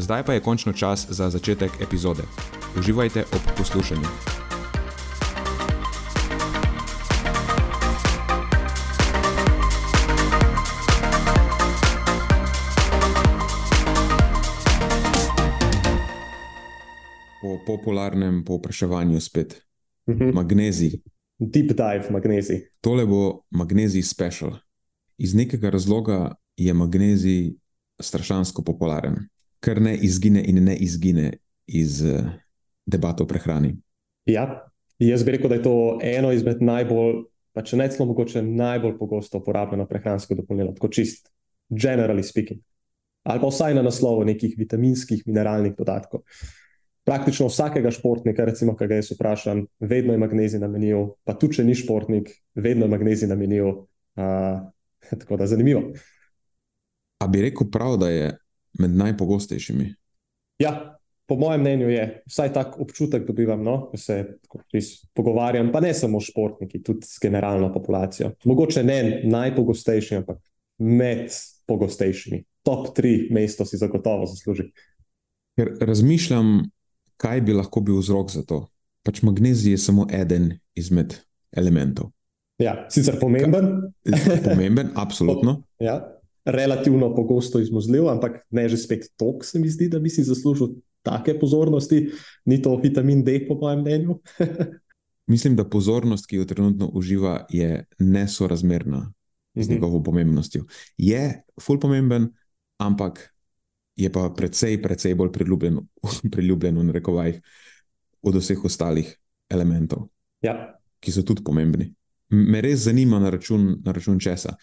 Zdaj pa je končno čas za začetek epizode. Uživajte ob poslušanju. Po popularnem povpraševanju spet. Mhm. Magnezij. Deep dive magnezij. Tole bo magnezij special. Iz nekega razloga je magnezij strašansko popularen kar ne izgine in ne izgine iz uh, debat o prehrani. Ja, jaz bi rekel, da je to eno izmed najbolj, pa če ne celo mogoče najbolj pogosto uporabljeno prehransko dopolnilo, tako čist, generally speaking. Ali pa vsaj na naslovu nekih vitaminskih, mineralnih dodatkov. Praktično vsakega športnika, recimo, ki ga jaz vprašam, vedno je magnezij na meniju, pa tudi če ni športnik, vedno je magnezij na meniju. Uh, tako da zanimivo. A bi rekel prav, da je med najpogostejšimi. Ja, po mojem mnenju je vsaj tak občutek dobivam, no, ko se pogovarjam, pa ne samo športniki, tudi s generalno populacijo. Mogoče ne najpogostejši, ampak med pogostejšimi. Top tri mesto si zagotovo zasluži. Ker razmišljam, kaj bi lahko bil vzrok za to. Pač magnezij je samo eden izmed elementov. Ja, sicer pomemben. pomemben, absolutno. ja, relativno pogosto izmuzljiv, ampak ne že spet tok, se mi zdi, da bi si zaslužil take pozornosti. Ni to vitamin D, po mojem mnenju. Mislim, da pozornost, ki jo trenutno uživa, je nesorazmerna z Mhm. njegovo pomembnostjo. Je ful pomemben, ampak je pa precej, precej bolj priljubljen, priljubljen v rekovajih od vseh ostalih elementov, Ja, ki so tudi pomembni. Me res zanima na račun, na račun česa.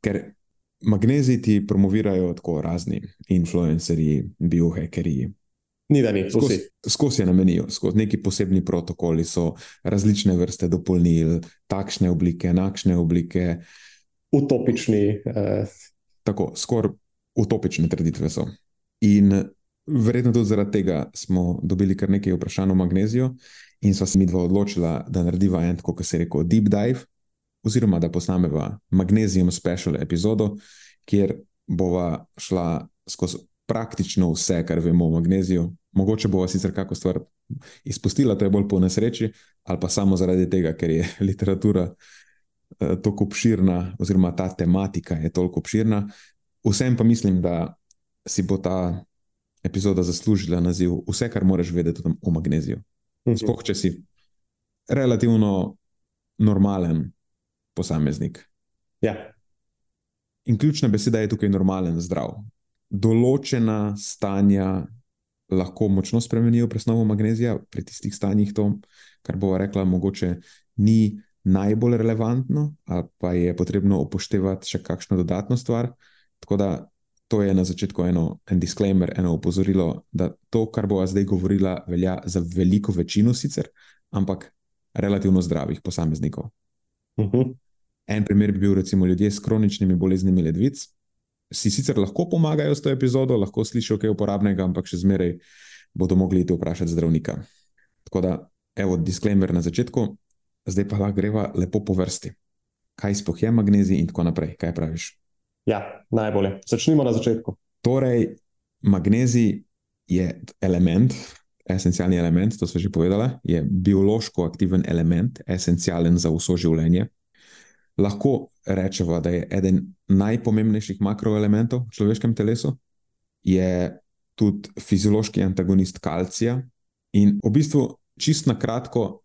Ker magnezij ti promovirajo tako razni influencerji, biohackerji. ni da ni. Skozi, skozi je namenijo, skozi neki posebni protokoli so različne vrste dopolnil, takšne oblike, enakšne oblike, Utopični. Eh, tako skoraj utopične trditve so. In verjetno tudi zaradi tega smo dobili kar nekaj vprašanj o magneziju, in sva se mi dva odločila, da narediva en, kot se je rekel, deep dive, oziroma da posnameva Magnesium Special epizodo, kjer bova šla skozi praktično vse, kar vemo o magneziju. Mogoče bova sicer kakšno stvar izpustila, to je bolj po nesreči, ali pa samo zaradi tega, ker je literatura eh, tako obširna, oziroma ta tematika je toliko obširna. Vsem pa mislim, da si bo ta epizoda zaslužila naziv Vse, kar moraš vedeti o- magneziju. Sploh, če si relativno normalen posameznik. Ja, In ključna beseda je tukaj normalen, zdrav. Določena stanja lahko močno spremenijo presnovo magnezija, pri tistih stanjih to, kar bova rekla, mogoče ni najbolj relevantno, ali pa je potrebno upoštevati še kakšno dodatno stvar. Tako da to je na začetku eno, en disclaimer, eno opozorilo, da to, kar bova zdaj govorila, velja za veliko večino sicer, ampak relativno zdravih posameznikov. Mhm. En primer bi bil recimo ljudje s kroničnimi boleznimi ledvic. Si sicer lahko pomagajo s to epizodo, lahko slišijo kaj uporabnega, ampak še zmeraj bodo mogli iti vprašati zdravnika. Tako da, evo, disclaimer na začetku, zdaj pa lahko greva lepo po vrsti. Kaj sploh je magnezij in tako naprej, kaj praviš? ja, najbolje. Začnimo na začetku. Torej, magnezij je element, esencialni element, to so že povedala, je biološko aktiven element, esencialen za vso življenje. Lahko rečemo, da je eden najpomembnejših makroelementov v človeškem telesu, je tudi fiziološki antagonist kalcija, In v bistvu, čist na kratko,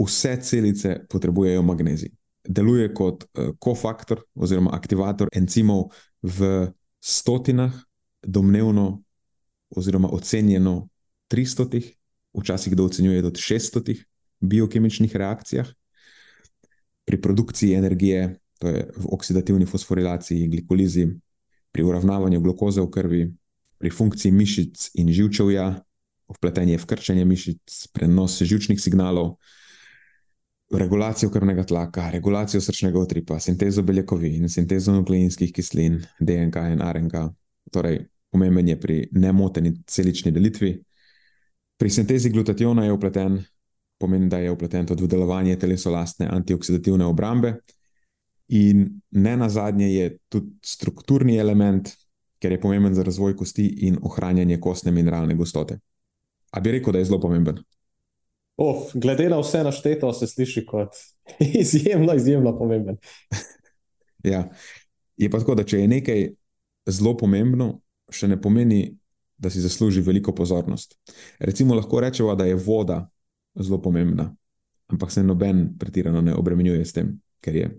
vse celice potrebujejo magnezij. Deluje kot uh, kofaktor oziroma aktivator encimov v stotinah, domnevno oziroma ocenjeno 300, včasih kdo ocenjuje do 600 biokemičnih reakcijah pri produkciji energije, to je v oksidativni fosforilaciji, glikolizi, pri uravnavanju glukoze v krvi, pri funkciji mišic in živčevja, vpletenje v krčenje mišic, prenos žilčnih signalov, regulacijo krvnega tlaka, regulacijo srčnega utripa, sintezo beljakovin, sintezo nukleinskih kislin, DNK in RNK. Torej, pomemben je pri nemoteni celični delitvi. Pri sintezi glutationa je upleten, pomeni, da je upleten tudi v delovanje telesolastne antioksidativne obrambe. In ne na zadnje je tudi strukturni element, ker je pomemben za razvoj kosti in ohranjanje kostne mineralne gostote. A bi rekel, da je zelo pomemben? Of, glede na vse našteto, se sliši kot izjemno, izjemno pomemben. ja. Je pa tako, da če je nekaj zelo pomembno, še ne pomeni, da si zasluži veliko pozornost. Recimo, lahko rečemo, da je voda zelo pomembna, ampak se noben pretirano ne obremenjuje s tem, ker je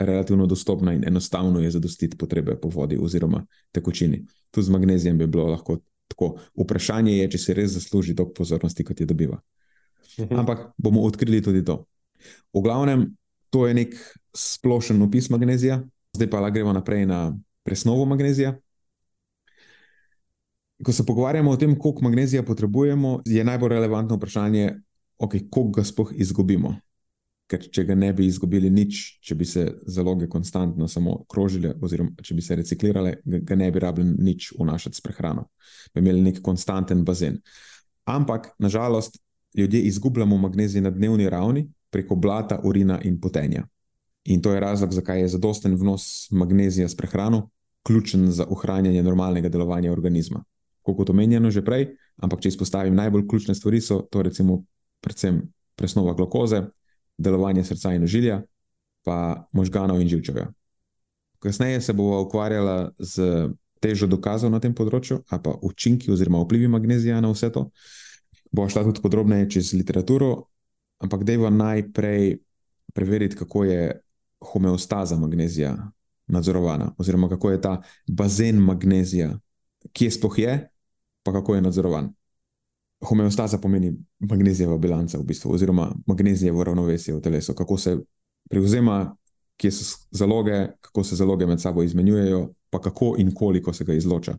relativno dostopna in enostavno je zadostiti potrebe po vodi oziroma tekočini. Tu z magnezijem bi bilo lahko tako. Vprašanje je, če se res zasluži toliko pozornosti, kot je dobiva. Mhm. Ampak bomo odkrili tudi to. V glavnem, to je nek splošen opis magnezija, zdaj pa gremo naprej na presnovo magnezija. Ko se pogovarjamo o tem, koliko magnezija potrebujemo, je najbolj relevantno vprašanje, okay, koliko ga sploh izgubimo. Ker če ga ne bi izgubili nič, če bi se zaloge konstantno samo krožile, oziroma če bi se reciklirale, ga ne bi rabili nič vnašati s prehrano. Bi imeli nek konstanten bazen. Ampak, nažalost, ljudje izgubljamo magnezij na dnevni ravni preko blata, urina in potenja. In to je razlog, zakaj je zadosten vnos magnezija s prehrano ključen za ohranjanje normalnega delovanja organizma. Kot omenjeno že prej, ampak če izpostavim najbolj ključne stvari, so to recimo predvsem presnova glukoze, delovanje srca in ožilja, pa možganov in živčevja. Kasneje se bomo ukvarjali z težo dokazov na tem področju, pa učinki oziroma vplivi magnezija na vse to bo šla tudi podrobneje čez literaturo, ampak dejva najprej preveriti, kako je homeostaza magnezija nadzorovana, oziroma kako je ta bazen magnezija, kje sploh je, pa kako je nadzorovan. Homeostaza pomeni magnezijeva bilanca, v bistvu, oziroma magnezijevo ravnovesje v telesu, kako se prevzema, kje so zaloge, kako se zaloge med sabo izmenjujejo, pa kako in koliko se ga izloča.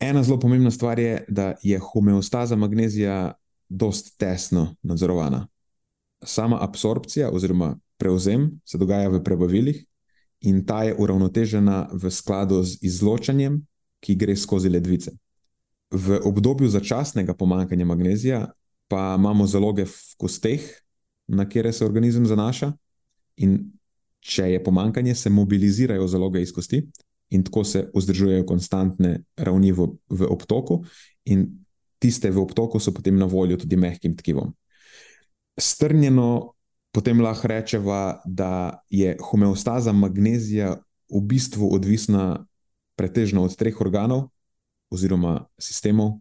Ena zelo pomembna stvar je, da je homeostaza magnezija precej tesno nadzorovana. Sama absorpcija oziroma prevzem se dogaja v prebavilih in ta je uravnotežena v skladu z izločanjem, ki gre skozi ledvice. V obdobju začasnega pomankanja magnezija pa imamo zaloge v kosteh, na kere se organizem zanaša, in če je pomankanje, se mobilizirajo zaloge iz kosti, in tako se vzdržujejo konstantne ravni v, v obtoku, in tiste v obtoku so potem na voljo tudi mehkim tkivom. Strnjeno potem lahko rečemo, da je homeostaza magnezija v bistvu odvisna pretežno od treh organov oziroma sistemov.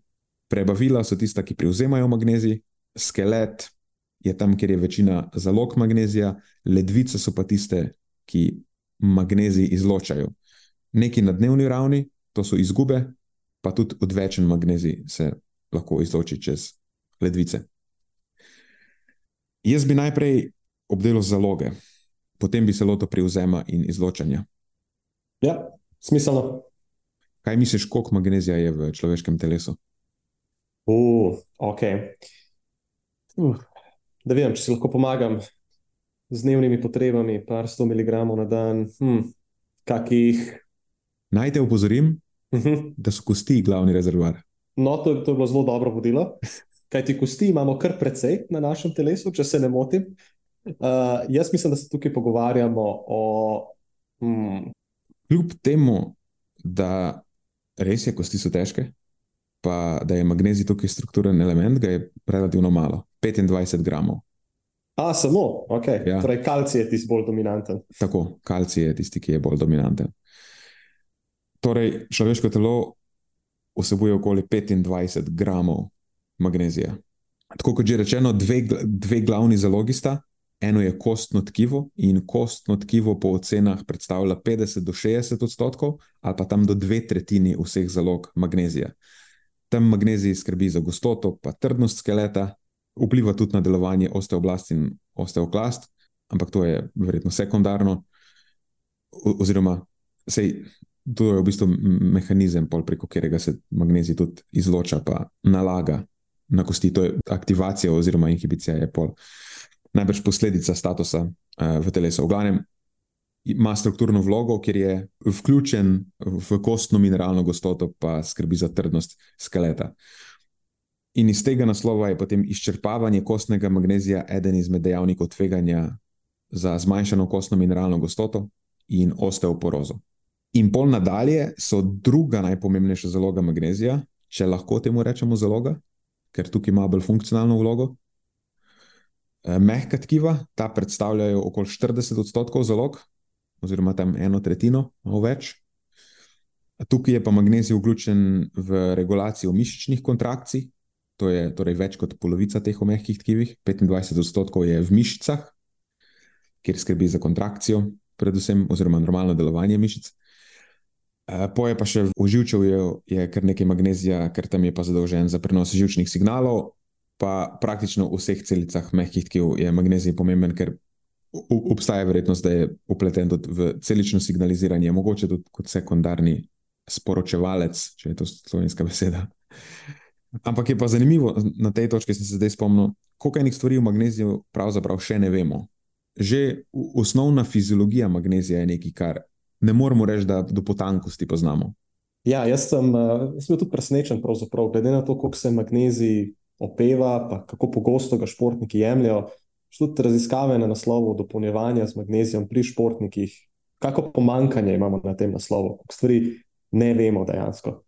Prebavila so tista, ki prevzemajo magnezij, skelet je tam, kjer je večina zalog magnezija, ledvice so pa tiste, ki magnezij izločajo neki na dnevni ravni, to so izgube, pa tudi odvečen magnezij se lahko izloči čez ledvice. Jaz bi najprej obdelal zaloge, potem bi se lotil prevzema in izločanja. Ja, smiselno. Kaj misliš, koliko magnezija je v človeškem telesu? Uh, ok. Uh, da vem, če si lahko pomagam z dnevnimi potrebami, par sto miligramov na dan, hm, kakih Naj te opozorim, uh mhm. -huh. da so kosti glavni rezervoar. No, to, to je bilo zelo dobro vodilo. Kaj ti kosti imamo kar precej na našem telesu, če se ne motim. Uh, jaz mislim, da se tukaj pogovarjamo o. Hmm. Kljub temu, da res je, kosti so težke, pa da je magnezij tukaj strukturen element, ga je relativno malo, 25 gramov. A, samo, ok. Ja. Torej, kalcij je tisti bolj dominanten. Tako, kalcij je tisti, ki je bolj dominanten. Torej, človeško telo vsebuje okoli 25 gramov magnezija. Tako kot že rečeno, dve, dve glavni zalogi sta. Eno je kostno tkivo, in kostno tkivo po ocenah predstavlja 50 do 60 odstotkov, ali pa tam do dve tretjini vseh zalog magnezija. Tam magnezij skrbi za gostoto, pa trdnost skeleta, vpliva tudi na delovanje osteoblast in osteoklast, ampak to je verjetno sekundarno. Oziroma, sej, to je v bistvu mehanizem, preko katerega se magnezij tudi izloča, pa nalaga na kosti. To je aktivacija oziroma inhibicija, je pol. Najbrž posledica statusa uh, v telesu. V glavnem ima strukturno vlogo, ker je vključen v kostno mineralno gostoto, pa skrbi za trdnost skeleta. In iz tega naslova je potem izčrpavanje kostnega magnezija eden izmed dejavnikov tveganja za zmanjšano kostno mineralno gostoto in osteoporozo. In pol nadalje so druga najpomembnejša zaloga magnezija, če lahko temu rečemo zaloga, ker tukaj ima bolj funkcionalno vlogo. Eh, mehka tkiva, ta predstavljajo okoli 40 odstotkov zalog, oziroma tam eno tretjino, malo več. Tukaj je pa magnezij vključen v regulacijo mišičnih kontrakcij, to je torej več kot polovica teh mehkih tkivih, 25 odstotkov je v mišicah, kjer skrbi za kontrakcijo, predvsem, oziroma normalno delovanje mišic. Eh, poje pa še v živčevju je kar nekaj magnezija, ker tam je pa zadolžen za prenos živčnih signalov, pa praktično v vseh celicah mehkih tkiv je magnezij pomemben, ker obstaja verjetnost, da je upleten tudi v celično signaliziranje, mogoče tudi kot sekundarni sporočevalec, če je to slovenska beseda. Ampak je pa zanimivo, na tej točki sem se zdaj spomnil, koliko enih stvari v magneziju pravzaprav še ne vemo. Že osnovna fiziologija magnezija je nekaj, kar ne moremo reči, da do potankosti poznamo. Ja, jaz sem, uh, jaz sem tudi presenečen, glede na to, koliko se magnezij opeva, pa kako pogosto ga športniki jemljajo. Tudi raziskave na naslovu dopolnjevanja z magnezijem pri športnikih, kako pomankanje imamo na tem naslovu, kako stvari ne vemo dejansko.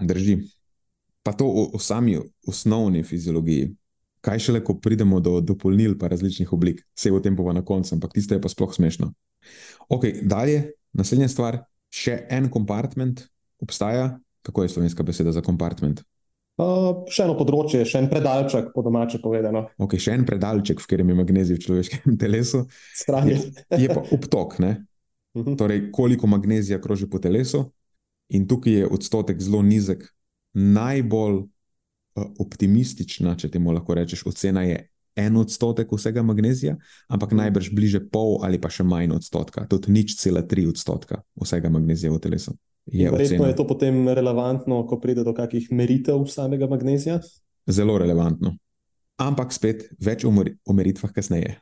Drži. Pa to o, o sami osnovni fiziologiji. Kaj šele, ko pridemo do dopolnil, pa različnih oblik, vse v tem pa na koncu, ampak tisto je pa sploh smešno. Ok, dalje, Naslednja stvar, še en kompartment obstaja. Kako je slovenska beseda za kompartment? Uh, še eno področje, še en predalček, po domače povedano. Okay, še en predalček, v katerem je magnezij v človeškem telesu. Je, je pa obtok, uh mhm. -huh. torej koliko magnezija kroži po telesu, in tukaj je odstotek zelo nizek. Najbolj uh, optimistična, če temu lahko rečeš, ocena je en odstotek vsega magnezija, ampak mhm. najbrž bliže pol ali pa še manj odstotka, tudi nič cela tri odstotka vsega magnezija v telesu. Je Verjetno je to potem relevantno, ko pride do kakih meritev samega magnezija? Zelo relevantno. Ampak spet več o meritvah kasneje.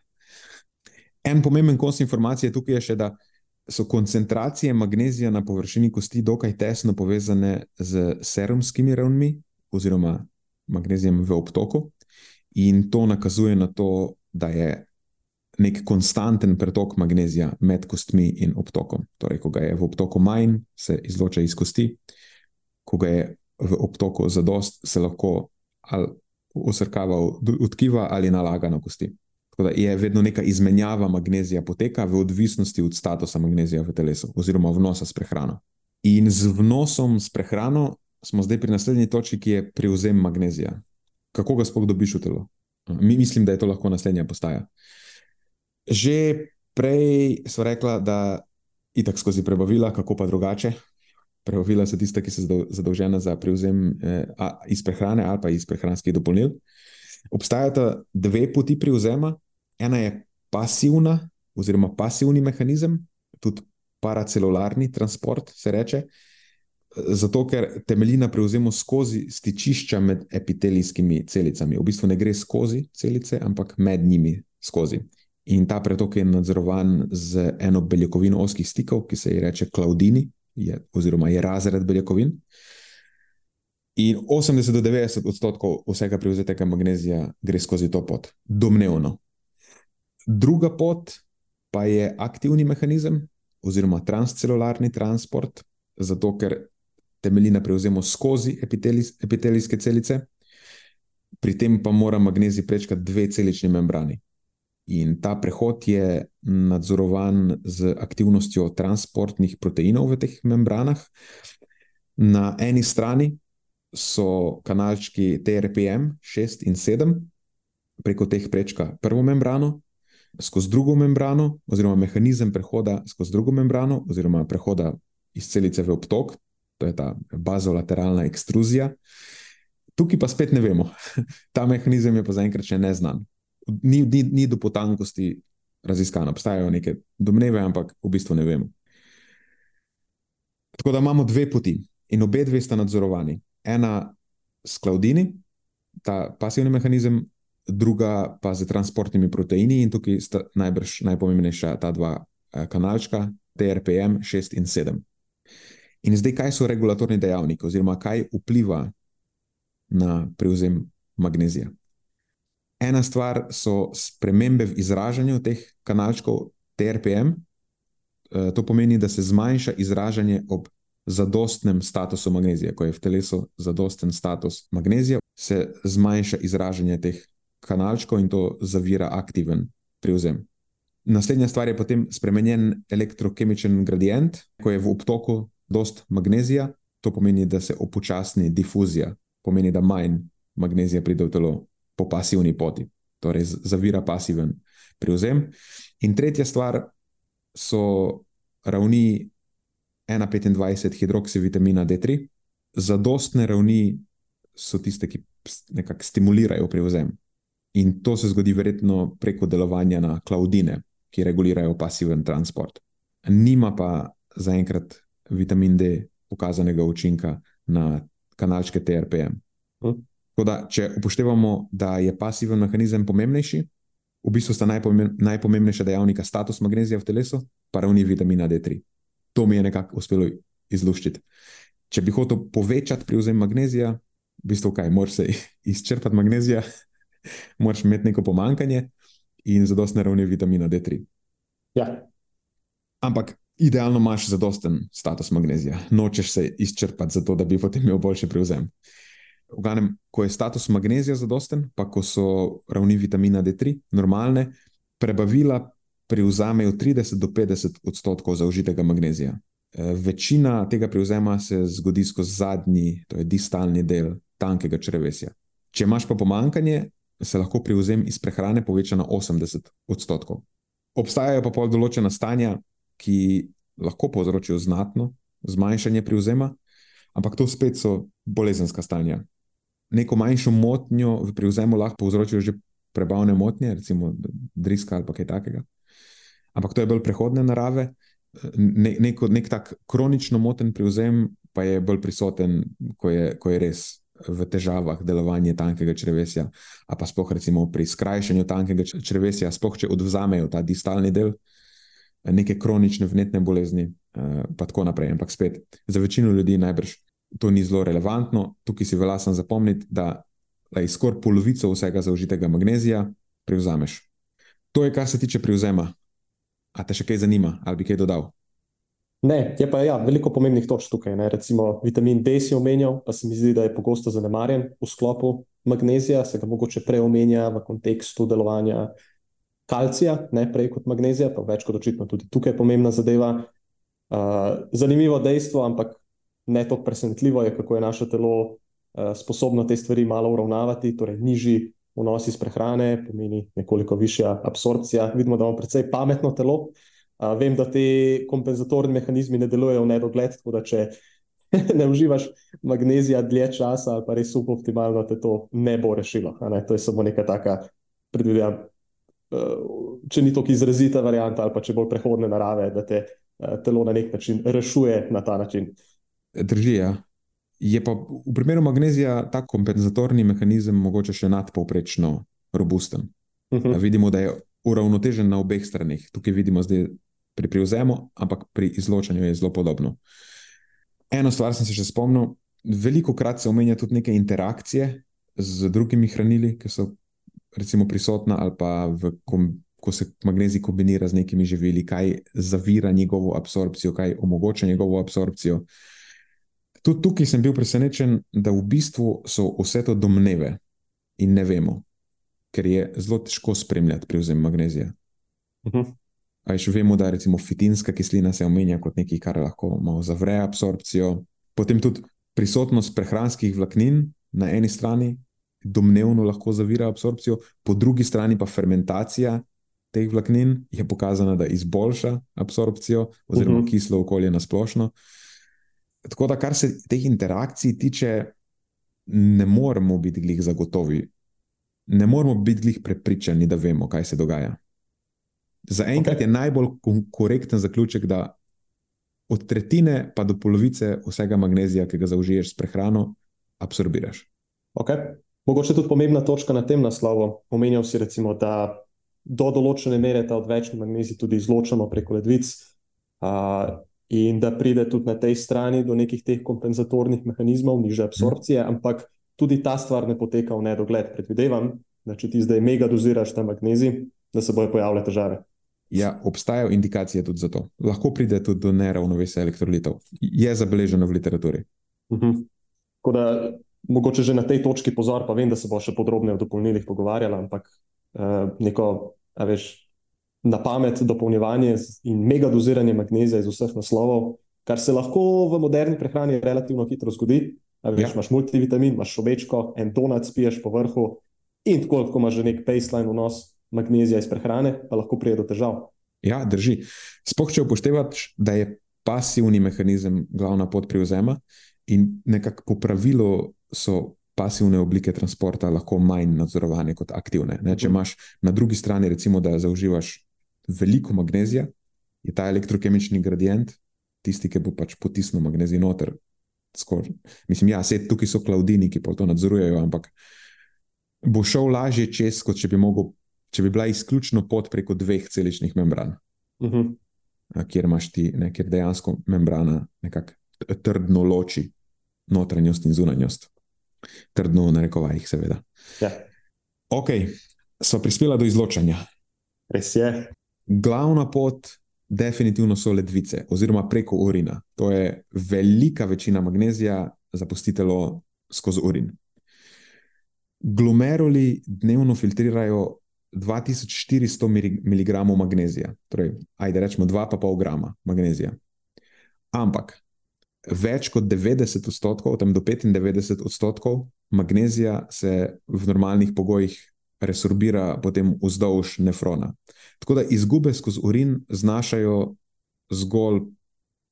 En pomemben kos informacije tukaj je še, da so koncentracije magnezija na površini kosti dokaj tesno povezane z serumskimi ravnmi oziroma magnezijem v obtoku. In to nakazuje na to, da je nek konstanten pretok magnezija med kostmi in obtokom. Torej, ko ga je v obtoku manj, se izloča iz kosti, ko ga je v obtoku zadost, se lahko ali usrkava v tkiva ali nalaga na kosti. Tako da je vedno neka izmenjava magnezija poteka v odvisnosti od statusa magnezija v telesu oziroma vnosa s prehrano. In z vnosom s prehrano smo zdaj pri naslednji točki, ki je prevzem magnezija kako ga sploh dobiš v telo. Mi mislim, da je to lahko naslednja postaja. Že prej smo rekla, da je tako skozi prebavila, kako pa drugače. Prebavila so tiste, ki so zadolžene za prevzem eh, iz prehrane ali pa iz prehranskih dopolnil. Obstajata dve poti prevzema. Ena je pasivna, oziroma pasivni mehanizem, tudi paracelularni transport, se reče, Zato, ker temelji na prevzemu skozi stičišča med epitelijskimi celicami. V bistvu ne gre skozi celice, ampak med njimi skozi. In ta pretok je nadzorovan z eno beljakovino oskih stikov, ki se ji reče klaudini, je, oziroma je razred beljakovin. In 80 do 90 odstotkov vsega prevzetega magnezija gre skozi to pot, domnevno. Druga pot pa je aktivni mehanizem, oziroma transcelularni transport, zato ker temelji na prevzemu skozi epitelijske celice, pri tem pa mora magnezij prečkati dve celični membrani. In ta prehod je nadzorovan z aktivnostjo transportnih proteinov v teh membranah. Na eni strani so kanalčki TRPM 6 in 7, preko teh prečka prvo membrano, skozi drugo membrano, oziroma mehanizem prehoda skozi drugo membrano, oziroma prehoda iz celice v obtok, to je ta bazolateralna ekstruzija. Tukaj pa spet ne vemo. Ta mehanizem je pa zaenkrat še neznan. Ni, ni, ni do potankosti raziskano. Obstajajo neke domneve, ampak v bistvu ne vemo. Tako da imamo dve poti in obe dve sta nadzorovani. Ena s klaudini, ta pasivni mehanizem, druga pa z transportnimi proteini, in tukaj sta najbrž najpomembnejša ta dva eh, kanalčka, TRPM 6 in 7. In zdaj, kaj so regulatorni dejavniki, oziroma kaj vpliva na prevzem magnezija? Ena stvar so spremembe v izražanju teh kanalčkov TRPM. Eh, to pomeni, da se zmanjša izražanje ob zadostnem statusu magnezija. Ko je v telesu zadosten status magnezija, se zmanjša izražanje teh kanalčkov in to zavira aktiven prevzem. Naslednja stvar je potem spremenjen elektrokemičen gradient, ko je v obtoku dost magnezija, to pomeni, da se upočasni difuzija, pomeni, da manj magnezija pride v telo po pasivni poti, torej zavira pasiven prevzem. In tretja stvar so ravni 1,25 hidroksivitamina D3. Zadostne ravni so tiste, ki nekako stimulirajo prevzem. In to se zgodi verjetno preko delovanja na klaudine, ki regulirajo pasiven transport. Nima pa zaenkrat vitamin D pokazanega učinka na kanalčke TRPM. Hm. Da, če upoštevamo, da je pasiven mehanizem pomembnejši, v bistvu sta najpomembnejša dejavnika status magnezija v telesu, pa ravni vitamina D3 to mi je nekako uspelo izluščiti. Če bi hotel povečati prevzem magnezija, v bistvu kaj, moraš se izčrpati magnezija, moraš imeti neko pomankanje in zadostne ravni vitamina D3. Ja. Ampak idealno imaš zadosten status magnezija, nočeš se izčrpati, zato da bi potem imel boljši prevzem. V glavnem, ko je status magnezija zadosten, pa ko so ravni vitamina D3 normalne, prebavila prevzamejo 30 do 50 odstotkov zaužitega magnezija. E, večina tega prevzema se zgodi skozi zadnji, to je distalni del tankega črevesja. Če imaš pa pomankanje, se lahko prevzem iz prehrane poveča na 80 odstotkov. Obstajajo pa pol določena stanja, ki lahko povzročijo znatno zmanjšanje prevzema, ampak to spet so bolezenska stanja. Neko manjšo motnjo v prevzemu lahko povzročijo že prebavne motnje, recimo driska ali kaj takega ampak to je bolj prehodne narave. Ne, nek, nek tak kronično moten prevzem pa je bolj prisoten, ko je, ko je res v težavah delovanje tankega črvesja, a pa sploh recimo pri skrajšanju tankega črvesja, sploh če odvzamejo ta distalni del, neke kronične vnetne bolezni, eh, pa tako naprej. Ampak spet, za večino ljudi najbrž to ni zelo relevantno. Tukaj si velja sem zapomniti, da je skoraj polovico vsega zaužitega magnezija prevzameš. To je, kar se tiče prevzema A te še kaj zanima, ali bi kaj dodal? Ne, je pa ja, veliko pomembnih točk tukaj. Ne. Recimo vitamin D si omenjal, pa se mi zdi, da je pogosto zanemarjen v sklopu magnezija, se ga mogoče prej omenja v kontekstu delovanja kalcija, ne prej kot magnezija, pa več kot očitno tudi tukaj je pomembna zadeva. Uh, zanimivo dejstvo, ampak ne tako presenetljivo je, kako je naše telo uh, sposobno te stvari malo uravnavati, torej nižji vnos iz prehrane, pomeni nekoliko višja absorpcija. Vidimo, da imamo precej pametno telo. Uh, vem, da ti kompenzatorni mehanizmi ne delujejo v nedogled, tako da če ne uživaš magnezija dlje časa, ali pa res suboptimalno, te to ne bo rešilo. Ne? To je samo neka taka, predvidevam, uh, če ni tako izrazita varianta, ali pa če bolj prehodne narave, da te uh, telo na nek način rešuje na ta način. Drži, ja. Je pa v primeru magnezija ta kompenzatorni mehanizem mogoče še nadpovprečno robusten. Uh. -huh. Vidimo, da je uravnotežen na obeh straneh. Tukaj vidimo zdaj pri prevzemu, ampak pri izločanju je zelo podobno. Eno stvar sem se še spomnil, veliko krat se omenja tudi neke interakcije z drugimi hranili, ki so recimo prisotna ali pa v. Ko se magnezij kombinira z nekimi živili, kaj zavira njegovo absorpcijo, kaj omogoča njegovo absorpcijo. Tudi tukaj sem bil presenečen, da v bistvu so vse to domneve in ne vemo, ker je zelo težko spremljati prevzem magnezija. Uh mhm. -huh. Še vemo, da recimo fitinska kislina se omenja kot nekaj, kar lahko malo zavre absorpcijo. Potem tudi prisotnost prehranskih vlaknin na eni strani, domnevno lahko zavira absorpcijo, po drugi strani pa fermentacija teh vlaknin je pokazana, da izboljša absorpcijo oziroma uh Mhm. -huh. kislo okolje na splošno. Tako da, kar se teh interakcij tiče, ne moremo biti glih zagotovi, ne moremo biti glih prepričani, da vemo, kaj se dogaja. Zaenkrat Ok. okay. je najbolj korekten zaključek, da od tretjine pa do polovice vsega magnezija, ki ga zaužiješ s prehrano, absorbiraš. Okay. Mogoče tudi pomembna točka na tem naslovu. Omenjal si, recimo, da do določene mere ta odvečni magnezij tudi izločamo preko ledvic, uh, in da pride tudi na tej strani do nekih teh kompenzatornih mehanizmov, niže absorpcije, mm. ampak tudi ta stvar ne poteka v nedogled. Predvidevam, da če ti zdaj mega doziraš ta magnezij, da se bojo pojavile težave. Ja, obstajajo indikacije tudi za to. Lahko pride tudi do neravnovesja elektrolitov. Je zabeleženo v literaturi. Uh -huh. Tako da mogoče že na tej točki pozor, pa vem, da se bo še podrobneje o dopolnilih pogovarjala, ampak uh, neko, a veš, na pamet dopolnjevanje in mega doziranje magnezija iz vseh naslovov, kar se lahko v moderni prehrani relativno hitro zgodi. A veš, Ja. imaš multivitamin, imaš šobečko, en donat spiješ po vrhu in tako, ko imaš že nek baseline vnos magnezija iz prehrane, pa lahko pride do težav. Ja, drži. Sploh če upoštevaš, da je pasivni mehanizem glavna pot prevzema in nekako po pravilu so pasivne oblike transporta lahko manj nadzorovane kot aktivne. Ne? Če Mhm. imaš na drugi strani, recimo, da zaužívaš veliko magnezija, je ta elektrokemični gradient tisti, ki bo pač potisnil magnezij noter. Skor. Mislim, ja, sej tukaj so klaudini, ki pa to nadzorujejo, ampak bo šel lažje čez, kot če bi, mogel, če bi bila izključno pot preko dveh celičnih membran Uh -huh. a, kjer imaš ti, ne, kjer dejansko membrana nekako trdno loči notranjost in zunanjost. Trdno v narekovajih, seveda. ja, Ok, so prispela do izločanja. res je. Glavna pot, definitivno so ledvice, oziroma preko urina. To je velika večina magnezija, zapusti telo skozi urin. Glomeruli dnevno filtrirajo 2400 mg magnezija, torej, ajde rečemo 2,5 grama magnezija. Ampak več kot 90 odstotkov, tam do 95 odstotkov magnezija se v normalnih pogojih resorbira potem vzdolž nefrona. Tako da izgube skozi urin znašajo zgolj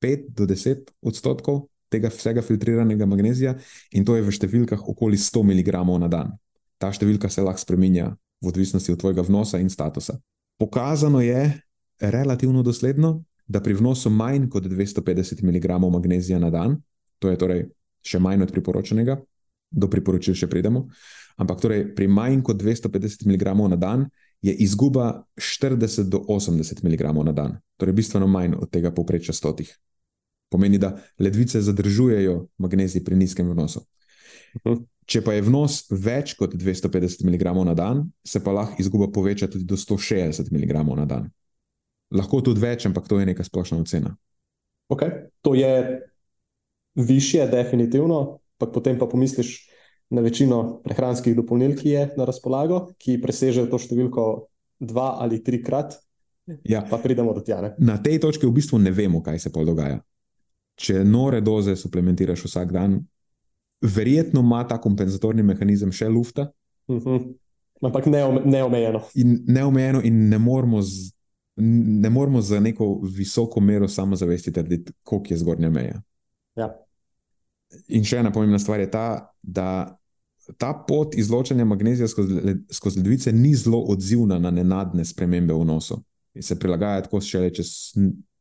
5 do 10 odstotkov tega vsega filtriranega magnezija, in to je v številkah okoli 100 mg na dan. Ta številka se lahko spremenja v odvisnosti od tvojega vnosa in statusa. Pokazano je relativno dosledno, da pri vnosu manj kot 250 mg magnezija na dan, to je torej še manj od priporočenega, do priporočil še pridemo, ampak torej pri manj kot 250 mg na dan je izguba 40 do 80 mg na dan, torej bistveno manj od tega povprečja stotih. Pomeni, da ledvice zadržujejo magnezij pri nizkem vnosu. Mhm. Če pa je vnos več kot 250 mg na dan, se pa lahko izguba poveča tudi do 160 mg na dan. Lahko tudi več, ampak to je neka splošna ocena. Okay. To je više, definitivno, pa potem pa pomisliš na večino prehranskih dopolnil, ki je na razpolago, ki presežejo to številko dva ali trikrat, Ja, pa pridemo do tja. Ne? na tej točki v bistvu ne vemo, kaj se pol dogaja. Če nore doze suplementiraš vsak dan, verjetno ima ta kompenzatorni mehanizem še lufta Uh -huh. Ampak neome, neomejeno. in neomejeno, in ne moramo, z, ne moramo za neko visoko mero samozavesti trditi, koliko je zgornja meja. Ja. In še ena pomembna stvar je ta, da ta pot izločanja magnezija skozi, led, skozi ledvice ni zelo odzivna na nenadne spremembe v nosu. In se prilagaja tako šele čez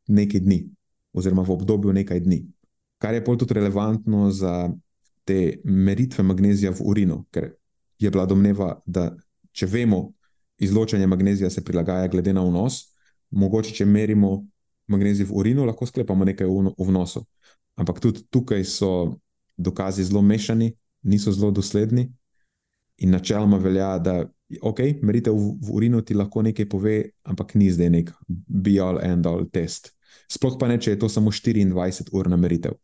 nekaj dni, oziroma v obdobju nekaj dni. Kar je pol tudi relevantno za te meritve magnezija v urinu, ker je bila domneva, da če vemo, izločanje magnezija se prilagaja glede na vnos, mogoče če merimo magnezij v urinu, lahko sklepamo nekaj v vnosu. Ampak tudi tukaj so dokazi zelo mešani, niso zelo dosledni. In načeloma velja, da okay, meritev v, urinu ti lahko nekaj pove, ampak ni zdaj nek be-all and all test. Sploh pa ne, če je to samo 24-urna meritev.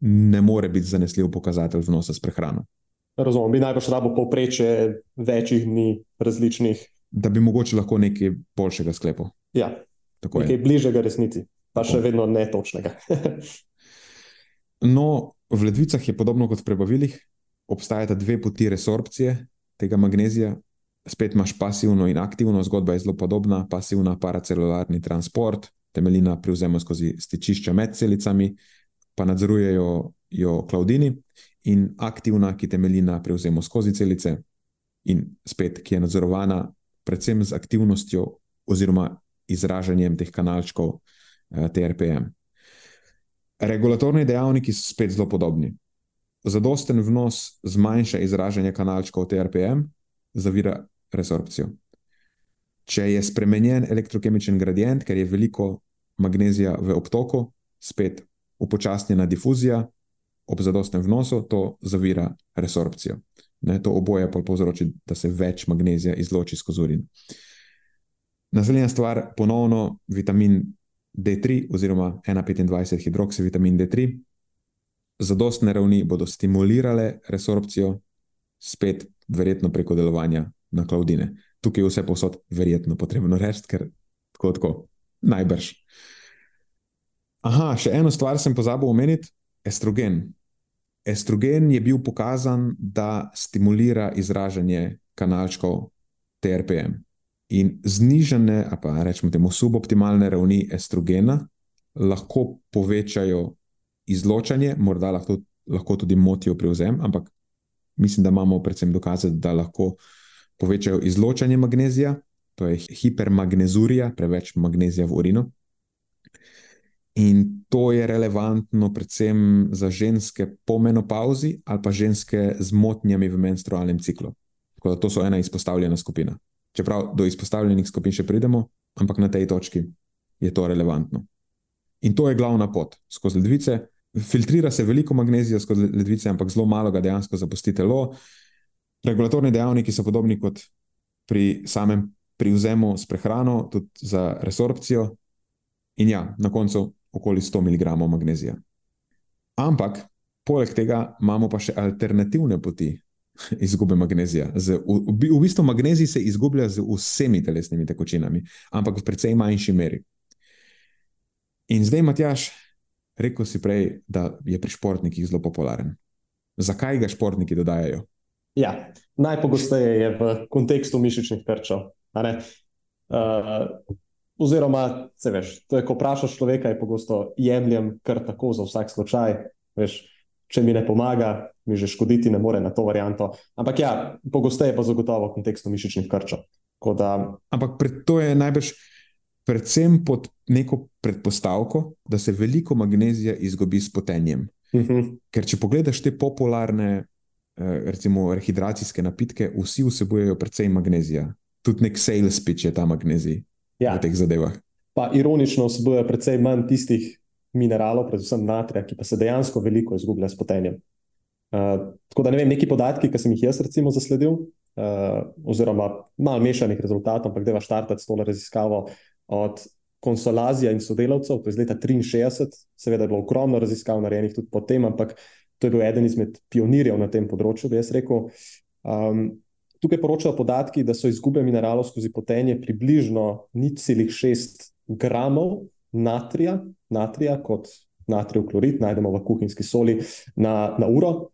Ne more biti zanesljiv pokazatelj vnosa s prehrano. Razumem, bi najbrž rabo povprečje večjih dni različnih. Da bi mogoče lahko nekaj boljšega sklepal. Ja, Tako je. nekaj bližjega resnici, pa še Tako. vedno netočnega. No, v ledvicah je podobno kot v prebavilih, obstajata dve poti resorpcije tega magnezija. Spet imaš pasivno in aktivno, zgodba je zelo podobna. Pasivna paracelularni transport, temelji na prevzemu skozi stičišča med celicami, pa nadzorujejo jo klaudini, in aktivna, ki temelji na prevzemu skozi celice, in spet, ki je nadzorovana predvsem z aktivnostjo oziroma izražanjem teh kanalčkov eh, TRPM. Regulatorni dejavniki so spet zelo podobni. Zadosten vnos zmanjša izražanje kanalčkov TRPM, zavira resorpcijo. Če je spremenjen elektrokemičen gradient, ker je veliko magnezija v obtoku, spet upočasnjena difuzija, ob zadostnem vnosu to zavira resorpcijo. Ne, to oboje pa povzroči, da se več magnezija izloči skozi urin. Naslednja stvar, ponovno vitamin D3 oziroma 1,25 hidroksivitamin D3. Zadostne ravni bodo stimulirale resorpcijo, spet verjetno preko delovanja na klaudine. Tukaj je vse posod verjetno potrebno reči, ker tako, tako, najbrž. Aha, še eno stvar sem pozabil omeniti: estrogen. Estrogen je bil pokazan, da stimulira izražanje kanalčkov TRPM. In znižene, pa rečemo temu suboptimalne ravni estrogena lahko povečajo izločanje, morda lahko, lahko tudi motijo prevzem, ampak mislim, da imamo predvsem dokaze, da lahko povečajo izločanje magnezija, to je hipermagnezurija, preveč magnezija v urinu. In to je relevantno predvsem za ženske po menopauzi ali pa ženske z motnjami v menstrualnem ciklu. Tako da to so ena izpostavljena skupina. Čeprav do izpostavljenih skupin še pridemo, ampak na tej točki je to relevantno. In to je glavna pot skozi ledvice. Filtrira se veliko magnezija skozi ledvice, ampak zelo malo ga dejansko zapusti telo. Regulatorni dejavniki so podobni kot pri samem privzemu s prehrano, tudi za resorpcijo. In ja, na koncu okoli 100 mg magnezija. Ampak, poleg tega imamo pa še alternativne poti izgube magnezija. Z, v, v bistvu magnezij se izgublja z vsemi telesnimi tekočinami, ampak v precej manjši meri. In zdaj, Matjaš, rekel si prej, da je pri športnikih zelo popularen. Zakaj ga športniki dodajajo? Ja, najpogosteje je v kontekstu mišičnih krčev. Uh, Oziroma, se veš, to je, ko vprašaš človeka, je pogosto jemljem kar tako za vsak slučaj. Veš, če mi ne pomaga, mi že škoditi ne more na to varianto. Ampak ja, pogosteje pa zagotovo v kontekstu mišičnih krčev. Da... Ampak pred, to je najbrž predvsem pod neko predpostavko, da se veliko magnezija izgubi s potenjem. Uh mhm. -huh. Ker če pogledaš te popularne, eh, recimo, rehidracijske napitke, vsi vsebujejo precej magnezija. Tudi nek sales pitch je ta magnezij ja. v teh zadevah. Pa ironično vsebuje precej manj tistih mineralov, predvsem natrija, ki pa se dejansko veliko izgublja s potenjem. Uh, tako da ne vem, neki podatki, ki sem jih jaz recimo zasledil, uh, oziroma malo mešanih rezultatov, ampak deva štartati s to raziskavo od konsolazija in sodelavcev, to je iz leta 63, seveda je bilo ogromno raziskav narejenih tudi potem, ampak to je bil eden izmed pionirjev na tem področju, bi jaz rekel. Um, Tukaj poročajo podatki, da so izgube mineralov skozi potenje približno 0,6 gramov natrija, natrija kot natrijev klorid, najdemo v kuhinjski soli na, na uro,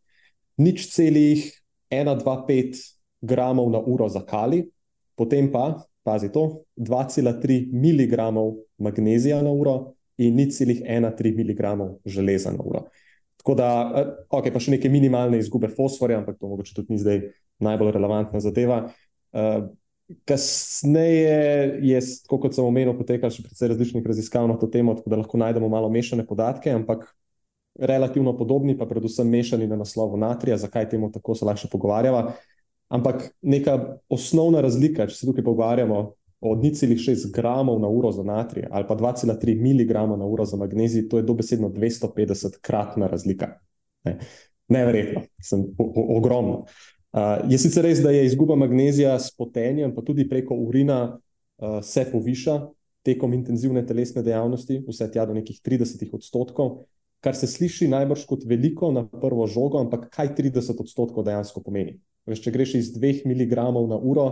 nič celih 1,25 gramov na uro za kali, potem pa, pazi to, 2,3 mg magnezija na uro in nič celih 1,3 mg železa na uro. Tako da, eh, ok, pa še neke minimalne izgube fosforja, ampak to mogoče tudi ni zdaj najbolj relevantna zadeva. Uh, kasneje je, kot sem omenil, potekalo še precej različnih raziskav na to temo, tako da lahko najdemo malo mešane podatke, ampak relativno podobni, pa predvsem mešani na naslovu natrija, zakaj temu tako se lahko pogovarjava. Ampak neka osnovna razlika, če se tukaj pogovarjamo o 0,6 gramov na uro za natrij ali pa 2,3 mg na uro za magnezij, to je dobesedno 250 kratna razlika. Ne. Neverjetno, sem ogromno. Uh, je sicer res, da je izguba magnezija s potenjem, pa tudi preko urina, uh, se poviša tekom intenzivne telesne dejavnosti, vse tja do nekih 30 odstotkov, kar se sliši najbrž kot veliko na prvo žogo, ampak kaj 30 odstotkov dejansko pomeni? Veš, če greš iz 2 mg na uro,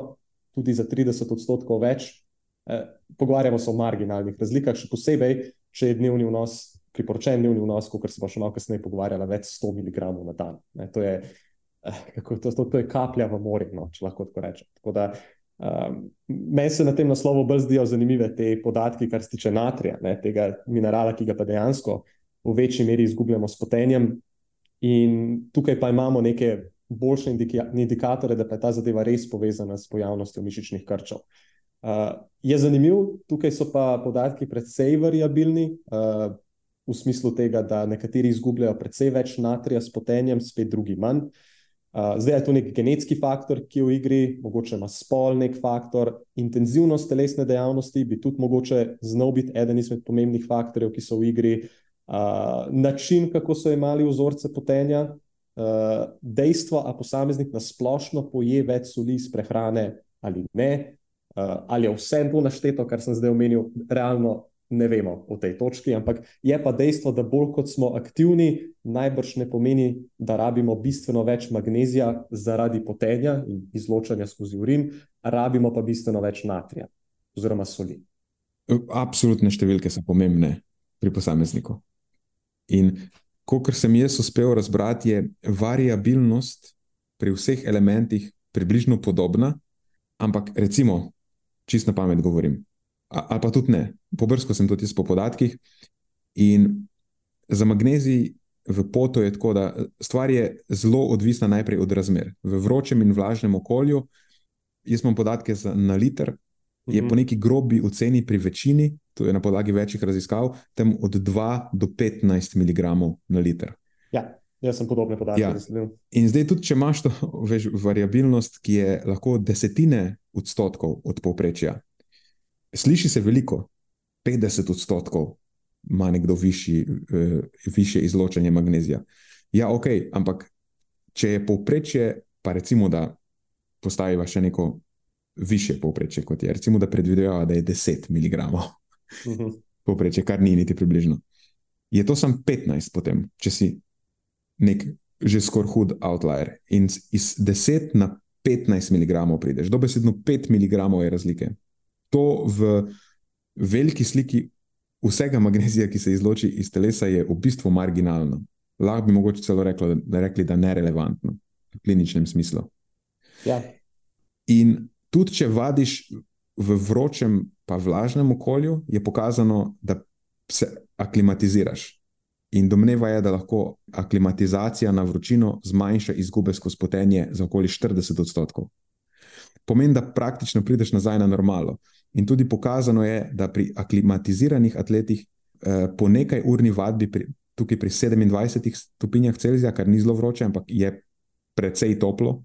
tudi za 30 odstotkov več, eh, pogovarjamo se o marginalnih razlikah, še posebej, če je dnevni vnos, priporočen dnevni vnos, kot se bo še malo kasneje pogovarjala, več 100 mg na dan. Ne, to je kako to, to, to je kaplja v morju, no, če lahko tako rečem. Tako da, um, meni se na tem naslovu bolj zdijo zanimive te podatki, kar se tiče natrija, ne, tega minerala, ki ga pa dejansko v večji meri izgubljamo s potenjem. In tukaj pa imamo neke boljše indikatore, da pa je ta zadeva res povezana s pojavnostjo mišičnih krčev. Uh, je zanimiv, tukaj so pa podatki precej variabilni, uh, v smislu tega, da nekateri izgubljajo precej več natrija s potenjem, spet drugi manj. Uh, zdaj je to nek genetski faktor, ki je v igri, mogoče ima spol nek faktor, intenzivnost telesne dejavnosti bi tudi mogoče znal biti eden izmed pomembnih faktorjev, ki so v igri, uh, način, kako so imeli vzorce potenja, uh, dejstvo, a posameznik na splošno poje več soli iz prehrane ali ne, uh, ali je vse to našteto, kar sem zdaj omenil, realno ne vemo v tej točki, ampak je pa dejstvo, da bolj kot smo aktivni, najbrž ne pomeni, da rabimo bistveno več magnezija zaradi potenja in izločanja skozi urin, rabimo pa bistveno več natrija oziroma soli. Absolutne številke so pomembne pri posamezniku. In kot sem jaz uspel razbrati, je variabilnost pri vseh elementih približno podobna, ampak recimo, čisto na pamet govorim, ali pa tudi ne. Pobrsko sem tudi po podatkih. In za magnezij v potu je tako, da stvar je zelo odvisna najprej od razmer. V vročem in vlažnem okolju, jaz imam podatke za, na liter, je po mhm. neki grobi oceni pri večini, to je na podlagi večjih raziskav, tam od 2 do 15 mg na liter. Ja. Jaz sem podobne podatke. Ja. In zdaj, tudi če imaš to veš, variabilnost, ki je lahko desetine odstotkov od povprečja, Sliši se veliko, 50 odstotkov ima nekdo višji, uh, više izločanje magnezija. Ja, ok, ampak če je povprečje, pa recimo, da postaviva še neko više povprečje, kot je, recimo, da predvideva, da je 10 mg uh -huh. povprečje, kar ni niti približno. Je to samo 15, potem, če si nek že skoraj hud outlier. In iz 10 na 15 mg prideš, dobesedno 5 mg je razlike to v veliki sliki vsega magnezija, ki se izloči iz telesa, je v bistvu marginalno. Lahko bi mogoče celo reklo, da, rekli, da je nerelevantno v kliničnem smislu. Ja. In tudi, če vadiš v vročem, pa vlažnem okolju, je pokazano, da se aklimatiziraš. In domneva je, da lahko aklimatizacija na vročino zmanjša izgube skozi potenje za okoli 40 odstotkov. Pomeni, da praktično prideš nazaj na normalo. In tudi pokazano je, da pri aklimatiziranih atletih eh, po nekaj urni vadbi, pri, tukaj pri 27 stopinjah Celzija, kar ni zelo vroče, ampak je precej toplo,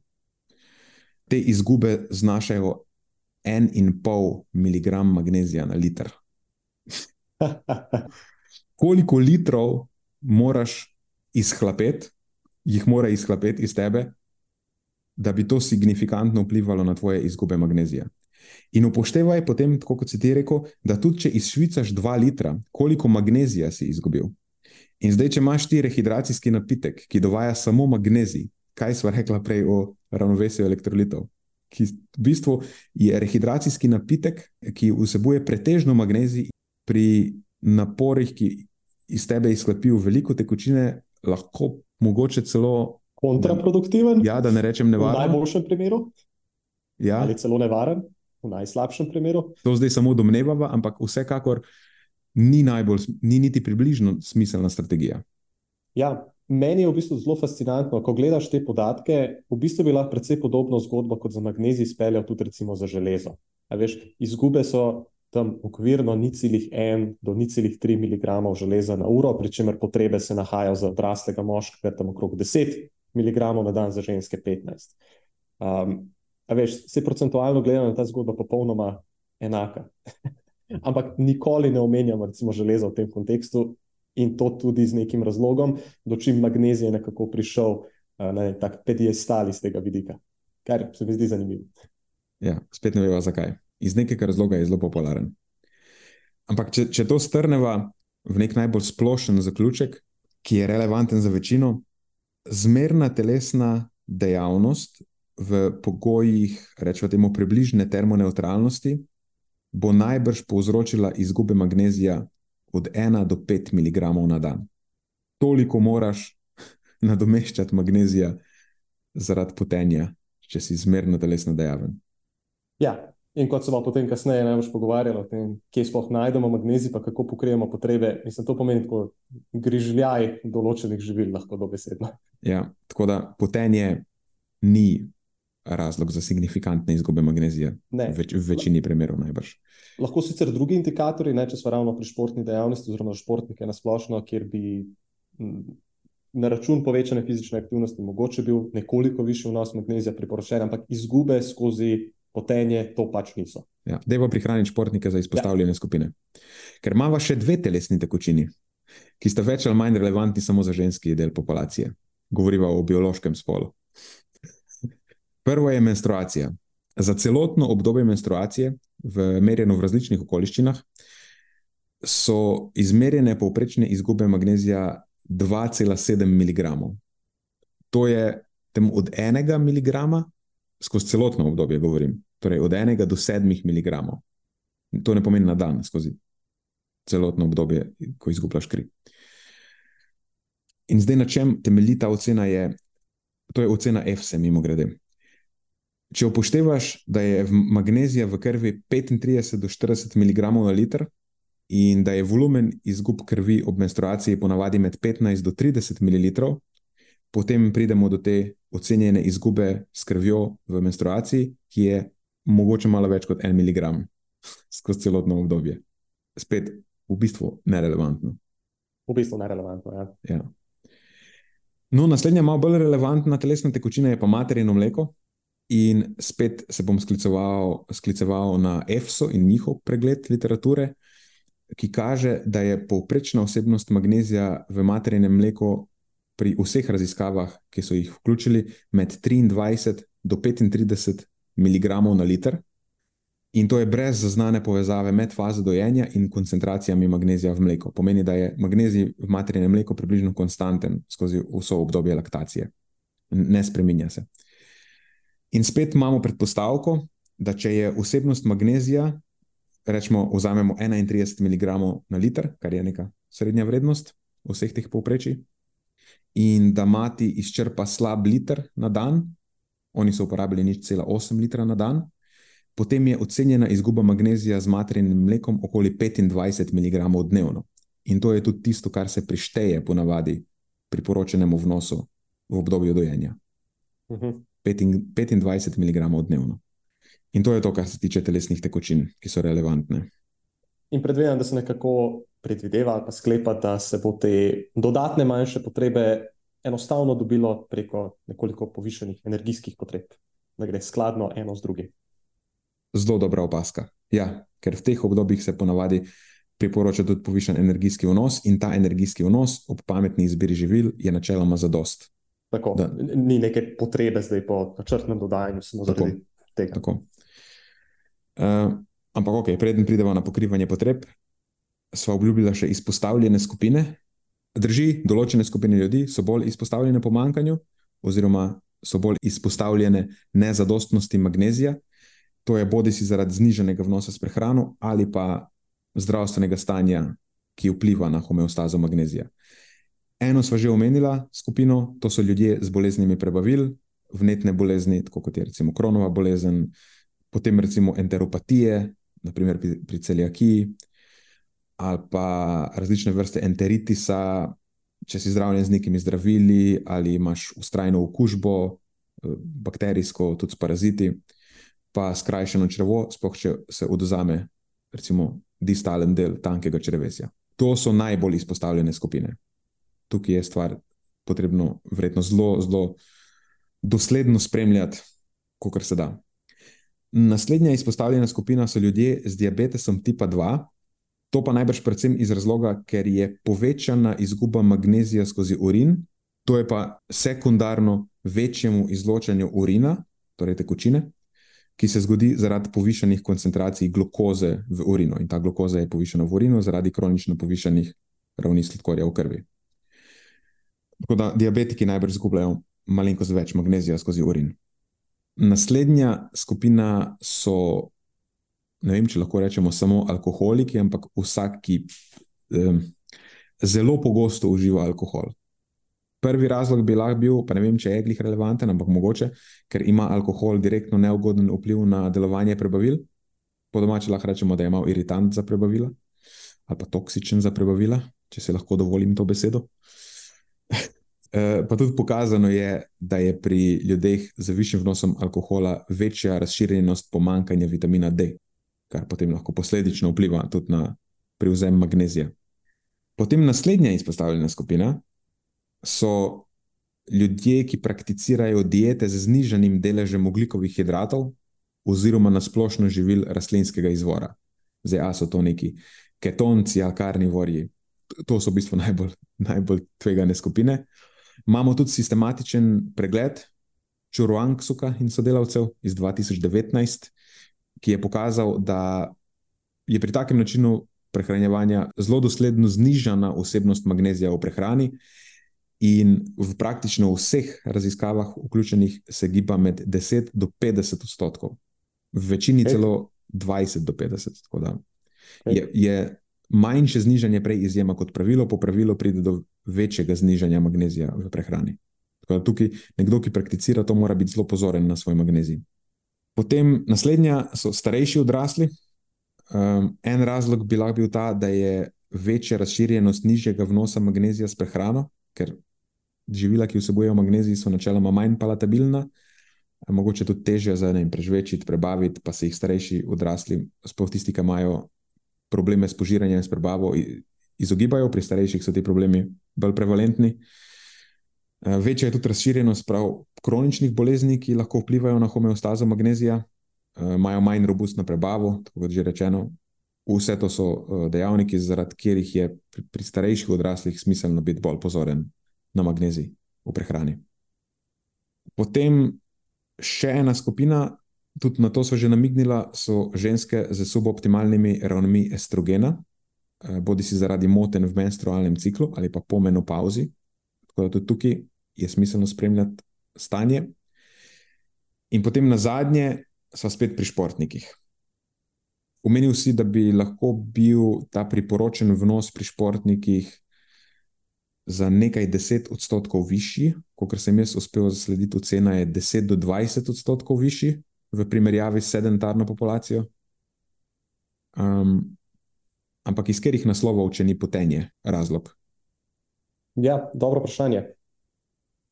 te izgube znašajo 1,5 mg magnezija na liter. Koliko litrov moraš izhlapeti, jih mora izhlapeti iz tebe, da bi to signifikantno vplivalo na tvoje izgube magnezija? In upoštevaj potem, kot si ti rekel, da tudi če izšvicaš 2 litra, koliko magnezija si izgubil. In zdaj, če imaš ti rehidracijski napitek, ki dovaja samo magnezij, kaj smo rekla prej o ravnovesju elektrolitov? Ki v bistvu je rehidracijski napitek, ki vsebuje pretežno magnezij, pri naporih, ki iz tebe izklepijo veliko tekočine, lahko mogoče celo. Kontraproduktiven? Ja, da ne rečem nevaren. V najboljšem primeru? Ja. Ali celo nevaren? v najslabšem primeru. To zdaj samo domnevamo, ampak vsekakor ni, najbolj, ni niti približno smiselna strategija. Ja, meni je v bistvu zelo fascinantno, ko gledaš te podatke. V bistvu bi lahko precej podobno zgodbo kot za magnezij izpeljal tudi recimo za železo. Veš, izgube so tam okvirno ni celih 1 do ni celih 3 mg železa na uro, pri čemer potrebe se nahajajo za odraslega moškega tam okrog 10 mg na dan, za ženske 15. Um, A veš, se procentualno gledano, ta zgodba popolnoma enaka. Ampak nikoli ne omenjamo, recimo, železa v tem kontekstu in to tudi z nekim razlogom, do čim magnezij je nekako prišel na tak pediestal iz tega vidika, kar se mi zdi zanimivo. Ja, spet ne vemo zakaj. Iz nekega razloga je zelo popularen. Ampak, če, če to strneva v nek najbolj splošen zaključek, ki je relevanten za večino, zmerna telesna dejavnost v pogojih, rečemo temu, približne termoneutralnosti, bo najbrž povzročila izgube magnezija od 1 do 5 mg na dan. Toliko moraš nadomeščati magnezija zaradi potenja, če si zmerno telesno dejaven. Ja, in kot smo potem kasneje najbolj pogovarjali o tem, kje sploh najdemo magnezij, pa kako pokrijemo potrebe, mislim, to pomeni tako grižljaj določenih živil, lahko dobesedno. Ja, tako da potenje ni razlog za signifikantne izgube magnezija. Več, v večini primerov najbrž. Lahko sicer drugi indikatorji, ne, če smo ravno pri športni dejavnosti, oziroma športnike na splošno, kjer bi na račun povečane fizične aktivnosti mogoče bil nekoliko višji vnos magnezija priporočen, ampak izgube skozi potenje to pač niso. Ja, Dejva prihraniti športnike za izpostavljene ja. skupine. Ker imamo še dve telesni tekočini, ki sta več ali manj relevantni samo za ženski del populacije. Govoriva o biološkem spolu. Prvo je menstruacija. Za celotno obdobje menstruacije, v merjeno v različnih okoliščinah, so izmerjene povprečne izgube magnezija 2,7 mg. To je od 1 mg skozi celotno obdobje, govorim. Torej od 1 do 7 mg. To ne pomeni na dan, skozi celotno obdobje, ko izgubljaš kri. In zdaj, na čem temelji ta ocena, je, to je ocena EFSE, mimo grede. Če upoštevaš, da je magnezija v krvi 35 do 40 mg na liter in da je volumen izgub krvi ob menstruaciji ponavadi med 15 do 30 ml, potem pridemo do te ocenjene izgube s krvjo v menstruaciji, ki je mogoče malo več kot 1 mg skozi celotno obdobje. Spet v bistvu nerelevantno. V bistvu nerelevantno, ja. ja. No, naslednja, malo bolj relevantna telesna tekočina je pa materino mleko. In spet se bom skliceval, skliceval na EFSO in njihov pregled literature, ki kaže, da je povprečna vsebnost magnezija v materinem mleku pri vseh raziskavah, ki so jih vključili, med 23 do 35 mg na liter. In to je brez zaznane povezave med fazo dojenja in koncentracijami magnezija v mleku. Pomeni, da je magnezij v materinem mleku približno konstanten skozi vso obdobje laktacije, ne spremenja se. In spet imamo predpostavko, da če je vsebnost magnezija, rečemo, vzamemo 31 mg na liter, kar je neka srednja vrednost vseh teh povprečij, in da mati izčrpa slab liter na dan, oni so uporabili nič cela 8 litra na dan, potem je ocenjena izguba magnezija z materinim mlekom okoli 25 mg dnevno. In to je tudi tisto, kar se prišteje ponavadi priporočenemu vnosu v obdobju dojenja. Uh mhm. -huh. 25 mg dnevno. In to je to, kar se tiče telesnih tekočin, ki so relevantne. In predvidevam, da se nekako predvideva ali pa sklepa, da se bo te dodatne manjše potrebe enostavno dobilo preko nekoliko povišenih energijskih potreb, da gre skladno eno z drugim. Zelo dobra opaska. Ja, ker v teh obdobjih se ponavadi priporoča tudi povišen energijski vnos, in ta energijski vnos ob pametni izbiri živil je načeloma zadost. Tako, ni neke potrebe zdaj po načrtnem dodajanju, samo zaradi tega. Tako. Uh, ampak, ok, preden pridemo na pokrivanje potreb, smo obljubili še izpostavljene skupine. Drži, določene skupine ljudi so bolj izpostavljene pomankanju, oziroma so bolj izpostavljene nezadostnosti magnezija. To je bodi si zaradi zniženega vnosa s prehrano ali pa zdravstvenega stanja, ki vpliva na homeostazo magnezija. Eno smo že omenili skupino, to so ljudje z boleznimi prebavil, vnetne bolezni, kot je recimo kronova bolezen, potem recimo enteropatije, naprimer pri, pri celiakiji, ali pa različne vrste enteritisa, če si zdravljen z nekimi zdravili, ali imaš ustrajno okužbo, eh, bakterijsko, tudi s paraziti, pa skrajšano črevo, spoh če se oduzame, recimo, distalen del tankega črevesja. To so najbolj izpostavljene skupine tukaj je stvar potrebno vredno zelo, zelo dosledno spremljati, kot se da. Naslednja izpostavljena skupina so ljudje z diabetesom tipa 2. To pa najbrž predvsem iz razloga, ker je povečana izguba magnezija skozi urin, to je pa sekundarno večjemu izločanju urina, torej tekočine, ki se zgodi zaradi povišenih koncentracij glukoze v urinu. In ta glukoza je povišena v urinu zaradi kronično povišenih ravni sladkorja v krvi. Tako da diabetiki najbrž izgubljajo malenkost več magnezija skozi urin. Naslednja skupina so, ne vem, če lahko rečemo samo alkoholiki, ampak vsak, ki um, zelo pogosto uživa alkohol. Prvi razlog bi lahko bil, pa ne vem, če je glih relevanten, ampak mogoče, ker ima alkohol direktno neugoden vpliv na delovanje prebavil. Po domači lahko rečemo, da je imel iritant za prebavila ali pa toksičen za prebavila, če se lahko dovolim to besedo. Eh, pa tudi pokazano je, da je pri ljudeh z višjim vnosom alkohola večja razširjenost pomankanja vitamina D, kar potem lahko posledično vpliva tudi na prevzem magnezija. Potem naslednja izpostavljena skupina so ljudje, ki prakticirajo diete z znižanim deležem oglikovih hidratov oziroma na splošno živil rastlinskega izvora. Zdaj, a so to neki ketonci ali karnivorji. To so v bistvu najbolj, najbolj tvegane skupine. Imamo tudi sistematičen pregled Čuruangsuka in sodelavcev iz 2019, ki je pokazal, da je pri takem načinu prehranjevanja zelo dosledno znižana vsebnost magnezija v prehrani, in v praktično vseh raziskavah vključenih se giba med 10 do 50 odstotkov, v večini celo 20 do 50. Je, je manjše znižanje prej izjema kot pravilo, po pravilu pride do večjega znižanja magnezija v prehrani. Tako da tukaj nekdo, ki prakticira to, mora biti zelo pozoren na svoj magnezij. Potem naslednja so starejši odrasli. Um, en razlog bi lahko bil ta, da je večja razširjenost nižjega vnosa magnezija s prehrano, ker živila, ki vsebujejo magnezij, so načeloma manj palatabilna, mogoče tudi težje za ne prežvečiti, prebaviti, pa se jih starejši odrasli, sploh tisti, ki imajo probleme s požiranjem, s prebavo, izogibajo, pri starejših so ti problemi bolj prevalentni. Eh, večja je tudi razširjenost prav kroničnih bolezni, ki lahko vplivajo na homeostazo magnezija, eh, imajo manj robustno prebavo, tako kot že rečeno. Vse to so eh, dejavniki, zaradi katerih je pri starejših odraslih smiselno biti bolj pozoren na magnezij v prehrani. Potem še ena skupina, tudi na to so že namignila, so ženske z suboptimalnimi ravnmi estrogena, bodi si zaradi moten v menstrualnem ciklu ali pa po menopauzi. Tako da tudi tukaj je smiselno spremljati stanje. In potem na zadnje, smo spet pri športnikih. Umenil si, da bi lahko bil ta priporočen vnos pri športnikih za nekaj deset odstotkov višji, kot sem jaz uspel zaslediti, ocena je 10 do 20 odstotkov višji v primerjavi s sedentarno populacijo. Um, ampak iz katerih naslovov, če ni potenje, razlog? Ja, dobro vprašanje.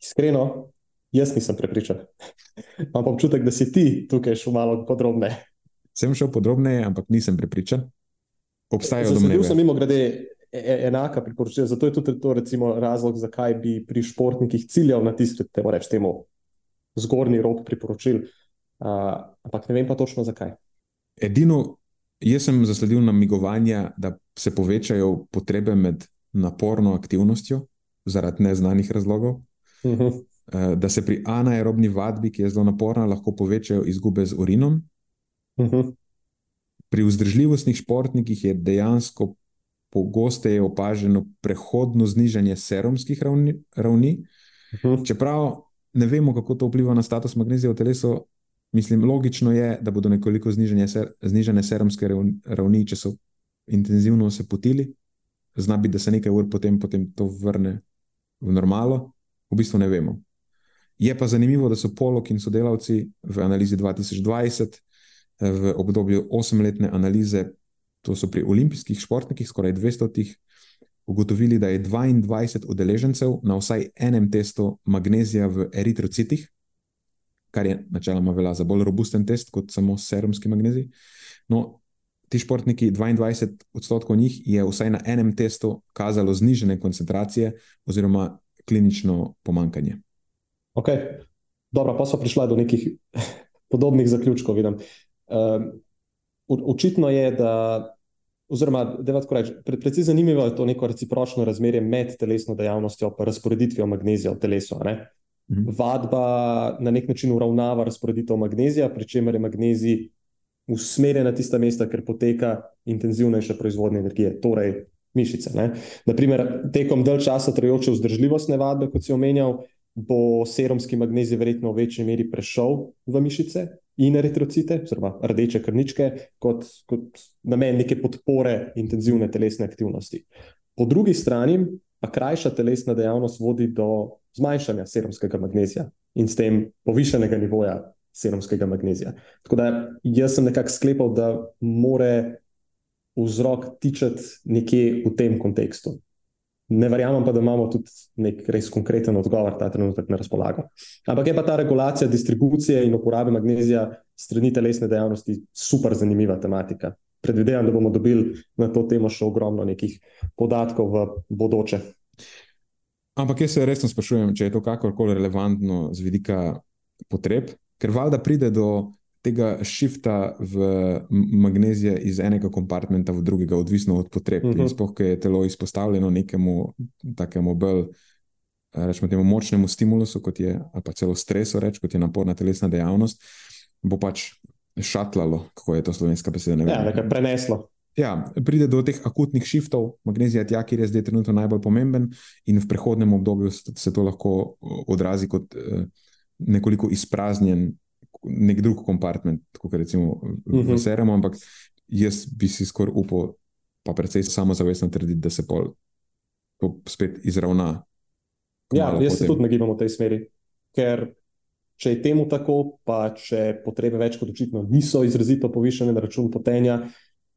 Iskreno, jaz nisem prepričan. Imam občutek, da si ti tukaj šel malo podrobneje. Sem šel podrobneje, ampak nisem prepričan. Obstajajo domneve. Zasledil sem mimo grede e, e, enaka priporočila, zato je tudi to recimo, razlog, zakaj bi pri športnikih ciljal na tisti, temu reč temu, zgornji rok priporočil. Uh, ampak ne vem pa točno zakaj. Edino, jaz sem zasledil namigovanja, da se povečajo potrebe med naporno aktivnostjo zaradi neznanih razlogov. Uh mhm. -huh. Da se pri anaerobni vadbi, ki je zelo naporna, lahko povečajo izgube z urinom. Uh mhm. -huh. Pri vzdržljivostnih športnikih je dejansko pogosteje opaženo prehodno znižanje serumskih ravni. ravni. Uh mhm. -huh. Čeprav ne vemo, kako to vpliva na status magnezija v telesu, mislim, logično je, da bodo nekoliko ser, znižene serumske ravni, če so intenzivno se potili zna biti, da se nekaj ur potem, potem to vrne v normalo, v bistvu ne vemo. Je pa zanimivo, da so Polok in sodelavci v analizi 2020, v obdobju osemletne analize, to so pri olimpijskih športnikih, skoraj 200, ugotovili, da je 22 udeležencev na vsaj enem testu magnezija v eritrocitih, kar je načeloma velja za bolj robusten test kot samo serumski magnezij. No, ti športniki, 22 odstotkov njih je vsaj na enem testu kazalo znižene koncentracije oziroma klinično pomankanje. Ok, dobro, pa so prišla do nekih podobnih zaključkov. Um, očitno je, da, oziroma, da tako reči, predvsej zanimivo je to neko recipročno razmerje med telesno dejavnostjo in razporeditvijo magnezija v telesu. Mhm. Vadba na nek način uravnava razporeditev magnezija, pri čemer je magnezij usmerjen na tista mesta, ker poteka intenzivnejša proizvodnja energije, torej mišice. Ne? Naprimer, tekom dalj časa trajajoče vzdržljivostne vadbe, kot si omenjal, bo serumski magnezij verjetno v večji meri prešel v mišice in eritrocite, oziroma rdeče krničke, kot, kot namen neke podpore intenzivne telesne aktivnosti. Po drugi strani pa krajša telesna dejavnost vodi do zmanjšanja serumskega magnezija in s tem povišenega nivoja serumskega magnezija. Tako da jaz sem nekako sklepal, da more vzrok tičati nekje v tem kontekstu. Ne verjamem pa, da imamo tudi nek res konkreten odgovor ta trenutek na razpolago. Ampak je pa ta regulacija distribucije in uporabe magnezija strani telesne dejavnosti super zanimiva tematika. Predvidevam, da bomo dobili na to temo še ogromno nekih podatkov v bodoče. Ampak jaz se resno sprašujem, če je to kakorkoli relevantno z vidika potreb, ker valjda pride do tega šifta v magnezije iz enega kompartmenta v drugega, odvisno od potreb. Uh -huh. Sploh, ker je telo izpostavljeno nekemu takemu bolj, rečemo, temu močnemu stimulusu, kot je, ali pa celo stresu, reč, kot je naporna telesna dejavnost, bo pač šatlalo, kako je to slovenska beseda. Ja, preneslo. Ja, pride do teh akutnih šiftov, magnezija je tja, kjer je zdaj trenutno najbolj pomemben, in v prehodnem obdobju se to lahko odrazi kot eh, nekoliko izpraznjen nek drug kompartment, kot recimo uh -huh. v mhm. Seremu, ampak jaz bi si skoraj upal, pa predvsej samozavestno trditi, da se pol to spet izravna. Ja, jaz se tudi nagibam v tej smeri. Ker če je temu tako, pa če potrebe več kot očitno niso izrazito povišene na račun potenja.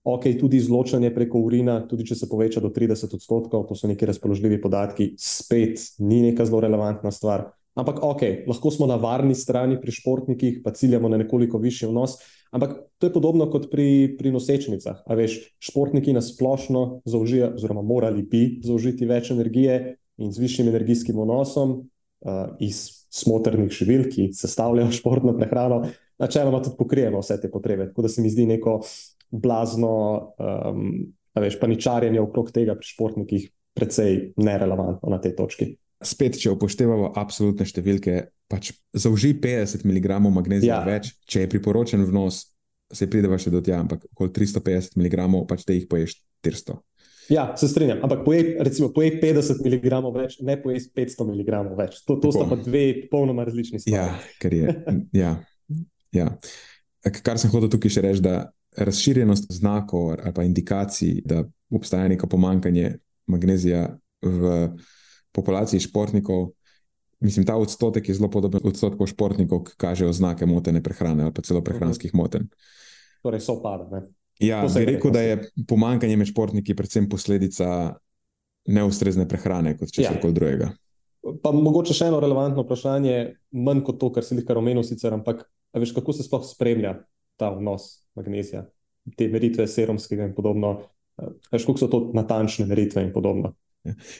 Ok, tudi izločanje preko urina, tudi če se poveča do 30 odstotkov, to so neki razpoložljivi podatki, spet ni neka zelo relevantna stvar. Ampak, ok, lahko smo na varni strani pri športnikih, pa ciljamo na nekoliko višji vnos. Ampak to je podobno kot pri, pri nosečnicah. A veš, športniki na splošno zaužijo, oziroma morali bi zaužiti več energije in z višjim energijskim vnosom uh, iz smotrnih živil, ki sestavljajo športno prehrano, načeloma tudi pokrijemo vse te potrebe. Tako da se mi zdi neko blazno, um, veš, paničarjenje okrog tega pri športnikih precej nerelevantno na tej točki spet, če upoštevamo absolutne številke, pač zauži 50 mg magnezija ja. več, če je priporočen vnos, se prideva še do tja, ampak okoli 350 mg, pač te jih poješ 400. Ja, se strinjam, ampak pojej, recimo, pojej 50 mg več, ne pojej 500 mg več. To, to sta pa dve popolnoma različni stvari. Ja, kar je. ja, ja. Kar sem hotel tukaj še reči, da razširjenost znakov ali pa indikacij, da obstaja neko pomankanje magnezija v populaciji športnikov, mislim, ta odstotek je zelo podoben odstotku športnikov, ki kažejo znake motene prehrane ali pa celo prehranskih moten. Torej, so pada. Ja, bi rekel, da je pomankanje med športniki predvsem posledica neustrezne prehrane, kot če se ja. kaj drugega. Pa mogoče še eno relevantno vprašanje, manj kot to, kar si jih omenil, sicer, ampak veš, kako se sploh spremlja ta vnos magnezija, te meritve serumskega in podobno. Veš, kako so to natančne meritve in podobno.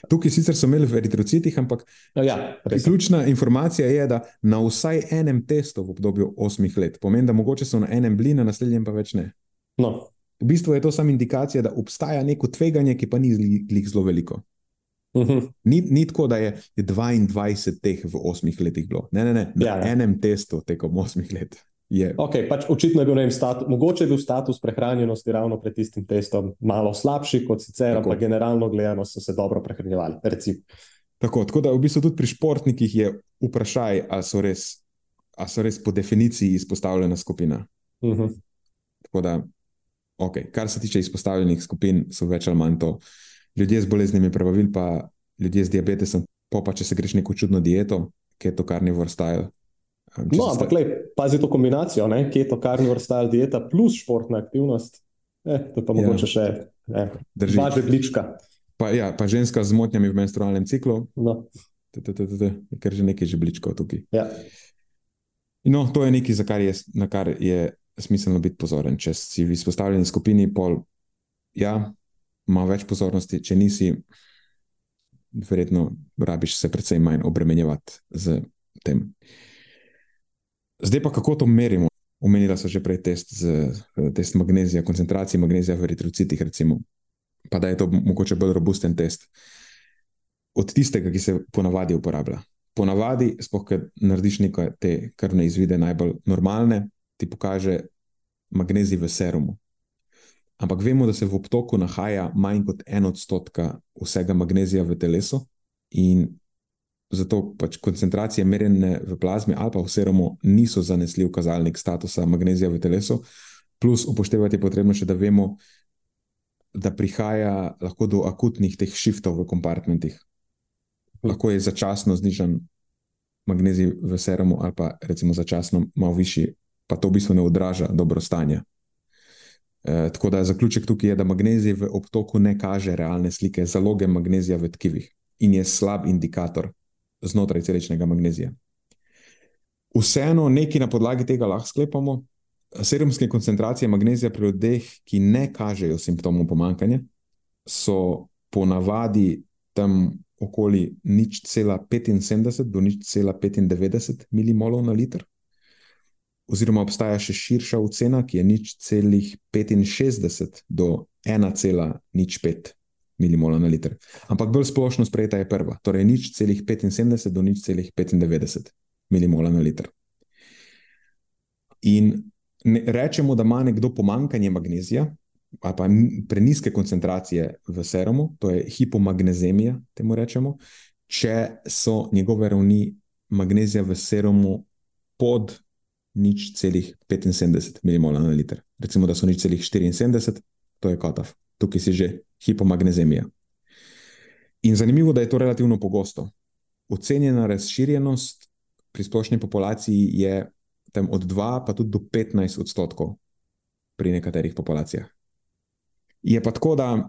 Tukaj sicer so imeli v eritrocitih, ampak no, ja, ključna informacija je, da na vsaj enem testu v obdobju osmih let, pomeni, da mogoče so na enem bili, na naslednjem pa več ne. No. V bistvu je to samo indikacija, da obstaja neko tveganje, ki pa ni zelo veliko. Uh mhm. -huh. ni, ni tako, da je 22 teh v osmih letih bilo. Ne, ne, ne. Na ja, ja. enem testu tekom osmih let. Je. Okay, pač očitno je bil vem, status, mogoče je bil status prehranjenosti ravno pred tistim testom malo slabši kot sicer, ampak generalno gledano so se dobro prehranjevali. Tako, tako da v bistvu tudi pri športnikih je vprašaj, ali so, so res po definiciji izpostavljena skupina. Uh mhm. -huh. Tako da, okay. kar se tiče izpostavljenih skupin, so več ali manj to. Ljudje z boleznimi prebavili, pa ljudje z diabetesom, pa če se greš neko čudno dieto, ki je to carnivore style. No, ampak lej, pazi to kombinacijo, keto, carnivore style dieta plus športna aktivnost. Eh, to pa ja. mogoče še eh, dva žeblička. Pa, ja, pa ženska z motnjami v menstrualnem ciklu. No. Ker že nekaj žebličkov tukaj. Ja. No, to je nekaj, kar je, na kar je smiselno biti pozoren. Če si v izpostavljeni skupini, pol, ja, ima več pozornosti, če nisi, verjetno rabiš se predvsem manj obremenjevati z tem. Zdaj pa kako to merimo? Omenila so že prej test, z, test magnezija, koncentracije magnezija v eritrocitih, recimo. pa da je to mogoče bolj robusten test od tistega, ki se ponavadi uporablja. Ponavadi, spoh, ker narediš nekaj te krvne izvide, najbolj normalne, ti pokaže magnezij v serumu. Ampak vemo, da se v obtoku nahaja manj kot en odstotka vsega magnezija v telesu, in zato pač koncentracije merjene v plazmi ali pa v serumu niso zanesljiv kazalnik statusa magnezija v telesu. Plus upoštevati je potrebno še, da vemo, da prihaja lahko do akutnih teh shiftov v kompartmentih. Lahko je začasno znižen magnezij v serumu, ali pa recimo začasno malo višji, pa to v bistvu ne odraža dobro stanje. E, tako da zaključek tukaj je, da magnezij v obtoku ne kaže realne slike zaloge magnezija v tkivih in je slab indikator znotraj celičnega magnezija. Vseeno, nekaj na podlagi tega lahko sklepamo. Serumske koncentracije magnezija pri ljudeh, ki ne kažejo simptomov pomankanja, so ponavadi tam okoli nič cela 75 do nič cela 95 milimolov na liter. Oziroma, obstaja še širša ocena, ki je nič celih 65 do 1,05 milimola na liter. Ampak bolj splošno sprejeta je prva, torej nič celih 75 do nič celih 95 milimola na liter. In ne, rečemo, da ima nekdo pomankanje magnezija, ali pa preniske koncentracije v serumu, to je hipomagnezemija, temu rečemo, če so njegove ravni magnezija v serumu pod nič celih 75 mmol na liter. Recimo, da so nič celih 74, to je kotov, tukaj si že hipomagnezemija. In zanimivo, da je to relativno pogosto. Ocenjena razširjenost pri splošni populaciji je tam od 2 pa tudi do 15 odstotkov pri nekaterih populacijah. Je pa tako, da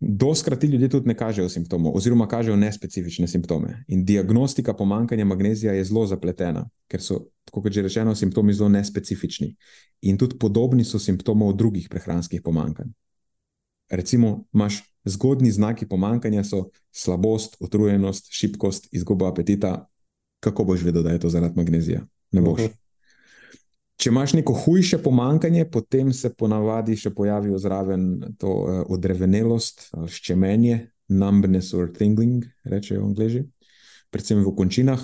doskrat ti ljudje tudi ne kažejo simptomov, oziroma kažejo nespecifične simptome. In diagnostika pomankanja magnezija je zelo zapletena, ker so, kot že rečeno, simptomi zelo nespecifični. In tudi podobni so simptomov drugih prehranskih pomankanj. Recimo, imaš zgodni znaki pomankanja, so slabost, utrujenost, šibkost, izguba apetita. Kako boš vedel, da je to zaradi magnezija? Ne boš. Uh -huh. Če imaš neko hujše pomankanje, potem se ponavadi še pojavi zraven to uh, odrevenelost, ščemenje, numbness or tingling, rečejo angliži, predvsem v končinah.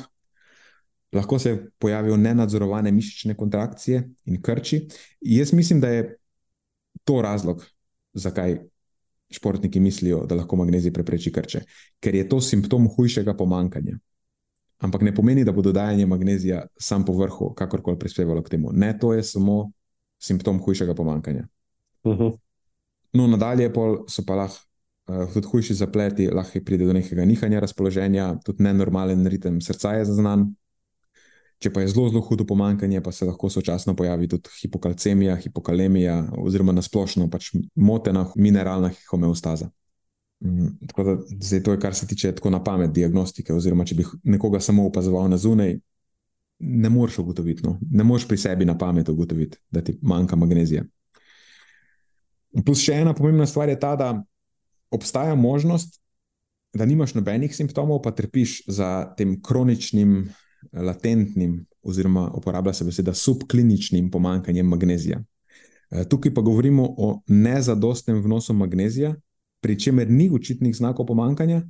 Lahko se pojavijo nenadzorovane mišične kontrakcije in krči. Jaz mislim, da je to razlog, zakaj športniki mislijo, da lahko magnezij prepreči krče, ker je to simptom hujšega pomankanja. Ampak ne pomeni, da bo dodajanje magnezija sam po vrhu kakorkoli prispevalo k temu. Ne, to je samo simptom hujšega pomankanja. Uh mhm. -huh. No, nadalje so pa lahko uh, tudi hujši zapleti, lahko pride do nekega nihanja razpoloženja, tudi nenormalen ritem srca je zaznan. Če pa je zelo, zelo hudo pomankanje, pa se lahko sočasno pojavi tudi hipokalcemija, hipokalemija, oziroma nasplošno pač motena mineralna homeostaza. Mm, tako da zdaj to je, kar se tiče tako na pamet diagnostike. Oziroma, če bi nekoga samo opazoval na zunaj, ne moreš ugotoviti, no? ne moreš pri sebi na pamet ugotoviti, da ti manjka magnezija. Plus še ena pomembna stvar je ta, da obstaja možnost, da nimaš nobenih simptomov, pa trpiš za tem kroničnim, latentnim, oziroma uporablja se beseda subkliničnim pomankanjem magnezija. Eh, tukaj pa govorimo o nezadostnem vnosu magnezija, pri čemer ni očitnih znakov pomankanja,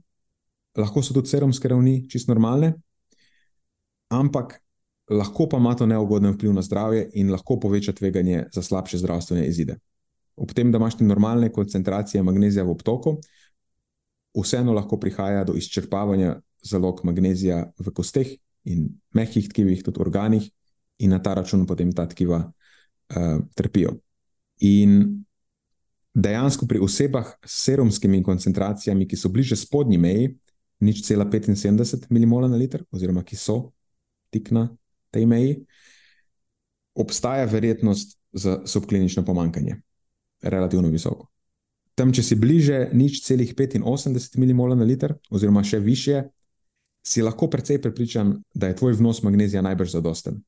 lahko so tudi serumske ravni čisto normalne, ampak lahko pa ima to neugoden vpliv na zdravje in lahko poveča tveganje za slabše zdravstvene izide. Ob tem, da imaš normalne koncentracije magnezija v obtoku, vseeno lahko prihaja do izčrpavanja zalog magnezija v kosteh in mehkih tkivih, tudi organih, in na ta račun potem ta tkiva uh, trpijo. In dejansko pri osebah s serumskimi koncentracijami, ki so bliže spodnji meji, nič cela 75 mmol na liter, oziroma ki so tik na tej meji, obstaja verjetnost za subklinično pomankanje, relativno visoko. Tam, če si bliže nič celih 85 mmol na liter, oziroma še više, si lahko precej prepričan, da je tvoj vnos magnezija najbrž zadosten.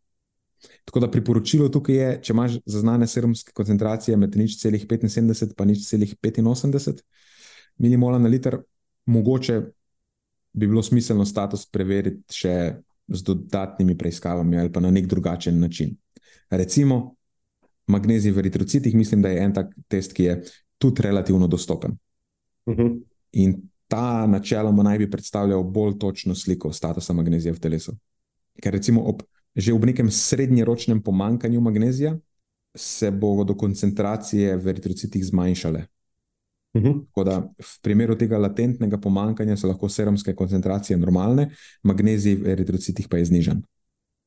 Tako da priporočilo tukaj je, če imaš zaznane serumske koncentracije med nič celih 75 in nič celih 85 mmol na liter, mogoče bi bilo smiselno status preveriti še z dodatnimi preiskavami ali pa na nek drugačen način. Recimo, magnezij v eritrocitih, mislim, da je en tak test, ki je tudi relativno dostopen. Uh mhm. -huh. In ta načeloma naj bi predstavljal bolj točno sliko statusa magnezija v telesu. Ker recimo ob že v nekem srednjeročnem pomankanju magnezija, se bodo koncentracije v eritrocitih zmanjšale. Uh mhm. -huh. da, v primeru tega latentnega pomankanja so lahko serumske koncentracije normalne, magnezij v eritrocitih pa je znižen.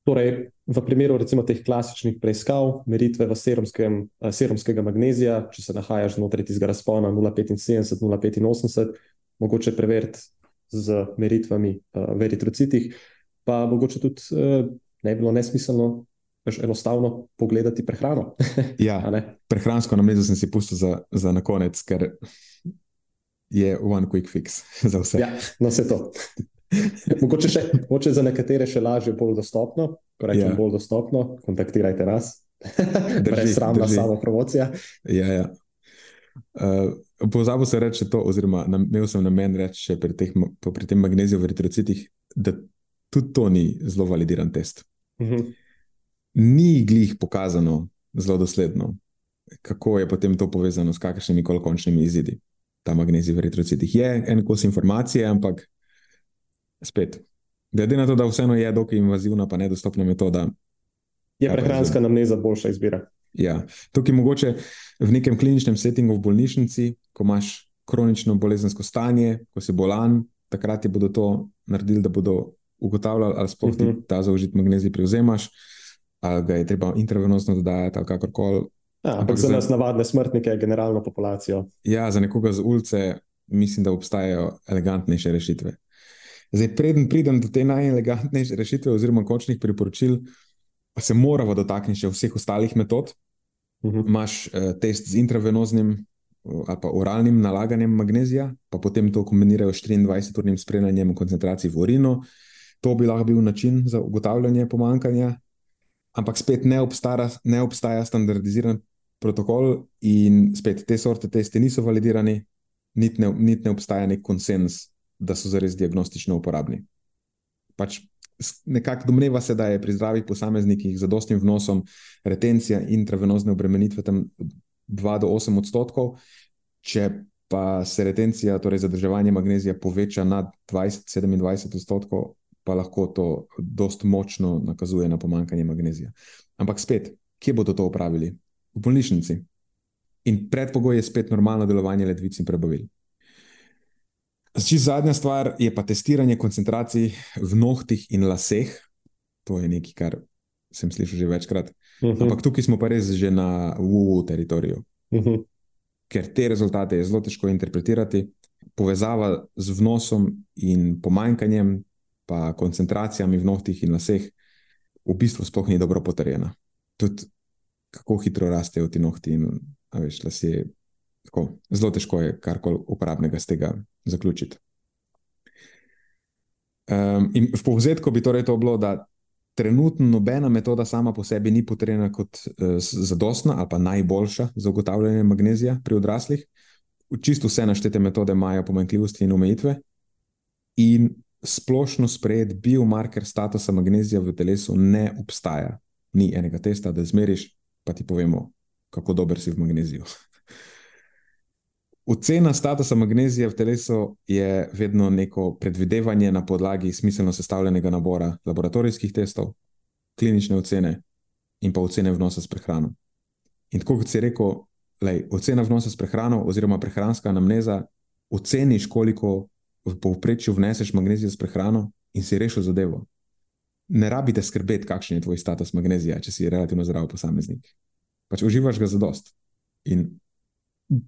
Torej, v primeru recimo, teh klasičnih preiskav, meritve v serumskem, eh, serumskega magnezija, če se nahajaš znotraj tistega razpona 0,75-0,85, mogoče preveriti z meritvami uh, v eritrocitih, pa mogoče tudi uh, ne bi bilo nesmiselno. Enostavno pogledati prehrano. ja, prehransko namrezo sem si pustil za, za na konec, ker je one quick fix za vse. Ja, no, vse to. mogoče, še, mogoče za nekatere še lažje, bolj dostopno. Ko rečem ja. bolj dostopno, kontaktirajte nas. Brez sramna samo promocija. Ja, ja. Uh, Pozabil sem reči to, oziroma imel sem namen reči pri, teh, pri tem magneziju v eritrocitih, da tudi to ni zelo validiran test. Uh mhm. -huh. Ni glih pokazano zelo dosledno, kako je potem to povezano s kakršnimi koli končnimi izidi. Ta magnezij v eritrocitih je en kos informacije, ampak spet, glede na to, da vseeno je dokaj invazivna, pa nedostopna metoda. Je prehranska namneza boljša izbira? Ja, tukaj mogoče v nekem kliničnem settingu v bolnišnici, ko imaš kronično bolezensko stanje, ko si bolan, takrat ti bodo to naredili, da bodo ugotavljali, ali sploh ti uh mhm. -huh. ta zaužit magnezij prevzemaš, ali ga je treba intravenosno dodajati, ali kakorkoli. Ja, ampak za nas, navadne smrtnike, generalno populacijo. Ja, za nekoga z ulice, mislim, da obstajajo elegantnejše rešitve. Zdaj, preden pridem do te najelegantnejše rešitve, oziroma končnih priporočil, se moramo dotakniti še vseh ostalih metod. Uh mhm. -huh. Imáš uh, test z intravenoznim uh, ali pa oralnim nalaganjem magnezija, pa potem to kombinirajo s 24-urnim spremljanjem koncentracij v urinu. To bi lahko bil način za ugotavljanje pomankanja, ampak spet ne obstaja, ne obstaja standardiziran protokol, in spet te sorte testi niso validirani, niti ne, nit ne obstaja nek konsens, da so zares diagnostično uporabni. Pač nekako domneva se, da je pri zdravih posameznikih z zadostnim vnosom retencija intravenozne obremenitve tam 2 do 8 odstotkov, če pa se retencija, torej zadrževanje magnezija, poveča nad 20-27 odstotkov, pa lahko to dost močno nakazuje na pomankanje magnezija. Ampak spet, kje bodo to upravili? V bolnišnici. In predpogoj je spet normalno delovanje ledvic in prebavil. Čisto zadnja stvar je pa testiranje koncentracij v nohtih in laseh. To je nekaj, kar sem slišal že večkrat. Uh mhm. -huh. Ampak tukaj smo pa res že na UU teritoriju. Uh mhm. -huh. Ker te rezultate je zelo težko interpretirati. Povezava z vnosom in pomanjkanjem, pa koncentracijami v nohtih in laseh, v bistvu sploh ni dobro potrjena. Tudi kako hitro rastejo ti nohti in veš, lasje. Tako, zelo težko je karkoli uporabnega z tega zaključiti. Um, in v povzetku bi torej to bilo, da trenutno nobena metoda sama po sebi ni potrjena kot uh, zadostna ali pa najboljša za ugotavljanje magnezija pri odraslih. Čisto vse naštete metode imajo pomanjkljivosti in omejitve, in splošno sprejet biomarker statusa magnezija v telesu ne obstaja. Ni enega testa, da zmeriš, pa ti povemo, kako dober si v magneziju. Ocena statusa magnezija v telesu je vedno neko predvidevanje na podlagi smiselno sestavljenega nabora laboratorijskih testov, klinične ocene in pa ocene vnosa s prehrano. In tako kot si rekel, lej, ocena vnosa s prehrano oziroma prehranska anamneza, oceniš, koliko v povprečju vneseš magnezija s prehrano in si rešil zadevo. Ne rabite skrbeti, kakšen je tvoj status magnezija, če si relativno zdrav posameznik. Pač uživaš ga za dost. In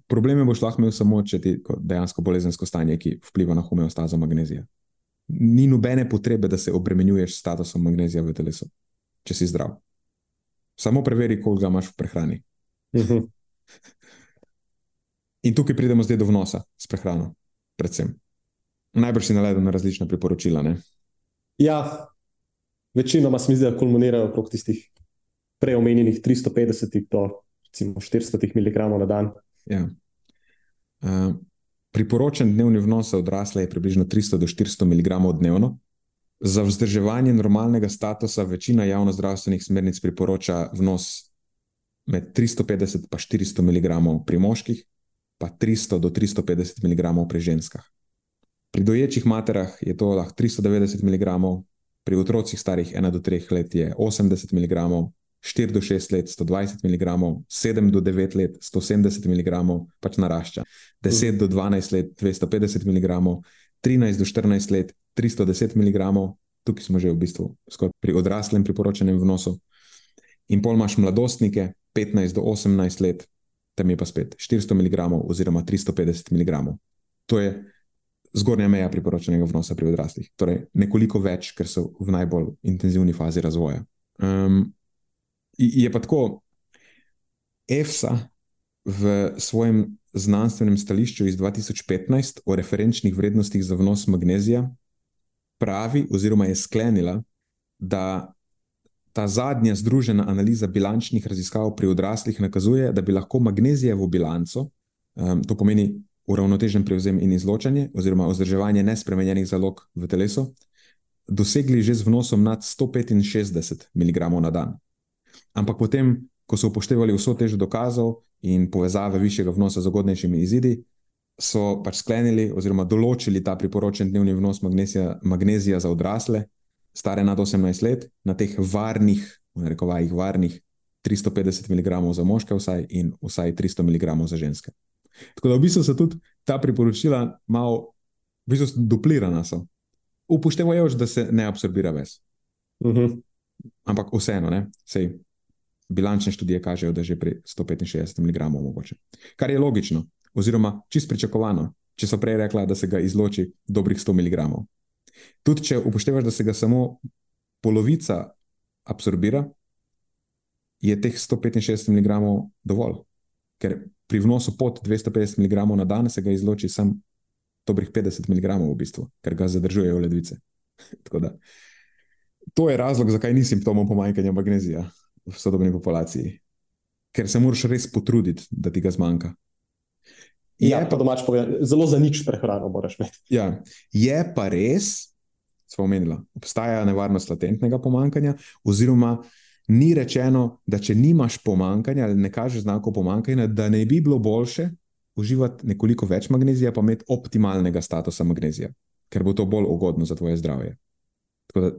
Probleme boš lahko imel samo, če ti dejansko bolezensko stanje, ki vpliva na homeostazo magnezija. Ni nobene potrebe, da se obremenjuješ s statusom magnezija v telesu, če si zdrav. Samo preveri, koliko ga imaš v prehrani. Uh mhm. -huh. In tukaj pridemo zdaj do vnosa s prehrano, predvsem. Najbrž si naledel na različna priporočila. Ne? Ja, večinoma se mi zdi, da kulminirajo okrog tistih preomenjenih 350 do 400 mg na dan. Ja. Uh, priporočen dnevni vnos za odrasle je približno 300 do 400 mg dnevno. Za vzdrževanje normalnega statusa večina javnozdravstvenih smernic priporoča vnos med 350 in 400 mg pri moških, pa 300 do 350 mg pri ženskah. Pri doječih materah je to lahko 390 mg, pri otrocih starih 1 do 3 let je 80 mg, 4 do 6 let 120 mg, 7 do 9 let 170 mg, pač narašča, 10 do 12 let 250 mg, 13 do 14 let 310 mg, tukaj smo že v bistvu skoraj pri odraslem priporočenem vnosu. In pol imaš mladostnike, 15 do 18 let, tam je pa spet 400 mg oziroma 350 mg. To je zgornja meja priporočenega vnosa pri odraslih. Torej, nekoliko več, ker so v najbolj intenzivni fazi razvoja. Um, je pa tako, EFSA v svojem znanstvenem stališču iz 2015 o referenčnih vrednostih za vnos magnezija pravi, oziroma je sklenila, da ta zadnja združena analiza bilančnih raziskav pri odraslih nakazuje, da bi lahko magnezijevo bilanco, um, to pomeni uravnotežen prevzem in izločanje, oziroma vzdrževanje nespremenjenih zalog v telesu, dosegli že z vnosom nad 165 mg na dan. Ampak potem, ko so upoštevali vso težo dokazov in povezave višjega vnosa z ugodnejšimi izidi, so pač sklenili oziroma določili ta priporočen dnevni vnos magnezija, magnezija za odrasle, stare nad 18 let, na teh varnih, v rekovajih, varnih 350 mg za moške, vsaj in vsaj 300 mg za ženske. Tako da v bistvu so tudi ta priporočila malo, v bistvu duplirana so. Upoštevajo, da se ne absorbira več. Uh mhm. -huh. Ampak vseeno, ne, sej bilančne študije kažejo, da je že pri 165 mg mogoče. Kar je logično, oziroma čist pričakovano, če so prej rekla, da se ga izloči dobrih 100 mg. Tudi če upoštevaš, da se ga samo polovica absorbira, je teh 165 mg dovolj. Ker pri vnosu pod 250 mg na dan se ga izloči samo dobrih 50 mg v bistvu, ker ga zadržujejo ledvice. to je razlog, zakaj ni simptomov pomanjkanja magnezija v sodobni populaciji. Ker se moraš res potruditi, da ti ga zmanjka. Je ja, pa domač povedano, zelo za nič prehrano moraš imeti. Ja, je pa res, smo omenili, obstaja nevarnost latentnega pomankanja, oziroma ni rečeno, da če nimaš pomankanja ali ne kažeš znakov pomankanja, da ne bi bilo boljše uživati nekoliko več magnezija, pa imeti optimalnega statusa magnezija, ker bo to bolj ugodno za tvoje zdravje. Da,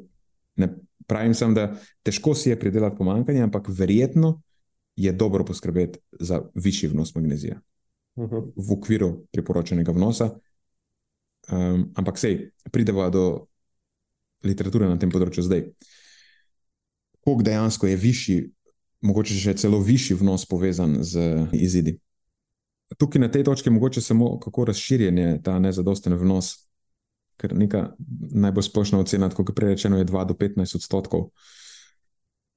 ne pravim sem, da težko si je pridelati pomankanje, ampak verjetno je dobro poskrbeti za višji vnos magnezija uh mhm. -huh. v okviru priporočenega vnosa. Um, ampak sej, pridemo do literature na tem področju zdaj koliko dejansko je višji, mogoče še celo višji vnos povezan z izidi. Tukaj na tej točki je mogoče samo kako razširjen je ta nezadosten vnos, ker neka najbolj splošna ocena, kot je prej rečeno, je 2 do 15 odstotkov.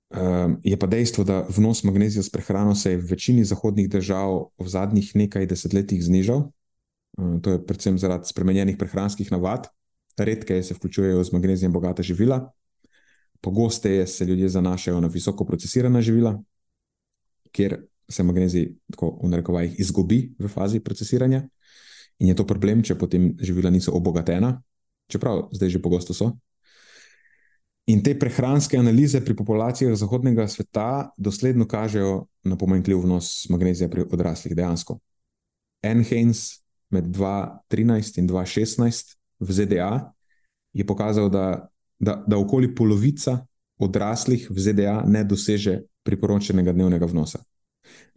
Um, je pa dejstvo, da vnos magnezija s prehrano se je v večini zahodnih držav v zadnjih nekaj desetletjih znižal. Um, to je predvsem zaradi spremenjenih prehranskih navad, redke se vključujejo z magnezijem bogata živila, Pogosteje se ljudje zanašajo na visoko procesirana živila, kjer se magnezij, tako v narekovajih, izgubi v fazi procesiranja. In je to problem, če potem živila niso obogatena, čeprav zdaj že pogosto so. In te prehranske analize pri populacijah zahodnega sveta dosledno kažejo na pomanjkljiv vnos magnezija pri odraslih, dejansko. Enhains med 2013 in 2016 v ZDA je pokazal, da da, da okoli polovica odraslih v ZDA ne doseže priporočenega dnevnega vnosa.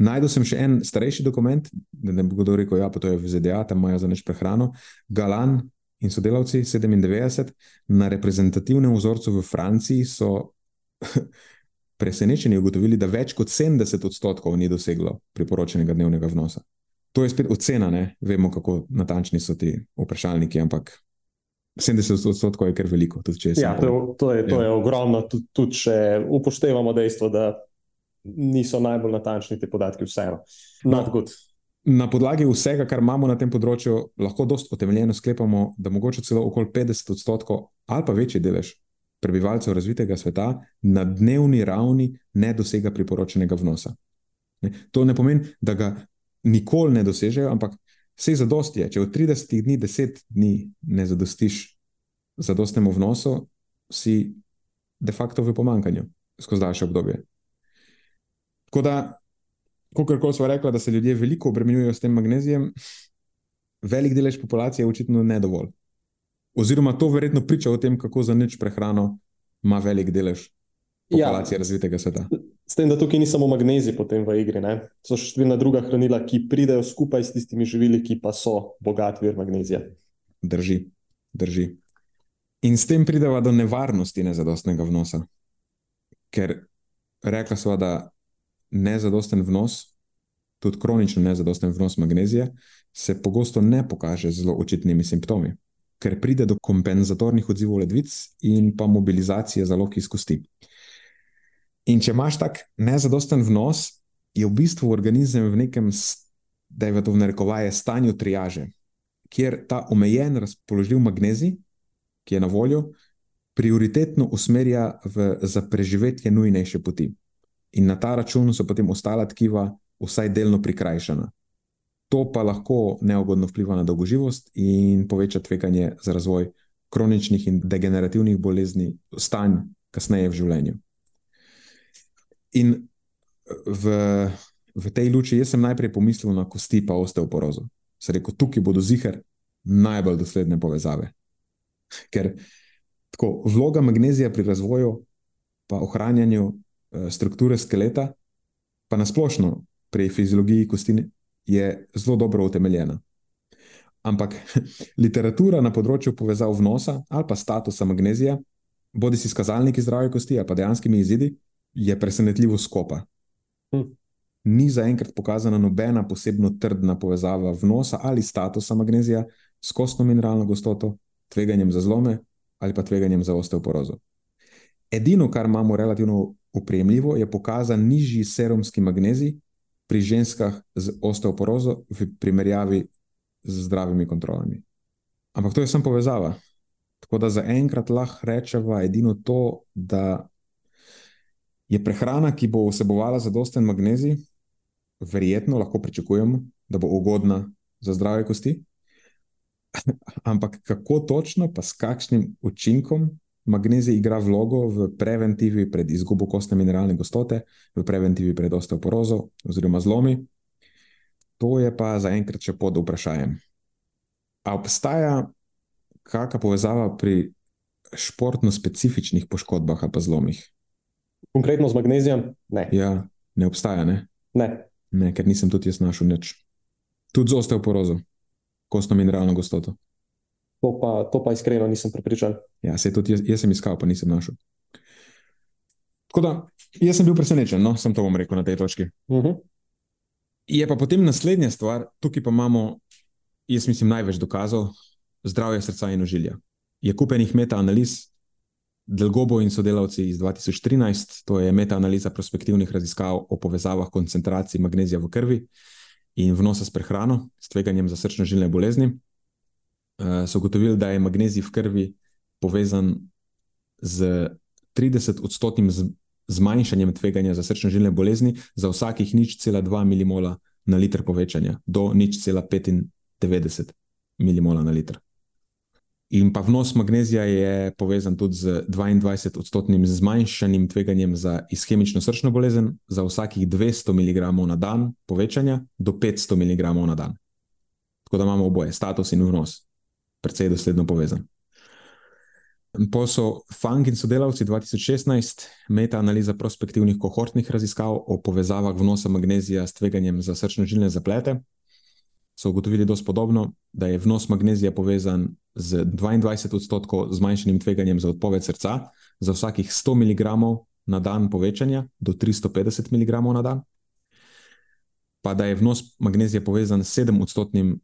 Najdel sem še en starejši dokument, da ne bo kdo rekel, ja, je to v ZDA, tam imajo za neč prehrano. Galan in sodelavci 97 na reprezentativnem vzorcu v Franciji so presenečeni ugotovili, da več kot 70 odstotkov ni doseglo priporočenega dnevnega vnosa. To je spet ocena, ne? vemo, kako natančni so ti vprašalniki, ampak 70 odstotkov je kar veliko. Ja, to, to, je, to ja. je ogromno, tudi, tudi če upoštevamo dejstvo, da niso najbolj natančni ti podatki, vseeno. No, na podlagi vsega, kar imamo na tem področju, lahko dosta utemeljeno sklepamo, da mogoče celo okoli 50 odstotkov ali pa večji delež prebivalcev razvitega sveta na dnevni ravni ne dosega priporočenega vnosa. Ne? To ne pomeni, da ga nikoli ne dosežejo, ampak Vse zadost je, če v 30 dni, 10 dni ne zadostiš zadostnemu vnosu, si de facto v pomankanju skozi daljše obdobje. Tako da, kot smo rekli, da se ljudje veliko obremenjujejo s tem magnezijem, velik delež populacije je očitno ne dovolj. Oziroma, to verjetno priča o tem, kako za nič prehrano ima velik delež ja. populacije ja. razvitega sveta. S tem, da tukaj ni samo magnezij potem v igri, ne? so še številna druga hranila, ki pridejo skupaj s tistimi živili, ki pa so bogat vir magnezija. Drži, drži. In s tem prideva do nevarnosti nezadostnega vnosa. Ker rekla sva, da nezadosten vnos, tudi kronično nezadosten vnos magnezija, se pogosto ne pokaže z zelo očitnimi simptomi. ker pride do kompenzatornih odzivov ledvic in pa mobilizacije zalog iz kosti. In če imaš tak nezadosten vnos, je v bistvu organizem v nekem, da je to v narekovaje, stanju triaže, kjer ta omejen razpoložljiv magnezij, ki je na voljo, prioritetno usmerja v za preživetje nujnejše poti. In na ta račun so potem ostala tkiva vsaj delno prikrajšana. To pa lahko neugodno vpliva na dolgoživost in poveča tveganje za razvoj kroničnih in degenerativnih bolezni, stanj kasneje v življenju. In v, v tej luči jaz sem najprej pomislil na kosti pa osteoporozo. Se rekel, tukaj bodo zihar najbolj dosledne povezave. Ker tako, vloga magnezija pri razvoju in ohranjanju strukture skeleta, pa nasplošno pri fiziologiji kosti, je zelo dobro utemeljena. Ampak literatura na področju povezav vnosa ali pa statusa magnezija, bodi si kazalniki zdravja kosti ali pa dejanskimi izidi, je presenetljivo skopa. Hm. Ni zaenkrat pokazana nobena posebno trdna povezava vnosa ali statusa magnezija s kostno mineralno gostoto, tveganjem za zlome ali pa tveganjem za osteoporozo. Edino, kar imamo relativno upremljivo, je pokazan nižji serumski magnezij pri ženskah z osteoporozo v primerjavi z zdravimi kontrolami. Ampak to je samo povezava. Tako da zaenkrat lahko rečemo edino to, da je prehrana, ki bo vsebovala zadosten magnezij, verjetno lahko pričakujemo, da bo ugodna za zdrave kosti. Ampak kako točno, pa s kakšnim učinkom magnezij igra vlogo v preventivi pred izgubo kostne mineralne gostote, v preventivi pred osteoporozo oziroma zlomi, to je pa zaenkrat še pod vprašanjem. A obstaja kakšna povezava pri športno specifičnih poškodbah ali pa zlomih? Konkretno z magnezijem? Ne. Ja, ne obstaja. Ne? Ne. ne, ker nisem tudi jaz našel nič. Tudi z osteoporozo, kostno mineralno gostoto. To pa, to pa iskreno nisem prepričan. Ja, se tudi jaz, jaz sem iskal, pa nisem našel. Tako da, jaz sem bil presenečen, no, sem to bom rekel na tej točki. Uh mhm. -huh. Je pa potem naslednja stvar, tukaj pa imamo, jaz mislim, največ dokazov zdravja srca in ožilja. Je kupenih metaanaliz, Delgobo in sodelavci iz 2013, to je metaanaliza prospektivnih raziskav o povezavah koncentracij magnezija v krvi in vnosa s prehrano, s tveganjem za srčno-žilne bolezni, so ugotovili, da je magnezij v krvi povezan z 30-odstotnim zmanjšanjem tveganja za srčno-žilne bolezni za vsakih nič cela 2 milimola na liter povečanja, do nič cela 95 milimola na liter. In pa vnos magnezija je povezan tudi z 22-odstotnim zmanjšanjem tveganjem za ischemično srčno bolezen, za vsakih 200 mg na dan povečanja do 500 mg na dan. Tako da imamo oboje, status in vnos, precej dosledno povezan. Po so Fang in sodelavci 2016 meta-analiza prospektivnih kohortnih raziskav o povezavah vnosa magnezija s tveganjem za srčno-žilne zaplete so ugotovili dosti podobno, da je vnos magnezija povezan z 22 odstotkov zmanjšanim tveganjem za odpoved srca, za vsakih 100 mg na dan povečanja do 350 mg na dan, pa da je vnos magnezija povezan s 7 odstotnim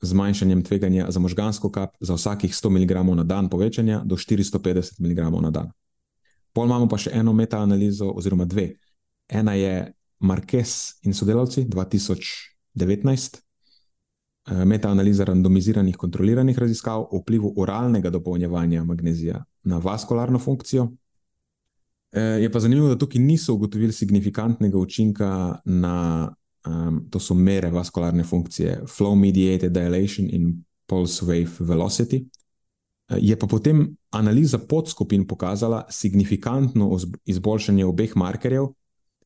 zmanjšanjem tveganja za možgansko kap za vsakih 100 mg na dan povečanja do 450 mg na dan. Pol imamo pa še eno metaanalizo, oziroma dve. Ena je Marquez in sodelavci 2019. Eh, metaanaliza randomiziranih kontroliranih raziskav o vplivu oralnega dopolnjevanja magnezija na vaskularno funkcijo. Eh, je pa zanimivo, da tukaj niso ugotovili signifikantnega učinka na um, to so mere vaskularne funkcije, flow mediated dilation in pulse wave velocity. Eh, je pa potem analiza podskupin pokazala signifikantno izboljšanje obeh markerjev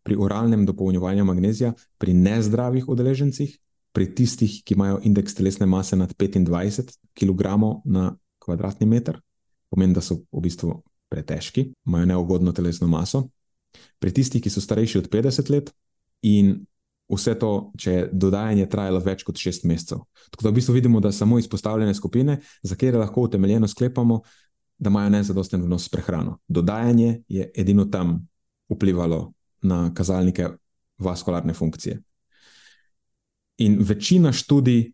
pri oralnem dopolnjevanju magnezija pri nezdravih udeležencih pri tistih, ki imajo indeks telesne mase nad 25 kg na kvadratni meter, pomeni, da so v bistvu pretežki, imajo neugodno telesno maso, pri tistih, ki so starejši od 50 let, in vse to, če je dodajanje trajalo več kot 6 mesecev. Tako da v bistvu vidimo, da samo izpostavljene skupine, za katere lahko utemeljeno sklepamo, da imajo nezadosten vnos prehrano. Dodajanje je edino tam vplivalo na kazalnike vaskularne funkcije. In večina študij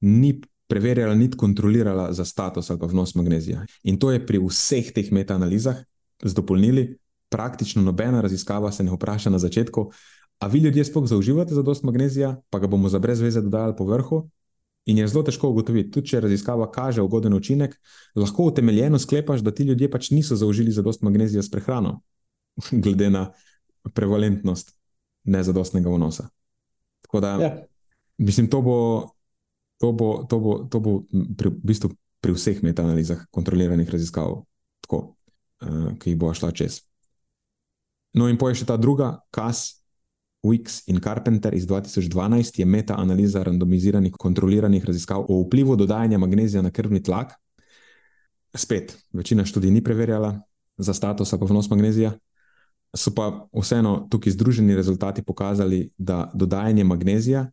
ni preverjala, niti kontrolirala za status ali pa vnos magnezija. In to je pri vseh teh metaanalizah z dopolnili. Praktično nobena raziskava se ne vpraša na začetku, a vi ljudje sploh zauživate za dost magnezija, pa ga bomo za brez veze dodali po vrhu. In je zelo težko ugotoviti, tudi če raziskava kaže ugoden učinek, lahko utemeljeno sklepaš, da ti ljudje pač niso zaužili za dost magnezija s prehrano, glede na prevalentnost nezadostnega vnosa. Tako da, ja. mislim, to bo, to bo, to bo, to bo pri, v bistvu pri vseh metaanalizah kontroliranih raziskav, tako, uh, ki jih bo šla čez. No, in poje še ta druga, KAS, Wicks in Carpenter iz 2012 je metaanaliza randomiziranih kontroliranih raziskav o vplivu dodajanja magnezija na krvni tlak. Spet, večina študij ni preverjala za status ali vnos magnezija, so pa vseeno tukaj združeni rezultati pokazali, da dodajanje magnezija,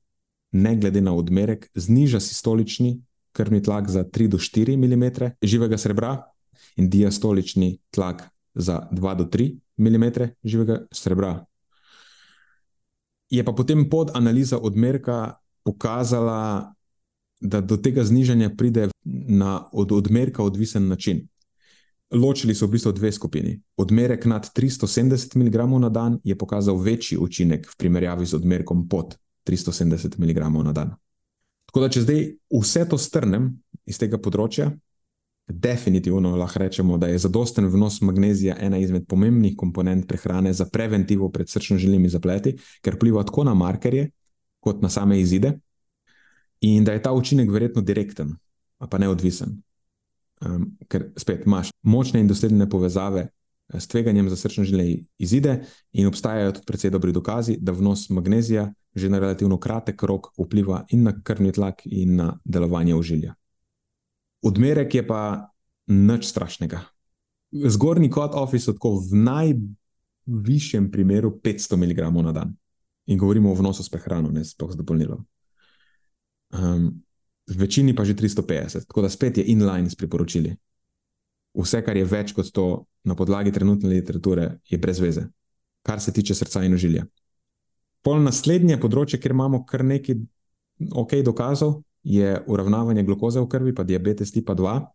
ne glede na odmerek, zniža sistolični krvni tlak za 3 do 4 mm živega srebra in diastolični tlak za 2 do 3 mm živega srebra. Je pa potem pod analiza odmerka pokazala, da do tega znižanja pride na od odmerka odvisen način. Ločili so v bistvu dve skupini. Odmerek nad 370 mg na dan je pokazal večji učinek v primerjavi z odmerkom pod 370 mg na dan. Tako da, če zdaj vse to strnem iz tega področja, definitivno lahko rečemo, da je zadosten vnos magnezija ena izmed pomembnih komponent prehrane za preventivo pred srčno-žilnimi zapleti, ker vpliva tako na markerje, kot na same izide, in da je ta učinek verjetno direkten, pa neodvisen. Um, ker spet imaš močne in dosledne povezave eh, s tveganjem za srčno-žilne izide, in obstajajo tudi precej dobri dokazi, da vnos magnezija že na relativno kratek rok vpliva in na krvni tlak, in na delovanje ožilja. Odmerek je pa nič strašnega. Zgornji kot office je v najvišjem primeru 500 mg na dan. In govorimo o vnosu s prehrano, ne sploh z dopolnilom. Um, v večini pa že 350, tako da spet je inline s priporočili. Vse, kar je več kot to na podlagi trenutne literature, je brez veze, kar se tiče srca in ožilja. Pol naslednje področje, kjer imamo kar nekaj ok dokazov, je uravnavanje glukoze v krvi, pa diabetes tipa 2.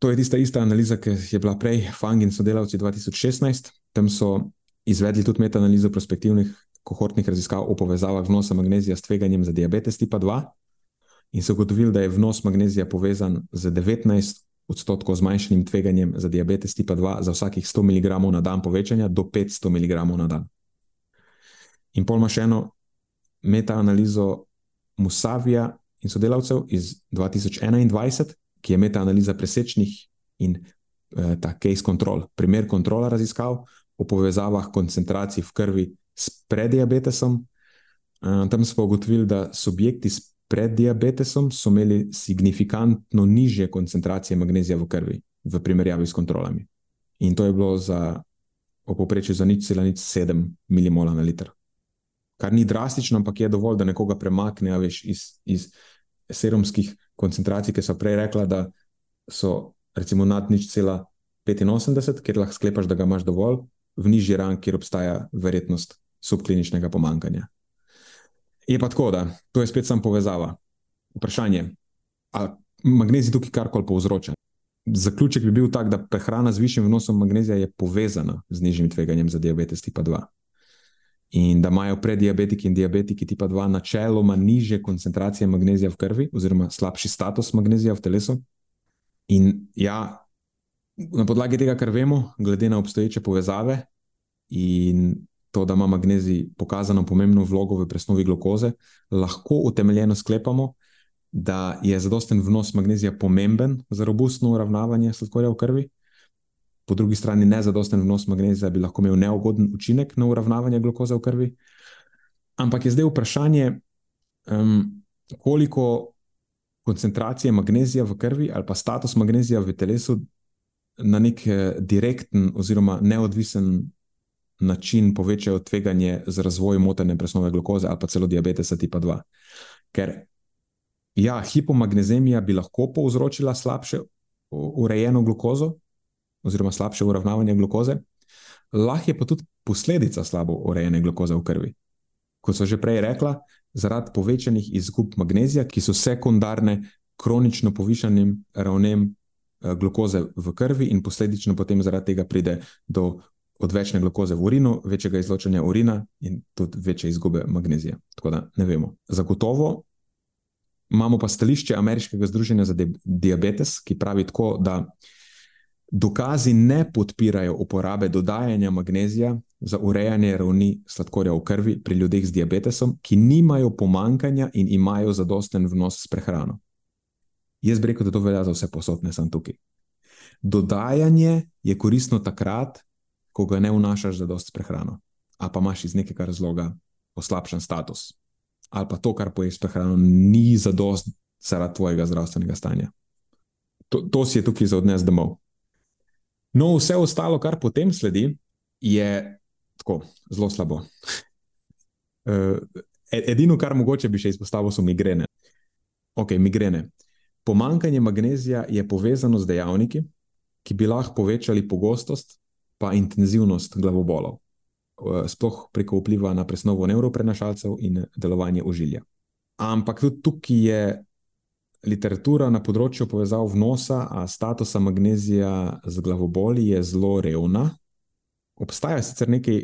To je tista ista analiza, ki je bila prej, Fang in sodelavci 2016. Tam so izvedli tudi metaanalizo prospektivnih kohortnih raziskav o povezavah vnosa magnezija s tveganjem za diabetes tipa 2 in so ugotovili, da je vnos magnezija povezan z 19 odstotkov zmanjšanim tveganjem za diabetes tipa 2 za vsakih 100 mg na dan povečanja do 500 mg na dan. In pol ima še eno metaanalizo Musavija in sodelavcev iz 2021, ki je metaanaliza presečnih in eh, ta case control, primer kontrola raziskav o povezavah koncentracij v krvi s prediabetesom. Eh, tam smo ugotovili, da subjekti s prediabetesom so imeli signifikantno nižje koncentracije magnezija v krvi v primerjavi s kontrolami. In to je bilo za opoprečju za nič cela nič 7 mmol na liter. Kar ni drastično, ampak je dovolj, da nekoga premakne veš, iz, iz serumskih koncentracij, ki so prej rekla, da so recimo nad nič cela 85, ker lahko sklepaš, da ga imaš dovolj, v nižji rang, kjer obstaja verjetnost subkliničnega pomankanja. Je pa tako, da to je spet sam povezava. Vprašanje, ali magnezij tukaj karkoli povzroča. Zaključek bi bil tak, da prehrana z višjim vnosom magnezija je povezana z nižjim tveganjem za diabetes tipa 2 in da imajo prediabetiki in diabetiki tipa 2 načeloma niže koncentracije magnezija v krvi, oziroma slabši status magnezija v telesu. In ja, na podlagi tega, kar vemo, glede na obstoječe povezave in to, da ima magnezij pokazano pomembno vlogo v presnovi glukoze, lahko utemeljeno sklepamo, da je zadosten vnos magnezija pomemben za robustno uravnavanje sladkorja v krvi po drugi strani nezadosten vnos magnezija bi lahko imel neugoden učinek na uravnavanje glukoze v krvi. Ampak je zdaj vprašanje, um, koliko koncentracije magnezija v krvi ali pa status magnezija v telesu na nek eh, direkten oziroma neodvisen način povečajo tveganje za razvoj motene presnove glukoze ali pa celo diabetesa tipa 2. Ker ja, hipomagnezemija bi lahko povzročila slabše urejeno glukozo, oziroma slabše uravnavanje glukoze, lahko je pa tudi posledica slabo urejene glukoze v krvi. Kot so že prej rekla, zaradi povečanih izgub magnezija, ki so sekundarne kronično povišanim ravnem eh, glukoze v krvi, in posledično potem zaradi tega pride do odvečne glukoze v urinu, večjega izločanja urina in tudi večje izgube magnezija. Tako da ne vemo. Zagotovo imamo pa stališče Ameriškega združenja za diabetes, ki pravi tako, da dokazi ne podpirajo uporabe dodajanja magnezija za urejanje ravni sladkorja v krvi pri ljudeh z diabetesom, ki nimajo pomankanja in imajo zadosten vnos s prehrano. Jaz bi rekel, da to velja za vse posodne, sem tukaj. Dodajanje je koristno takrat, ko ga ne vnašaš za dost prehrano, a pa imaš iz nekega razloga poslabšan status, ali pa to, kar poješ prehrano, ni za dost zaradi tvojega zdravstvenega stanja. To, to si je tukaj za odnes domov. No, vse ostalo, kar potem sledi, je tako zelo slabo. Eh, edino, kar mogoče bi še izpostavil, so migrene. Ok, migrene. Pomankanje magnezija je povezano z dejavniki, ki bi lahko povečali pogostost pa intenzivnost glavobolov, eh, sploh preko vpliva na presnovo neuroprenašalcev in delovanje ožilja. Ampak tudi tukaj je literatura na področju povezav vnosa, a statusa magnezija z glavoboli je zelo revna. Obstaja sicer nekaj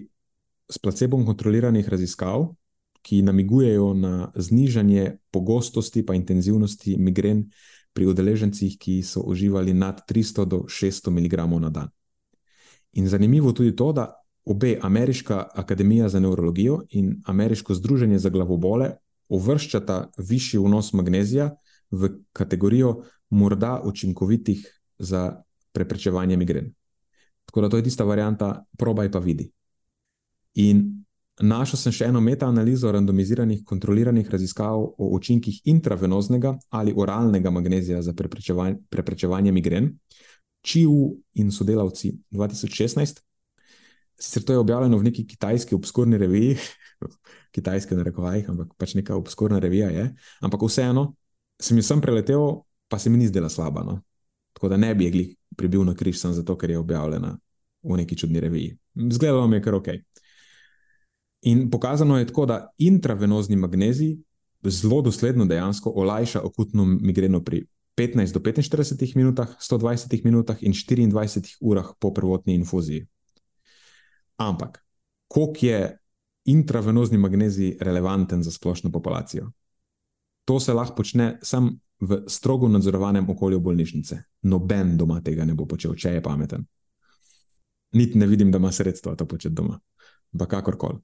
s placebom kontroliranih raziskav, ki namigujejo na znižanje pogostosti in intenzivnosti migren pri udeležencih, ki so uživali nad 300 do 600 mg na dan. In zanimivo tudi to, da obe Ameriška akademija za neurologijo in Ameriško združenje za glavobole uvrščata višji vnos magnezija v kategorijo morda učinkovitih za preprečevanje migren. Tako da to je tista varianta, probaj pa vidi. In našel sem še eno metaanalizo randomiziranih kontroliranih raziskav o učinkih intravenoznega ali oralnega magnezija za preprečevanje, preprečevanje migren, Čiu in sodelavci 2016. Sicer to je objavljeno v neki kitajski obskurni reviji, kitajske na rekovajih, ampak pač neka obskurna revija je. Ampak vseeno, sem jo sem preletel, pa se mi ni zdela slaba. No? Tako da ne bi je pribil na križ, samo zato, ker je objavljena v neki čudni reviji. Zgledalo mi je kar ok. In pokazano je tako, da intravenozni magnezij zelo dosledno dejansko olajša akutno migreno pri 15 do 45 minutah, 120 minutah in 24 urah po prvotni infuziji. Ampak, koliko je intravenozni magnezij relevanten za splošno populacijo? To se lahko počne samo v strogo nadzorovanem okolju bolnišnice. Noben doma tega ne bo počel, če je pameten. Niti ne vidim, da ima sredstva to početi doma, pa kakorkoli.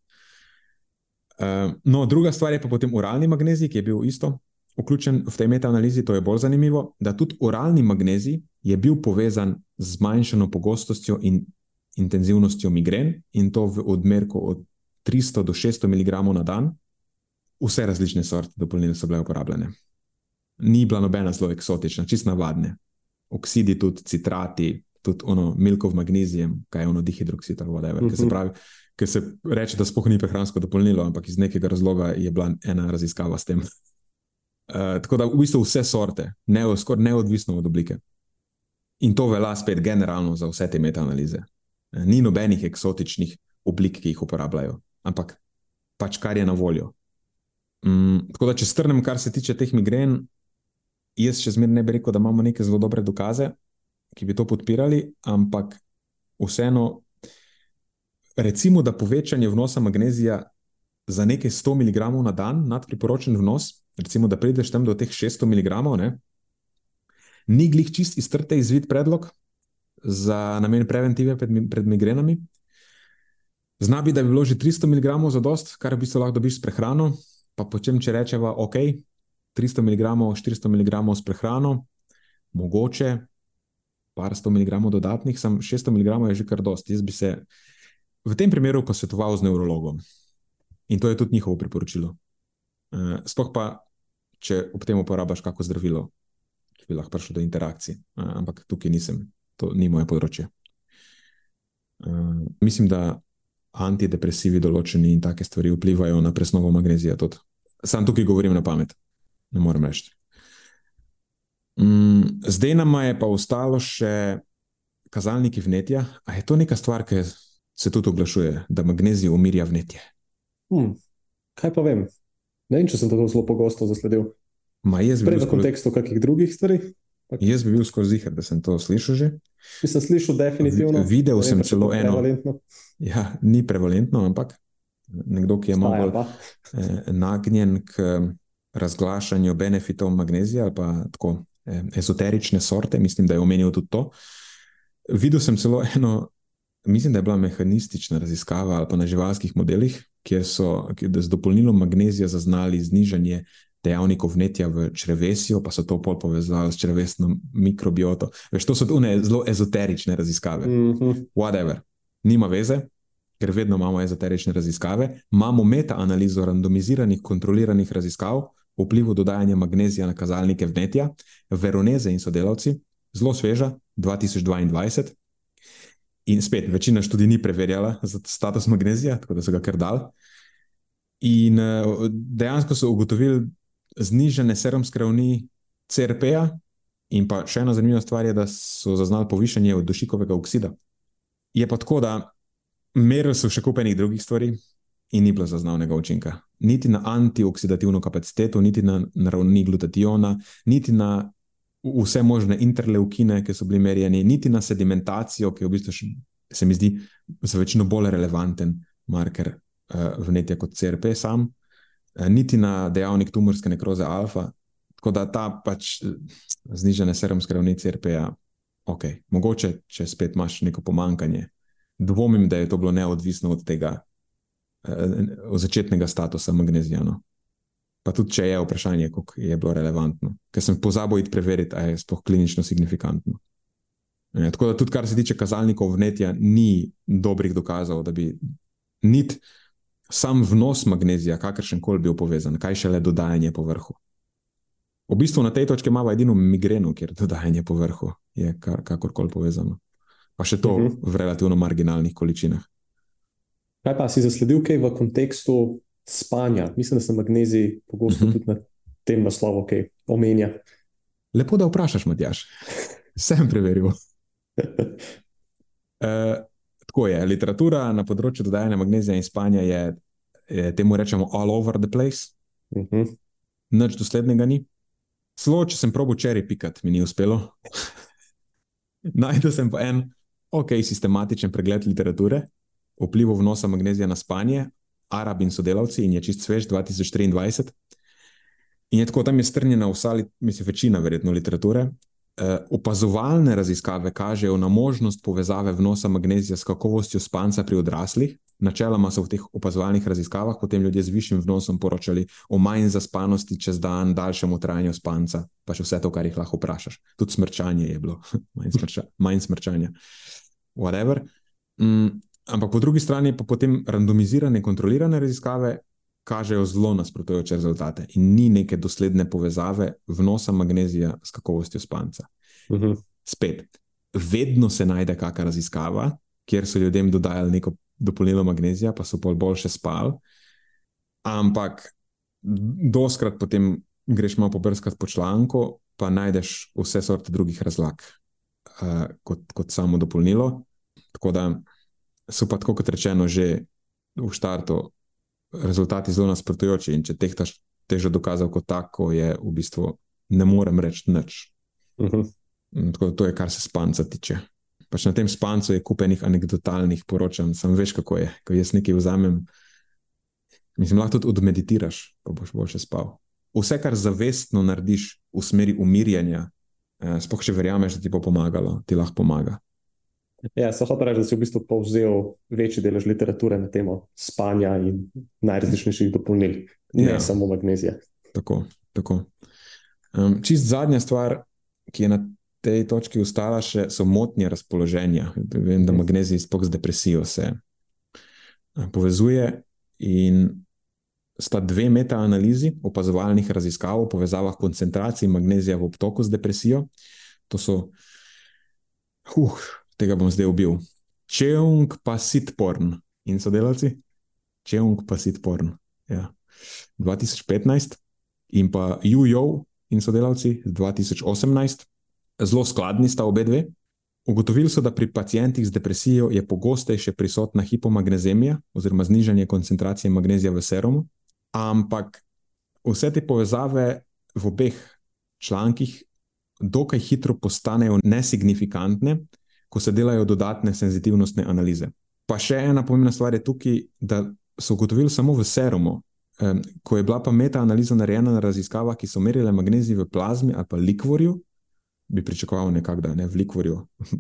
Uh, no, druga stvar je pa potem oralni magnezij, ki je bil isto vključen v tej metaanalizi. To je bolj zanimivo, da tudi oralni magnezij je bil povezan z zmanjšano pogostostjo in intenzivnostjo migren, in to v odmerku od 300 do 600 mg na dan, vse različne sorte dopolnil so bile uporabljene. Ni bila nobena zelo eksotična, čist navadne. Oksidi, tudi citrati, tudi ono milkov magnezijem, kaj je ono dihidroksid ali whatever. Uh -huh. se pravi, ker se reče, da spohni ni prehransko dopolnilo, ampak iz nekega razloga je bila ena raziskava s tem. Uh, tako da v bistvu vse sorte, ne, skoraj neodvisno od oblike. In to velja spet generalno za vse te metaanalize. Ni nobenih eksotičnih oblik, ki jih uporabljajo, ampak pač kar je na voljo. Mm, tako da, če strnem, kar se tiče teh migren, jaz še zmeraj ne bi rekel, da imamo neke zelo dobre dokaze, ki bi to podpirali, ampak vseeno, recimo, da povečanje vnosa magnezija za nekaj 100 mg na dan nad priporočen vnos, recimo, da prideš tam do teh 600 mg, ne, ni glih čist iztrte izvid predlog za namen preventive pred, pred migrenami. Zna bi, da bi bilo že 300 mg za dost, kar bi se lahko dobiš s prehrano, pa potem, če rečemo, ok, 300 mg, 400 mg s prehrano, mogoče par 100 mg dodatnih, sem 600 mg je že kar dosti. Jaz bi se v tem primeru posvetoval z neurologom in to je tudi njihovo priporočilo. Uh, sploh pa, če ob tem uporabiš kako zdravilo, ki bi lahko prišlo do interakcij, uh, ampak tukaj nisem, to ni moje področje. Uh, mislim, da antidepresivi določeni in take stvari vplivajo na presnovo magnezija. Tudi. Sam tukaj govorim na pamet, ne morem reči. Mm, zdaj nam je pa ostalo še kazalniki vnetja. A je to neka stvar, ki se tudi oglašuje, da magnezij umirja vnetje? Hmm, kaj pa vem? Ne vem, če sem to zelo pogosto zasledil. Ma jaz bi Prej bil v skoraj, kontekstu kakih drugih stvari. Jaz bi bil skoraj zihar, da sem to slišal že. Mislim, slišal definitivno. Vi- videl sem celo eno. prevalentno. Ja, ni prevalentno, ampak nekdo, ki je malo Staja bolj pa. eh, nagnjen k eh, razglašanju benefitov magnezija ali pa tako eh, ezoterične sorte, mislim, da je omenil tudi to. Videl sem celo eno, mislim, da je bila mehanistična raziskava ali pa na živalskih modelih, kjer so kjer z dopolnilom magnezija zaznali znižanje dejavnikov vnetja v črevesju, pa so to pol povezali s črevesno mikrobioto. Veš, to so one zelo ezoterične raziskave. Mhm. whatever, nima veze, ker vedno imamo ezoterične raziskave. Imamo meta-analizo randomiziranih, kontroliranih raziskav o vplivu dodajanja magnezija na kazalnike vnetja, Veroneze in sodelavci, zelo sveža, 2022. In spet, večina študij ni preverjala za status magnezija, tako da so ga kar dal. In eh, dejansko so ugotovili znižene serumske ravni CRP-ja, in pa še ena zanimiva stvar je, da so zaznali povišanje dušikovega oksida. Je pa tako, da merili so še kup enih drugih stvari in ni bilo zaznavnega učinka. Niti na antioksidativno kapaciteto, niti na, na ravni glutationa, niti na vse možne interleukine, ki so bili merjeni, niti na sedimentacijo, ki je v bistvu, še, se mi zdi, za večino bolj relevanten marker uh, vnetja kot CRP sam, uh, niti na dejavnik tumorske nekroze alfa. Tako da ta pač eh, znižene serumske ravni CRP-ja, ok, mogoče, če spet imaš neko pomankanje. Dvomim, da je to bilo neodvisno od tega eh, od začetnega statusa magnezijano. Pa tudi, če je vprašanje, koliko je bilo relevantno, ker sem pozabil iti preveriti, ali je sploh klinično signifikantno. E, tako da, tudi kar se tiče kazalnikov vnetja, ni dobrih dokazov, da bi nit sam vnos magnezija, kakršen koli bil povezan, kaj šele dodajanje po vrhu. V bistvu na tej točki imamo edino migreno, kjer dodajanje po vrhu je kar, kakorkoli povezano. Pa še to uh Mhm. -huh. v relativno marginalnih količinah. Kaj pa si zasledil kaj v kontekstu spanja? Mislim, da se magnezij pogosto Mhm. tudi na tem naslovu kaj omenja. Lepo, da vprašaš, Matjaš. Sem preveril. E, tako je. Literatura na področju dodajanja magnezija in spanja je, je temu rečemo all over the place, Mhm. nič doslednega ni. Celo, če sem probo čeri pikati, mi ni uspelo. Najdel sem pa en ok, sistematičen pregled literature o vplivu vnosa magnezija na spanje, Arab in sodelavci, in je čist svež 2023. In je tako, tam je strnjena vsa, li- mislim, večina verjetno literature. Uh, opazovalne raziskave kažejo na možnost povezave vnosa magnezija s kakovostjo spanca pri odraslih. Načeloma so v teh opazovalnih raziskavah potem ljudje z višjim vnosom poročali o manj zaspanosti čez dan, daljšemu trajanju spanca, pa še vse to, kar jih lahko vprašaš. Tudi smrčanje je bilo, manj, smrča, manj smrčanja. Whatever. Mm, ampak po drugi strani pa potem randomizirane, kontrolirane raziskave kažejo zelo nasprotujoče rezultate in ni neke dosledne povezave vnosa magnezija s kakovostjo spanca. Mhm. Spet, vedno se najde kakšna raziskava, kjer so ljudem dodajali neko dopolnilo magnezija, pa so pol boljše spali. Ampak doskrat potem greš malo pobrskati po članku, pa najdeš vse sorte drugih razlag uh, kot, kot samo dopolnilo. Tako da so pa, tako kot rečeno, že v štartu rezultati zelo nasprotujoči. In če tehtaš težo dokazov kot tako, je v bistvu ne morem reči nič. Mhm. Mm, Tako da to je, kar se spanca tiče. Pač na tem spancu je kupenih anegdotalnih poročanj, sam veš, kako je. Ko jaz nekaj vzamem, mislim, lahko tudi odmeditiraš, pa boš boljše spal. Vse, kar zavestno narediš v smeri umirjanja, eh, sploh če verjameš, da ti bo pomagalo, ti lahko pomaga. Ja, so hotel reči, da si v bistvu povzel večji delež literature na temo spanja in najrazličnejših dopolnil, ne Ja. samo magnezija. Tako, tako. Um, čist zadnja stvar, ki je na tej točki ustala, še, so motnje razpoloženja. Vem, da magnezij sploh z depresijo se povezuje. In sta dve metaanalizi opazovalnih raziskav o povezavah koncentracij magnezija v obtoku z depresijo. To so, uh, tega bom zdaj ubil. Cheung pa Sitporn in sodelavci. Cheung pa Sitporn. Ja. 2015 in pa Jujo in sodelavci z 2018, zelo skladni sta obe dve. Ugotovili so, da pri pacijentih z depresijo je pogostejše prisotna hipomagnezemija oziroma znižanje koncentracije magnezija v serumu, ampak vse te povezave v obeh člankih dokaj hitro postanejo nesignifikantne, ko se delajo dodatne senzitivnostne analize. Pa še ena pomembna stvar je tukaj, da so ugotovili samo v serumu, um, ko je bila pa meta-analiza narejena na raziskavah, ki so merile magnezij v plazmi ali pa likvorju, bi pričakoval nekako, da ne v likvorju.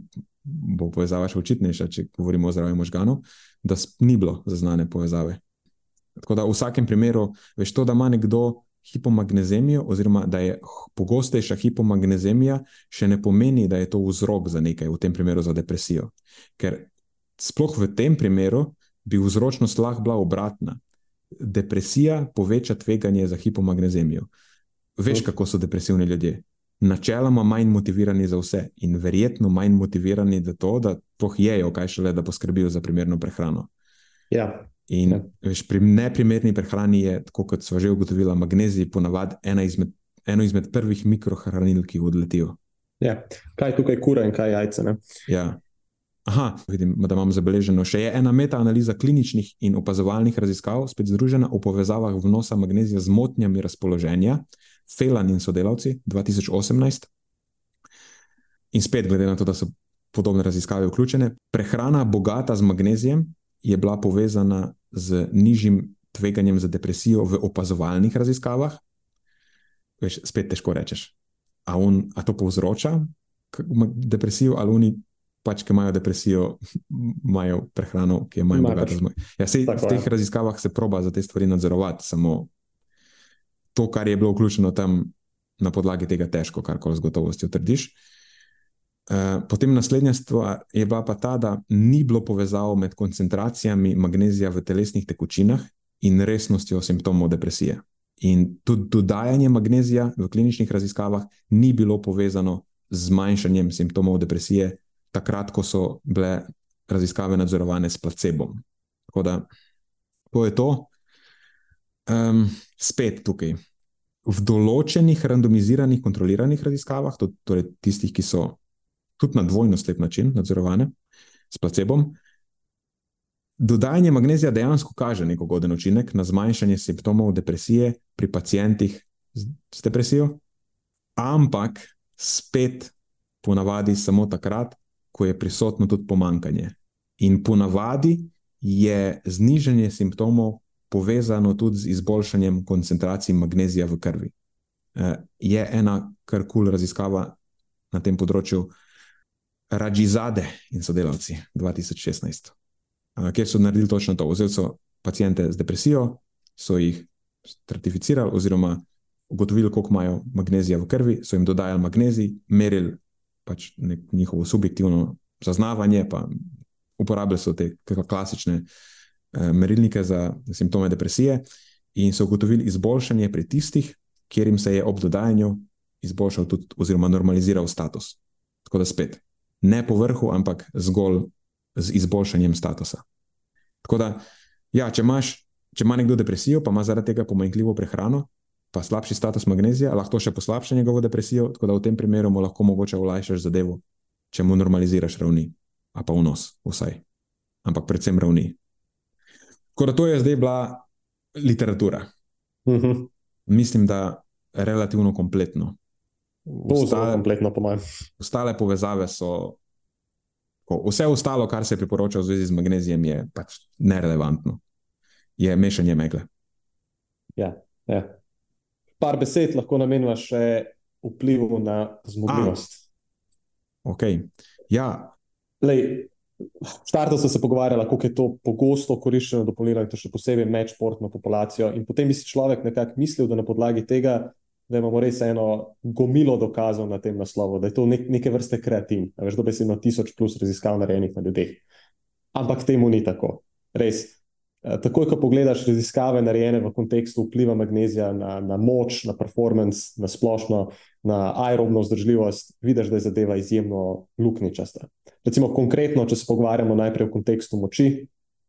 Bo povezava še očitnejša, če govorimo o zdravju možganov, da ni bilo zaznane povezave. Tako da v vsakem primeru, veš to, da ima nekdo hipomagnezemijo, oziroma da je pogostejša hipomagnezemija, še ne pomeni, da je to vzrok za nekaj, v tem primeru za depresijo. Ker sploh v tem primeru bi vzročnost lahko bila obratna. Depresija poveča tveganje za hipomagnezemijo. Veš, kako so depresivni ljudje. Načeloma manj motivirani za vse in verjetno manj motivirani za to, da pohjejo, kaj šele, da poskrbijo za primerno prehrano. Ja. In ja. veš, pri neprimerni prehrani je, kot smo že ugotovili, magnezij ponavadi izmed, eno izmed prvih mikrohranil, ki odletijo. Ja. Kaj tukaj kura in kaj jajce? Ja. Aha, vidim, da imam zabeleženo. Še je ena meta-analiza kliničnih in opazovalnih raziskav, spet združena v povezavah vnosa magnezija z motnjami razpoloženja, Felan in sodelavci 2018. In spet, glede na to, da so podobne raziskave vključene, prehrana bogata z magnezijem je bila povezana z nižjim tveganjem za depresijo v opazovalnih raziskavah. Veš, spet težko rečeš. A, on, a to povzroča depresijo, ali oni pač, ki imajo depresijo, imajo prehrano, ki je manj bogata. Ja, sej, v teh je. raziskavah se proba za te stvari nadzorovati, samo to, kar je bilo vključeno tam, na podlagi tega težko, kar koli z gotovostjo trdiš. Uh, potem naslednja stvar je bila pa ta, da ni bilo povezav med koncentracijami magnezija v telesnih tekočinah in resnostjo simptomov depresije. In tudi dodajanje magnezija v kliničnih raziskavah ni bilo povezano z zmanjšanjem simptomov depresije, takrat, ko so bile raziskave nadzorovane s placebom. Tako da, to je to. Um, spet tukaj. V določenih randomiziranih, kontroliranih raziskavah, torej tistih, ki so tudi na dvojno slep način nadzorovane s placebom, dodajanje magnezija dejansko kaže nek ugoden učinek na zmanjšanje simptomov depresije pri pacijentih z depresijo, ampak spet ponavadi samo takrat, ko je prisotno tudi pomankanje. In ponavadi je znižanje simptomov povezano tudi z izboljšanjem koncentracij magnezija v krvi. Eh, je ena kar kul cool raziskava na tem področju, Rajizade in sodelavci 2016, eh, kjer so naredili točno to. Vzeli so pacijente z depresijo, so jih stratificirali, oziroma ugotovili, koliko imajo magnezija v krvi, so jim dodajali magnezij, merili pač njihovo subjektivno zaznavanje, pa uporabljali so te klasične uh, merilnike za simptome depresije, in so ugotovili izboljšanje pri tistih, kjer jim se je ob dodajanju izboljšal tudi, oziroma normaliziral status. Tako da spet, ne po vrhu, ampak zgolj z izboljšanjem statusa. Tako da, ja, če imaš. Če ima nekdo depresijo, pa ima zaradi tega pomanjkljivo prehrano, pa slabši status magnezija, lahko še poslabša njegovo depresijo, tako da v tem primeru mu lahko mogoče olajšaš zadevo, če mu normaliziraš ravni, a pa vnos, vsaj. Ampak predvsem ravni. Tako da to je zdaj bila literatura. Uh mhm. -huh. Mislim, da relativno kompletno. Ostale, kompletno ostale povezave so. Vse ostalo, kar se priporoča v zvezi z magnezijem, je pač nerelevantno. Je mešanje megle. Ja, ja par besed lahko namenjamo še vplivu na zmogljivost. Ok. Ja. Lej, Štartov so se pogovarjali, kako je to pogosto koriščeno dopolnilno, in to še posebej med športno populacijo. In potem bi si človek nekako mislil, da na podlagi tega, da imamo res eno gomilo dokazov na tem naslovu, da je to nek, neke vrste kreativno. Veš, da bi si imel tisoč plus raziskav narejenih na ljudeh. Ampak temu ni tako. Res, Eh, takoj, ko pogledaš raziskave, narejene v kontekstu vpliva magnezija na, na moč, na performance, na splošno, na aerobno vzdržljivost, vidiš, da je zadeva izjemno luknjičasta. Recimo, konkretno, če se pogovarjamo najprej v kontekstu moči,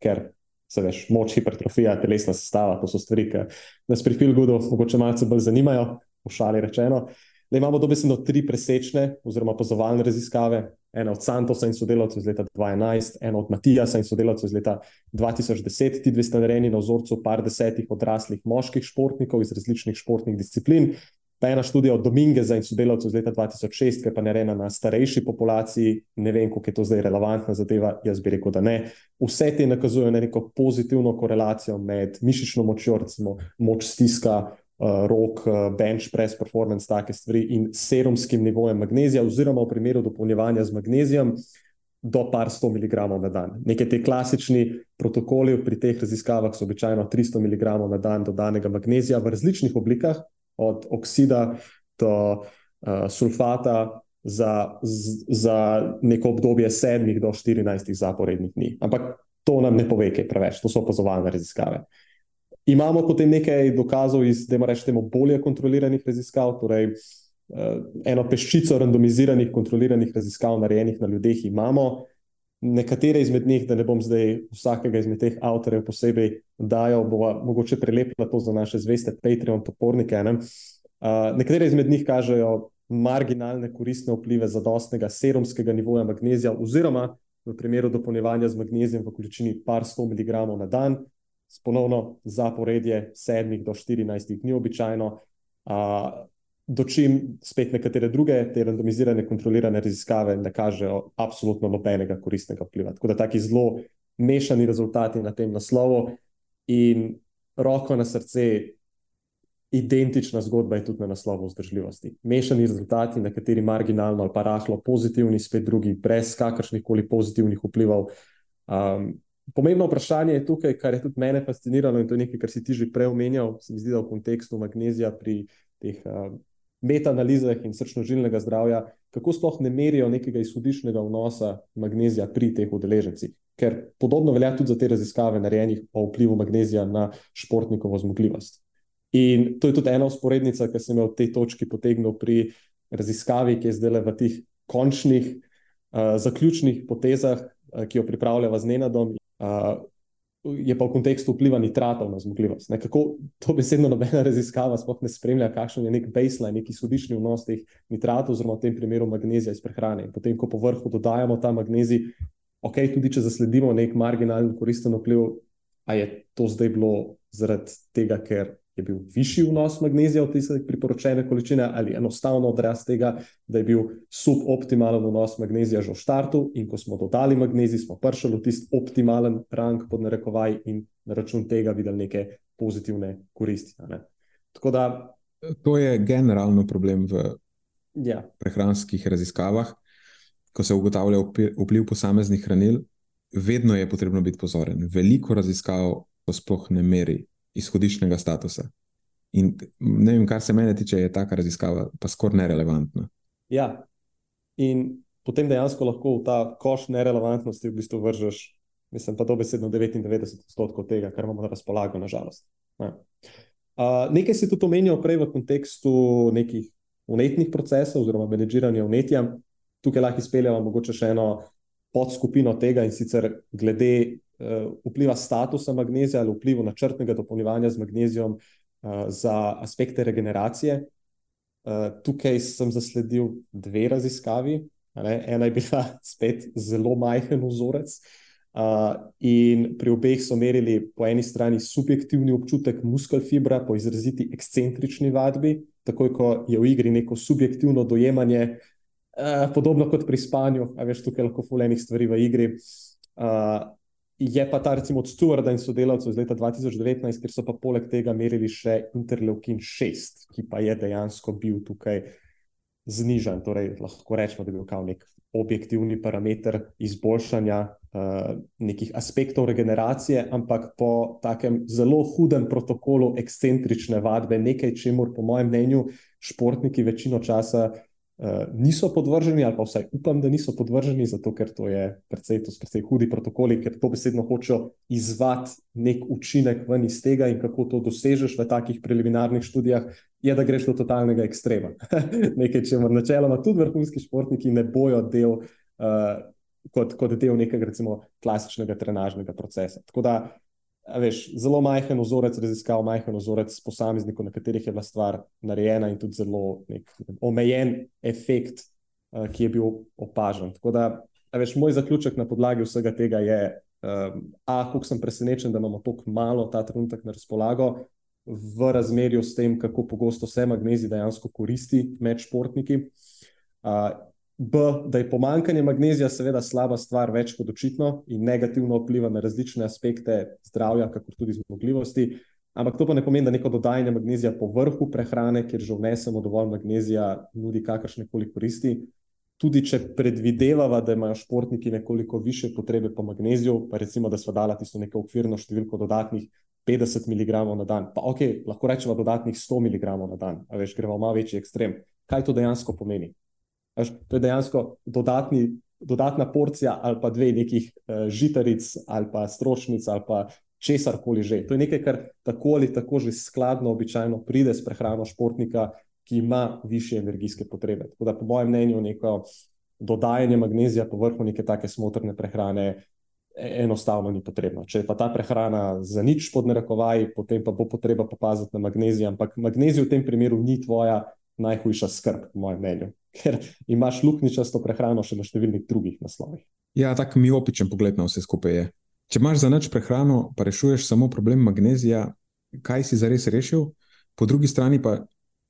ker se veš, moč, hipertrofija, telesna sestava, to so stvari, ki nas pri Filgudu mogoče malce bolj zanimajo, v šali rečeno. Da imamo dobesedno tri presečne oziroma pozovalne raziskave, ena od Santosa in sodelavcev iz leta 2011, ena od Matijasa in sodelavcev iz leta 2010. Ti dve sta narejeni na vzorcu par desetih odraslih moških športnikov iz različnih športnih disciplin. Pa ena študija od Domingeza in sodelavcev iz leta 2006, ki je pa narejena na starejši populaciji, ne vem, koliko je to zdaj relevantna zadeva, jaz bi rekel, da ne. Vse te nakazujejo na neko pozitivno korelacijo med mišično močjo, recimo moč stiska, rok, uh, bench press, performance, take stvari in serumskim nivojem magnezija, oziroma v primeru dopolnjevanja z magnezijem do par sto mg na dan. Neke te klasični protokoli pri teh raziskavah so običajno 300 mg na dan dodanega magnezija v različnih oblikah od oksida do uh, sulfata za, za neko obdobje 7 do 14 zaporednih dni. Ampak to nam ne pove, kaj preveč, to so opazovalne raziskave. Imamo potem nekaj dokazov iz, da rečemo, bolje kontroliranih raziskav, torej uh, eno peščico randomiziranih, kontroliranih raziskav, narejenih na ljudeh, imamo. Nekatere izmed njih, da ne bom zdaj vsakega izmed teh avtorjev posebej dajal, bo mogoče prelepila to za naše zveste Patreon podpornike. Ne? Uh, nekatere izmed njih kažejo marginalne koristne vplive zadostnega serumskega nivoja magnezija, oziroma v primeru dopolnjevanja z magnezijem v količini par sto mg na dan, ponovno zaporedje 7 do 14 dni običajno. Uh, dočim spet nekatere druge, te randomizirane, kontrolirane raziskave ne kažejo absolutno nobenega koristnega vpliva. Tako da taki zelo mešani rezultati na tem naslovu in roko na srce. Identična zgodba je tudi na naslovu vzdržljivosti. Mešani rezultati, na kateri marginalno ali pa rahlo pozitivni, spet drugi, brez kakršnih koli pozitivnih vplivov. Um, pomembno vprašanje je tukaj, kar je tudi mene fasciniralo in to je nekaj, kar si ti že prej omenjal, se mi zdi, da v kontekstu magnezija pri teh uh, metanalizah in srčno-žilnega zdravja, kako sploh ne merijo nekega izhodišnjega vnosa magnezija pri teh udeležencih. Ker podobno velja tudi za te raziskave, narejenih o vplivu magnezija na športnikovo zmogljivost. In to je tudi ena usporednica, ki sem jo v tej točki potegnil pri raziskavi, ki je zdaj le v teh končnih, uh, zaključnih potezah, uh, ki jo pripravljava z Nenadom. Uh, je pa v kontekstu vpliva nitratov na zmogljivost. Nekako to besedno nobena raziskava sploh ne spremlja, kakšen je nek baseline, neki sodišni vnos teh nitratov, oziroma v tem primeru magnezija iz prehrane. In potem, ko po vrhu dodajamo ta magnezij, ok, tudi če zasledimo nek marginalen koristen vpliv, a je to zdaj bilo zaradi tega, ker je bil višji vnos magnezija od tiste priporočene količine, ali enostavno odraz tega, da je bil suboptimalen vnos magnezija že v startu, in ko smo dodali magnezij, smo prišli v tisti optimalen rang, pod narekovaj, in na račun tega videli neke pozitivne koristi. Tako da. To je generalno problem v ja. prehranskih raziskavah, ko se ugotavlja vpliv posameznih hranil. Vedno je potrebno biti pozoren. Veliko raziskav to sploh ne meri izhodišnjega statusa. In ne vem, kar se mene tiče, je taka raziskava pa skoraj nerelevantna. Ja, in potem dejansko lahko v ta koš nerelevantnosti v bistvu vržeš, mislim, pa dobesedno 99 odstotkov tega, kar imamo na razpolago, nažalost. Ja. Uh, nekaj si tudi omenil prej v kontekstu nekih unetnih procesov oziroma menedžiranja unetja. Tukaj lahko izpeljemo mogoče še eno podskupino tega in sicer glede vpliva statusa magnezija ali vplivu načrtnega dopolnjevanja z magnezijem uh, za aspekte regeneracije. Uh, tukaj sem zasledil dve raziskavi. Ena je bila spet zelo majhen vzorec. Uh, in pri obeh so merili po eni strani subjektivni občutek muskel fibra po izraziti ekscentrični vadbi, takoj ko je v igri neko subjektivno dojemanje, uh, podobno kot pri spanju, a veš, tukaj lahko fulejnih stvari v igri. Uh, Je pa ta, recimo, od Stuarda in sodelavcev iz leta 2019, ker so pa poleg tega merili še interleukin 6, ki pa je dejansko bil tukaj znižen. Torej, lahko rečemo, da je bil kao nek objektivni parameter izboljšanja uh, nekih aspektov regeneracije, ampak po takem zelo hudem protokolu ekscentrične vadbe, nekaj, čemu, po mojem mnenju, športniki večino časa uh, niso podvrženi, ali pa vsaj upam, da niso podvrženi, zato ker to je precej, to precej hudi protokoli, ker to besedno hočejo izvati nek učinek ven iz tega in kako to dosežeš v takih preliminarnih študijah, je, da greš do totalnega ekstrema. Nekaj, če morda načeloma tudi vrhunski športniki ne bojo del. Uh, Kot, kot del nekega, recimo, klasičnega trenažnega procesa. Tako da veš, zelo majhen vzorec raziskav, majhen vzorec posameznikov, na katerih je bila stvar narejena, in tudi zelo nek, omejen efekt, uh, ki je bil opažen. Tako da, veš, moj zaključek na podlagi vsega tega je, um, a, kako sem presenečen, da imamo tako malo ta trenutek na razpolago. v razmerju s tem, kako pogosto se magnezij dejansko koristi med športniki. B, da je pomankanje magnezija seveda slaba stvar, več kot očitno in negativno vpliva na različne aspekte zdravja, kakor tudi zmogljivosti. Ampak to pa ne pomeni, da neko dodajanje magnezija po vrhu prehrane, kjer že vnesemo dovolj magnezija, nudi kakršne koli koristi. Tudi če predvidevamo, da imajo športniki nekoliko više potrebe po magneziju, pa recimo, da so dala tisto neko okvirno številko dodatnih 50 mg na dan, pa ok, lahko rečemo dodatnih 100 mg na dan, a veš, gremo malo večji ekstrem. Kaj to dejansko pomeni? Veš, to je dejansko dodatni, dodatna porcija ali pa dve nekih uh, žitaric ali pa stročnic ali pa česar koli že. To je nekaj, kar tako ali tako že skladno, običajno pride s prehrano športnika, ki ima više energijske potrebe. Tako da, po mojem mnenju, neko dodajanje magnezija po vrhu neke take smotrne prehrane e, enostavno ni potrebno. Če je pa ta prehrana za nič pod narekovaji, potem pa bo potreba popaziti na magnezij, ampak magnezij v tem primeru ni tvoja najhujša skrb, po mojem mnenju ker imaš luknjičasto prehrano še na številnih drugih naslovih. Ja, tako mi opičen pogled na vse skupaj je. Če imaš za nič prehrano, pa rešuješ samo problem magnezija, kaj si zares rešil, po drugi strani pa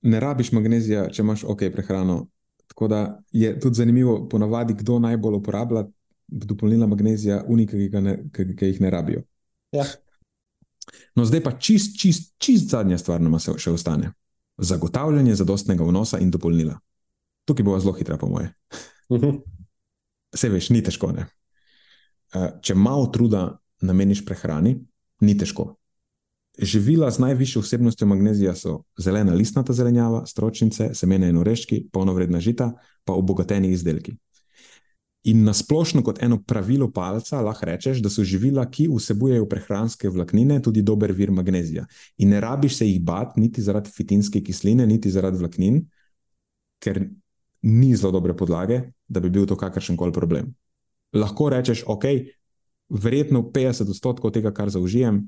ne rabiš magnezija, če imaš ok prehrano. Tako da je tudi zanimivo, ponavadi, kdo najbolj uporablja dopolnila magnezija, unike, ki, ki jih ne rabijo. Ja. No, zdaj pa čist, čist, čist zadnja stvar nama še ostane. Zagotavljanje zadostnega vnosa in dopolnila. Tukaj bo zelo hitra, po moje. Uh -huh. Se veš, ni težko. Ne? Eh, če malo truda nameniš prehrani, ni težko. Živila z najvišjo vsebnostjo magnezija so zelena listnata zelenjava, stročnice, semena in oreščki, polnovredna žita, pa obogateni izdelki. In na splošno, kot eno pravilo palca, lahko rečeš, da so živila, ki vsebujejo prehranske vlaknine, tudi dober vir magnezija. In ne rabiš se jih bati, niti zaradi fitinske kisline, niti zaradi vlaknin, ker ni zelo dobre podlage, da bi bil to kakršen koli problem. Lahko rečeš, ok, verjetno 50 odstotkov tega, kar zaužijem,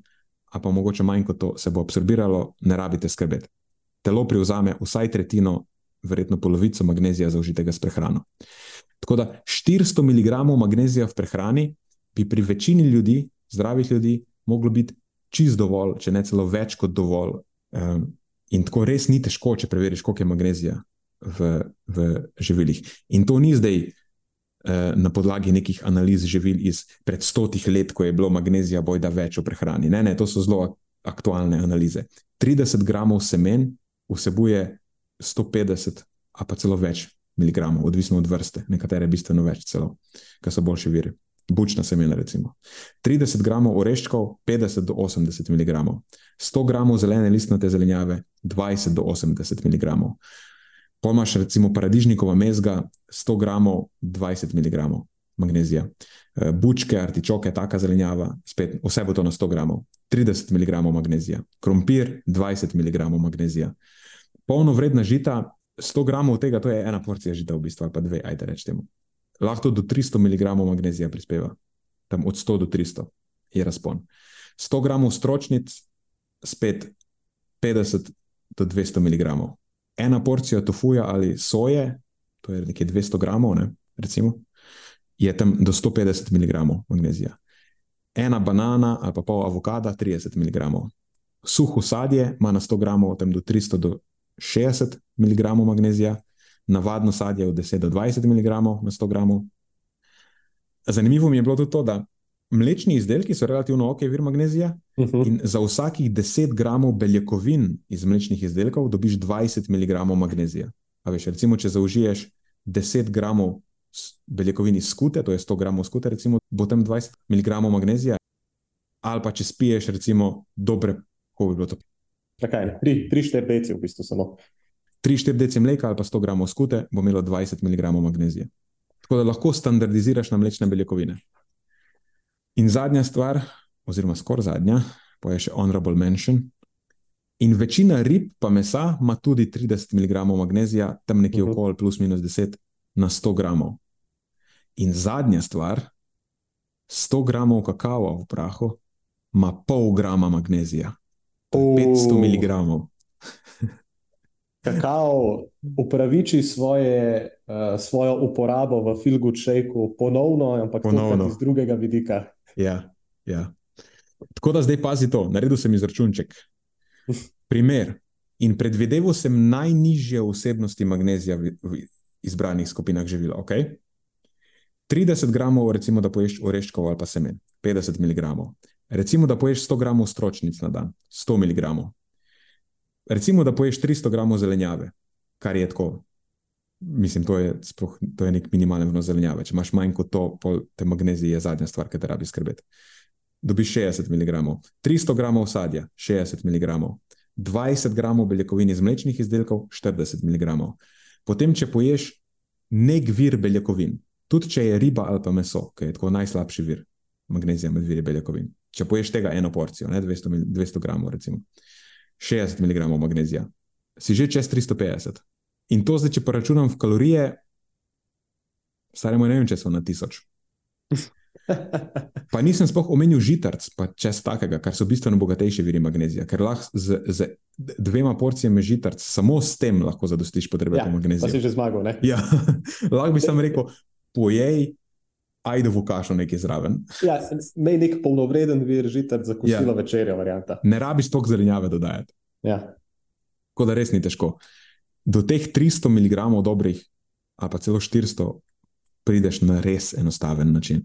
a pa mogoče manj kot to se bo absorbiralo, ne rabite skrbeti. Telo prevzame vsaj tretjino, verjetno polovico magnezija zaužitega s prehrano. Tako da 400 mg magnezija v prehrani bi pri večini ljudi, zdravih ljudi, moglo biti čist dovolj, če ne celo več kot dovolj. Um, in tako res ni težko, če preveriš, koliko je magnezija v, v živilih. In to ni zdaj uh, na podlagi nekih analiz živil iz pred stotih let, ko je bilo magnezija bojda več v prehrani. Ne, ne, to so zelo aktualne analize. 30 gramov semen vsebuje 150, a pa celo več miligramov, odvisno od vrste, nekatere bistveno več, celo, kar so boljši viri. Bučna semena, recimo. 30 gramov oreščkov, 50 do 80 mg, 100 gramov zelene listnate zelenjave, 20 do 80 mg. Pomaš recimo paradižnikova mezga, 100 gramov, 20 mg magnezija. Eh, bučke, artičoke, taka zelenjava, spet vse bo to na 100 gramov, 30 mg magnezija. Krompir, 20 mg magnezija. Polno vredna žita, 100 gramov tega, to je ena porcija žita v bistvu, pa dve, ajde rečemo. Lahko do 300 mg magnezija prispeva, tam od 100 do 300 je razpon. 100 gramov stročnic, spet 50 do 200 mg ena porcija tofuja ali soje, to je nekaj 200 gramov, ne, recimo, je tam do 150 mg magnezija. Ena banana ali pa pol avokada, 30 mg. Suho sadje ima na 100 gramov, tam do 300 do 60 mg magnezija, navadno sadje od 10 do 20 mg na 100 gramov. Zanimivo mi je bilo tudi to, da mlečni izdelki so relativno ok, vir magnezija. Uh mhm. -huh. In za vsakih 10 gramov beljakovin iz mlečnih izdelkov dobiš 20 mg magnezija. Veš, recimo, če zaužiješ 10 gramov beljakovin iz skute, to je 100 gramov skute, recimo, bo tam 20 mg magnezija. Ali pa če spiješ, recimo, dobre, kako bi bilo to? Kaj, 3-4 deci, v bistvu samo. 3-4 deci mleka ali pa 100 gramov skute bo imelo 20 mg magnezija. Tako da lahko standardiziraš na mlečne beljakovine. In zadnja stvar, oziroma skoraj zadnja, pa je še honorable mention. In večina rib, pa mesa, ima tudi 30 mg magnezija, tam nekje uh mhm. -huh. okoli plus minus 10 na 100 gramov. In zadnja stvar, 100 gramov kakava v prahu ima pol grama magnezija, 500 mg. Kakao upraviči svoje, uh, svojo uporabo v filgu šejku ponovno, ampak ponovno iz drugega vidika. Ja, ja. Tako da zdaj pazi to, naredil sem izračunček. Primer. In predvideval sem najnižje vsebnosti magnezija v, v izbranih skupinah živil. Okay? 30 gramov, recimo, da poješ oreščkov ali pa semen, 50 mg. Recimo, da poješ 100 gramov stročnic na dan, 100 mg. Recimo, da poješ 300 gramov zelenjave, kar je tako. Mislim, to je, sploh, to je nek minimalen vnos zelenjave. Če imaš manj kot to, pol te magnezije je zadnja stvar, ki te rabi skrbeti. Dobiš 60 mg, 300 gramov sadja, 60 mg, 20 gramov beljakovin iz mlečnih izdelkov, 40 mg. Potem, če poješ nek vir beljakovin, tudi če je riba ali pa meso, ki je tako najslabši vir magnezija med viri beljakovin. Če poješ tega eno porcijo, ne, 200, 200 gramov, recimo 60 mg magnezija, si že čez 350. In to zdaj, če pa računam v kalorije, staremo ne vem, če so na tisoč. Pa nisem sploh omenil žitarc, pa čez takega, kar so bistveno bogatejši viri magnezija, ker lahko z, z dvema porcijami žitarc, samo s tem lahko zadostiš potrebe Ja, po pa magneziju. si že zmagal, ne? Ja, lahko bi sam rekel, pojej ajdovo kašo nekaj zraven. Ja, Mej nek polnovreden vir žitar za kosilo Ja. večerjo, varianta. Ne rabiš toliko zelenjave dodajati. Ja. Tako da res ni težko. Do teh 300 mg dobrih, ali pa celo 400, prideš na res enostaven način.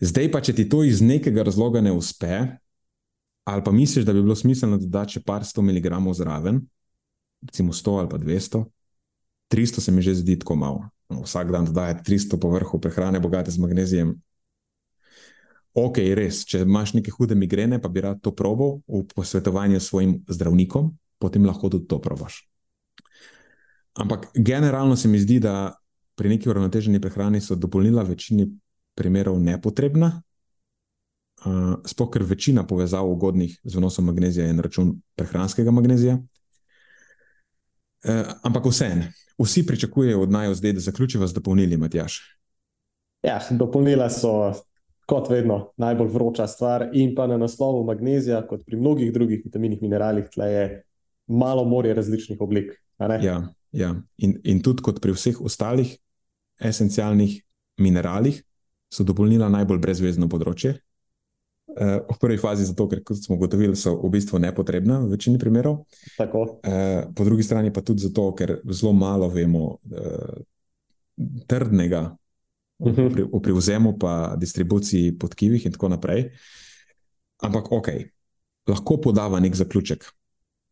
Zdaj pa, če ti to iz nekega razloga ne uspe, ali pa misliš, da bi bilo smiselno dodati še par 100 mg zraven, recimo 100 ali pa 200, 300 se mi že zdi tako malo. Vsak dan dodajati 300 povrhov prehrane, bogate z magnezijem. Ok, res, če imaš neke hude migrene, pa bi rad to probal v posvetovanju s svojim zdravnikom, potem lahko tudi to probaš. Ampak generalno se mi zdi, da pri neki uravnoteženi prehrani so dopolnila v večini primerov nepotrebna, uh, sploh ker večina povezav ugodnih z vnosom magnezija je na račun prehranskega magnezija. Uh, ampak vseeno, vsi pričakujejo od naju zdaj, da zaključiva z dopolnili, Matjaš. ja, dopolnila so, kot vedno, najbolj vroča stvar. In pa na naslovu magnezija, kot pri mnogih drugih vitaminih, mineralih, tle je malo morje različnih oblik. Ja, ja. In, in tudi kot pri vseh ostalih esencialnih mineralih, so dopolnila najbolj brezvezno področje. Uh, v prvi fazi zato, ker, kot smo ugotovili, so v bistvu nepotrebna v večini primerov, Tako. uh, po drugi strani pa tudi zato, ker zelo malo vemo uh, trdnega Mhm. pri, v privzemu, pa distribuciji po tkivih in tako naprej. Ampak ok, lahko podava nek zaključek.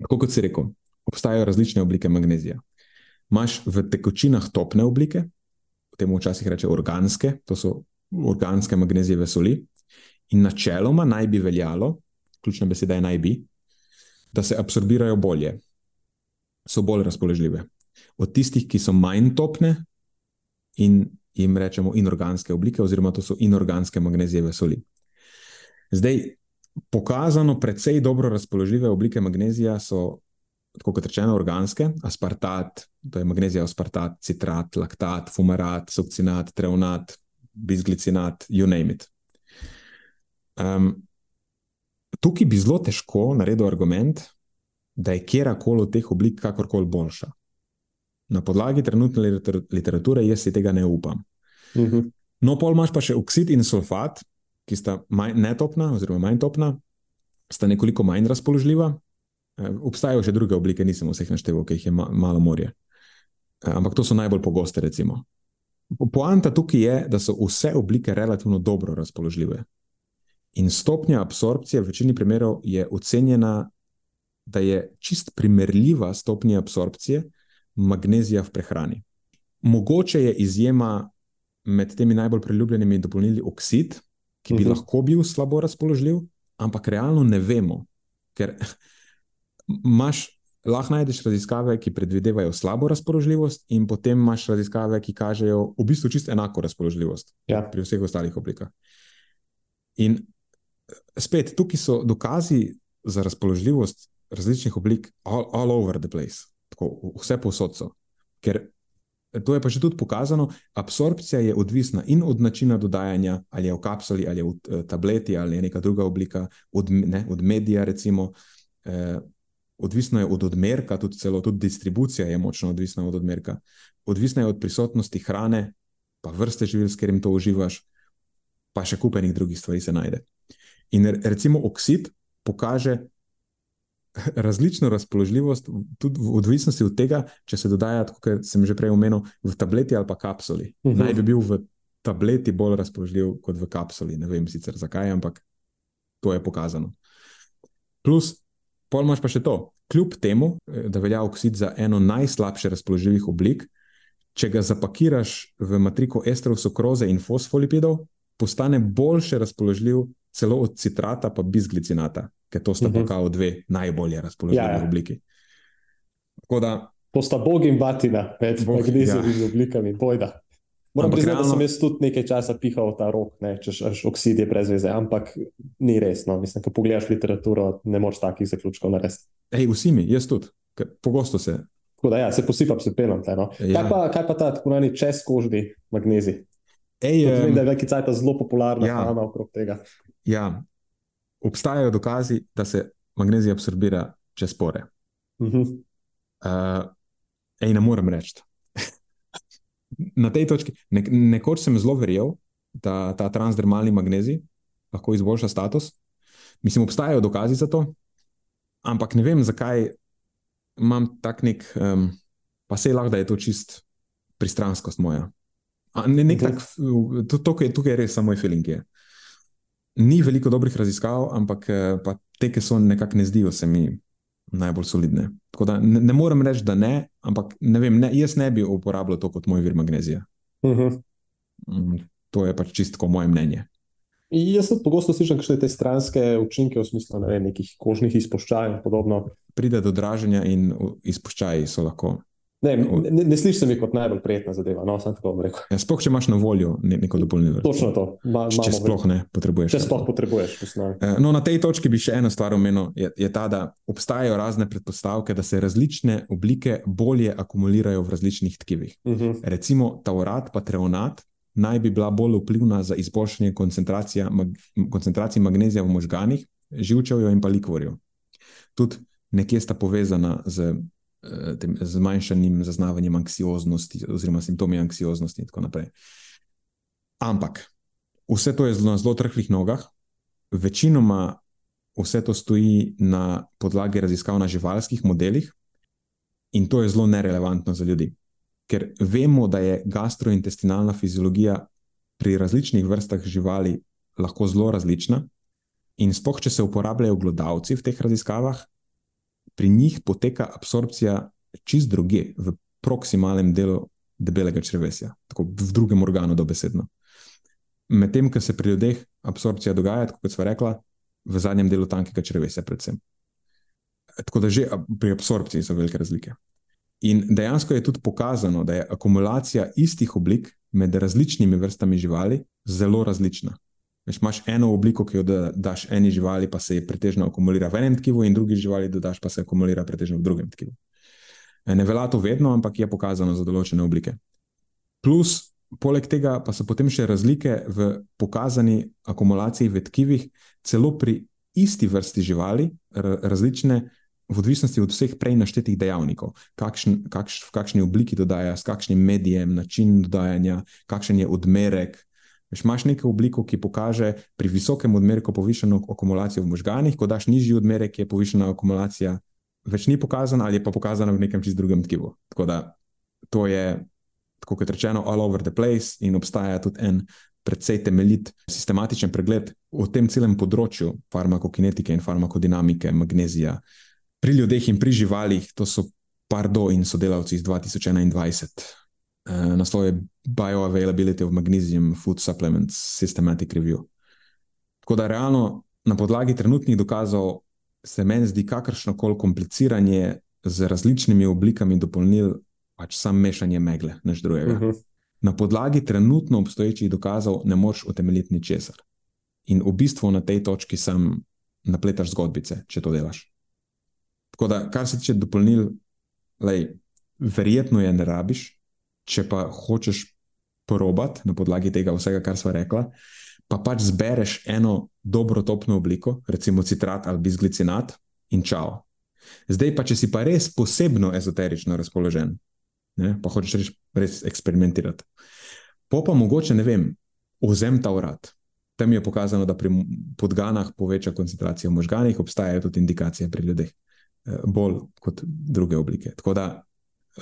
Tako kot si rekel, obstajajo različne oblike magnezija. Imáš v tekočinah topne oblike, temu včasih reče organske, to so organske magnezijeve soli. In načeloma naj bi veljalo, ključna beseda je naj bi, da se absorbirajo bolje, so bolj razpoložljive. Od tistih, ki so manj topne in jim rečemo inorganske oblike, oziroma to so inorganske magnezijeve soli. Zdaj, pokazano, precej dobro razpoložljive oblike magnezija so, tako kot rečeno, organske, aspartat, to je magnezija, aspartat, citrat, laktat, fumarat, sukcinat, treonat, bisglicinat, you name it. Um, tukaj bi zelo težko naredil argument, da je kjerkoli od teh oblik kakorkoli boljša. Na podlagi trenutne liter- literature jaz si tega ne upam. Mhm. No, pol imaš pa še oksid in sulfat, ki sta manj netopna, oziroma manj topna, sta nekoliko manj razpoložljiva. Obstajajo še druge oblike, nisem vseh našteval, ki jih je ma malo morje. Ampak to so najbolj pogoste, recimo. Po- Poanta tukaj je, da so vse oblike relativno dobro razpoložljive. In stopnja absorpcije v večini primerov je ocenjena, da je čist primerljiva stopnji absorpcije magnezija v prehrani. Mogoče je izjema med temi najbolj priljubljenimi dopolnili oksid, ki bi Mhm. lahko bil slabo razpoložljiv, ampak realno ne vemo, ker imaš. Lahko najdeš raziskave, ki predvidevajo slabo razpoložljivost, in potem imaš raziskave, ki kažejo v bistvu čisto enako razpoložljivost Ja. pri vseh ostalih oblikah. In spet, tukaj so dokazi za razpoložljivost različnih oblik all, all over the place, tako vse posod so. Ker to je pa že tudi pokazano, absorpcija je odvisna in od načina dodajanja, ali je v kapsuli, ali je v eh, tableti, ali je neka druga oblika, od, ne, od medija, recimo. Eh, Odvisno je od odmerka, tudi, celo, tudi distribucija je močno odvisna od odmerka. Odvisna je od prisotnosti hrane, pa vrste živil, s katerim to uživaš, pa še kupenih drugih stvari se najde. In re- recimo oksid pokaže različno razpoložljivost, tudi v odvisnosti od tega, če se dodaja, kot sem že prej omenil, v tableti ali pa kapsuli. Uh -huh. Naj bi bil v tableti bolj razpoložljiv kot v kapsuli. Ne vem sicer zakaj, ampak to je pokazano. Plus, pol imaš pa še to. Kljub temu, da velja oksid za eno najslabše razpoložljivih oblik, če ga zapakiraš v matriko estrov, sukroze in fosfolipidov, postane boljše razpoložljiv celo od citrata pa bizglicinata, ker to sta uh -huh. pa dve najbolje razpoložljive ja, ja. obliki. Da, to sta bog in batina, med magnezijevimi ja. oblikami, bojda. Moram priznati, realno... da sem jaz tudi nekaj časa pihal ta rok, ne, če oksid je brez veze, ampak ni res. No. Mislim, ko pogledaš literaturo, ne moreš takih zaključkov narediti. Ej, vsi mi, jaz tudi, pogosto se. Da, ja, se posipam s penom. No. Ja. Kaj, pa, kaj pa ta tako imenovani čezkožni magnezij? Ej, um, vem, da je veliki cajt zelo popularna ja, hrana okrog tega. Ja, obstajajo dokazi, da se magnezij absorbira čez pore. Uh -huh. uh, ej, ne morem reči. Na tej točki, ne, nekoč sem zelo verjel, da ta transdermalni magnezij lahko izboljša status. Mislim, obstajajo dokazi za to, ampak ne vem, zakaj imam tak nek, um, pa se lahko, da je to čist pristranskost moja. Ne, nek tak, tukaj, tukaj je res samo moj feeling. Je. Ni veliko dobrih raziskav, ampak eh, te, ki so nekako ne zdijo se mi najbolj solidne. Tako da ne, ne morem reči, da ne, ampak ne vem, ne, jaz ne bi uporabljal to kot moj vir magnezija. Uh mhm. -huh. To je pač čisto moje mnenje. Jaz tudi pogosto slišim, so te stranske učinke v smislu ne, nekih kožnih izpuščaj in podobno. Pride do draženja in izpuščaji so lahko Ne, ne, ne slišiš se mi kot najbolj prijetna zadeva. No, ja, sploh, če imaš na voljo neko dopolnilno. Točno to. Ma, če sploh ne potrebuješ. Če sploh potrebuješ. Eh, no, na tej točki bi še eno stvar omenil. Je, je ta, da obstajajo razne predpostavke, da se različne oblike bolje akumulirajo v različnih tkivih. Uh mhm. -huh. Recimo taurat pa treonat naj bi bila bolj vplivna za izboljšanje koncentracije magnezija v možganih, živčevju in pa likvorju. Tudi nekje sta povezana z tem zmanjšanim zaznavanjem anksioznosti oziroma simptomi anksioznosti in tako naprej. Ampak vse to je zelo na zelo trhlih nogah, večinoma vse to stoji na podlagi raziskav na živalskih modelih in to je zelo nerelevantno za ljudi. Ker vemo, da je gastrointestinalna fiziologija pri različnih vrstah živali lahko zelo različna, in spoh, če se uporabljajo glodavci v teh raziskavah, pri njih poteka absorpcija čist druge, v proksimalnem delu debelega črvesja, tako v drugem organu, dobesedno. Medtem, ko se pri ljudeh absorpcija dogaja, kot smo rekli, v zadnjem delu tankega črvesja, predvsem. Tako da že pri absorpciji so velike razlike. In dejansko je tudi pokazano, da je akumulacija istih oblik med različnimi vrstami živali zelo različna. Veš, imaš eno obliko, ki jo daš eni živali, pa se je pretežno akumulira v enem tkivu, in drugi živali dodaš, pa se akumulira pretežno v drugem tkivu. E, ne velja to vedno, ampak je pokazano za določene oblike. Plus, poleg tega pa so potem še razlike v pokazani akumulaciji v tkivih, celo pri isti vrsti živali, različne. V odvisnosti od vseh prej naštetih dejavnikov, kakšen, kakš, v kakšni obliki dodaja, s kakšnim medijem, način dodajanja, kakšen je odmerek, Veš, imaš neko obliko, ki pokaže pri visokem odmerku povišeno akumulacijo v možganjih, ko daš nižji odmerek, je povišena akumulacija, več ni pokazana ali je pa pokazana v nekem čist drugem tkivu. Tako da to je, tako kot rečeno, all over the place in obstaja tudi en predvsej temeljit sistematičen pregled o tem celem področju farmakokinetike in farmakodinamike, magnezija pri ljudeh in pri živalih. To so Pardo in sodelavci iz 2021. Uh, naslov je Bioavailability of Magnesium Food Supplements Systematic Review. Tako da realno na podlagi trenutnih dokazov se meni zdi kakršno koli kompliciranje z različnimi oblikami dopolnil, pač sam mešanje megle, než drugega. Uh mhm. -huh. Na podlagi trenutno obstoječih dokazov ne moreš utemeljiti ničesar. In v bistvu na tej točki sam napletaš zgodbice, če to delaš. Tako da, kar se tiče dopolnil, lej, verjetno je ne rabiš, če pa hočeš probati na podlagi tega vsega, kar smo rekla, pa pač zbereš eno dobro topno obliko, recimo citrat ali bizglicinat in čau. Zdaj pa, če si pa res posebno ezoterično razpoložen, ne, pa hočeš res, res eksperimentirati. Po pa mogoče, ne vem, ozem ta urad. Tam je pokazano, da pri podganah poveča koncentracijo v možganih, obstajajo tudi indikacije pri ljudeh. bolj kot druge oblike. Tako da,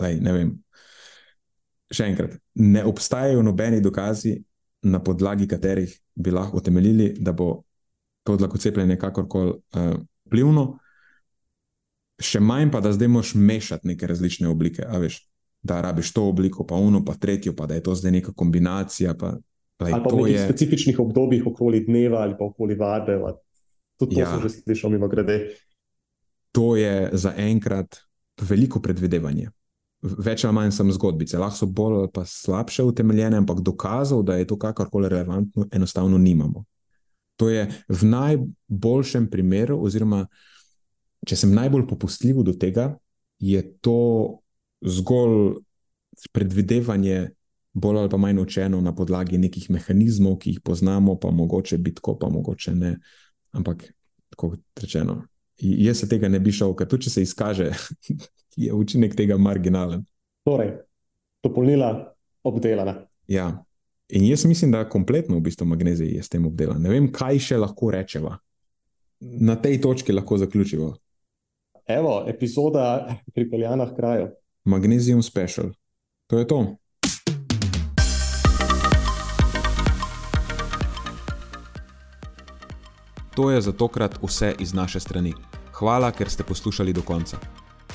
lej, ne vem. Še enkrat, ne obstajajo nobeni dokazi, na podlagi katerih bi lahko utemeljili, da bo to odlako cepljenje kakorkoli uh, vplivno. Še manj pa, da zdaj moš mešati neke različne oblike. Veš, da rabiš to obliko, pa uno, pa tretjo, pa da je to zdaj neka kombinacija. Pa, lej, ali pa v nekih je... specifičnih obdobjih, okoli dneva ali pa okoli vadbe. Tudi to ja. sem že slišal, mimo grede. To je za enkrat veliko predvidevanje. Več ali manj sem zgodbice, lahko so bolj ali slabše utemeljene, ampak dokazov, da je to kakorkoli relevantno, enostavno nimamo. To je v najboljšem primeru, oziroma če sem najbolj popustljiv do tega, je to zgolj predvidevanje, bolj ali manj učeno na podlagi nekih mehanizmov, ki jih poznamo, pa mogoče bitko, pa mogoče ne. Ampak, kot rečeno, jaz se tega ne bi šel, ker tudi če se izkaže, je učinek tega marginalen. Torej, dopolnila obdelana. Ja. In jaz mislim, da kompletno v bistvu magnezij je s tem obdelan. Ne vem, kaj še lahko rečeva. Na tej točki lahko zaključimo. Evo, epizoda pripeljana v kraju. Magnesium special. To je to. To je za tokrat vse iz naše strani. Hvala, ker ste poslušali do konca.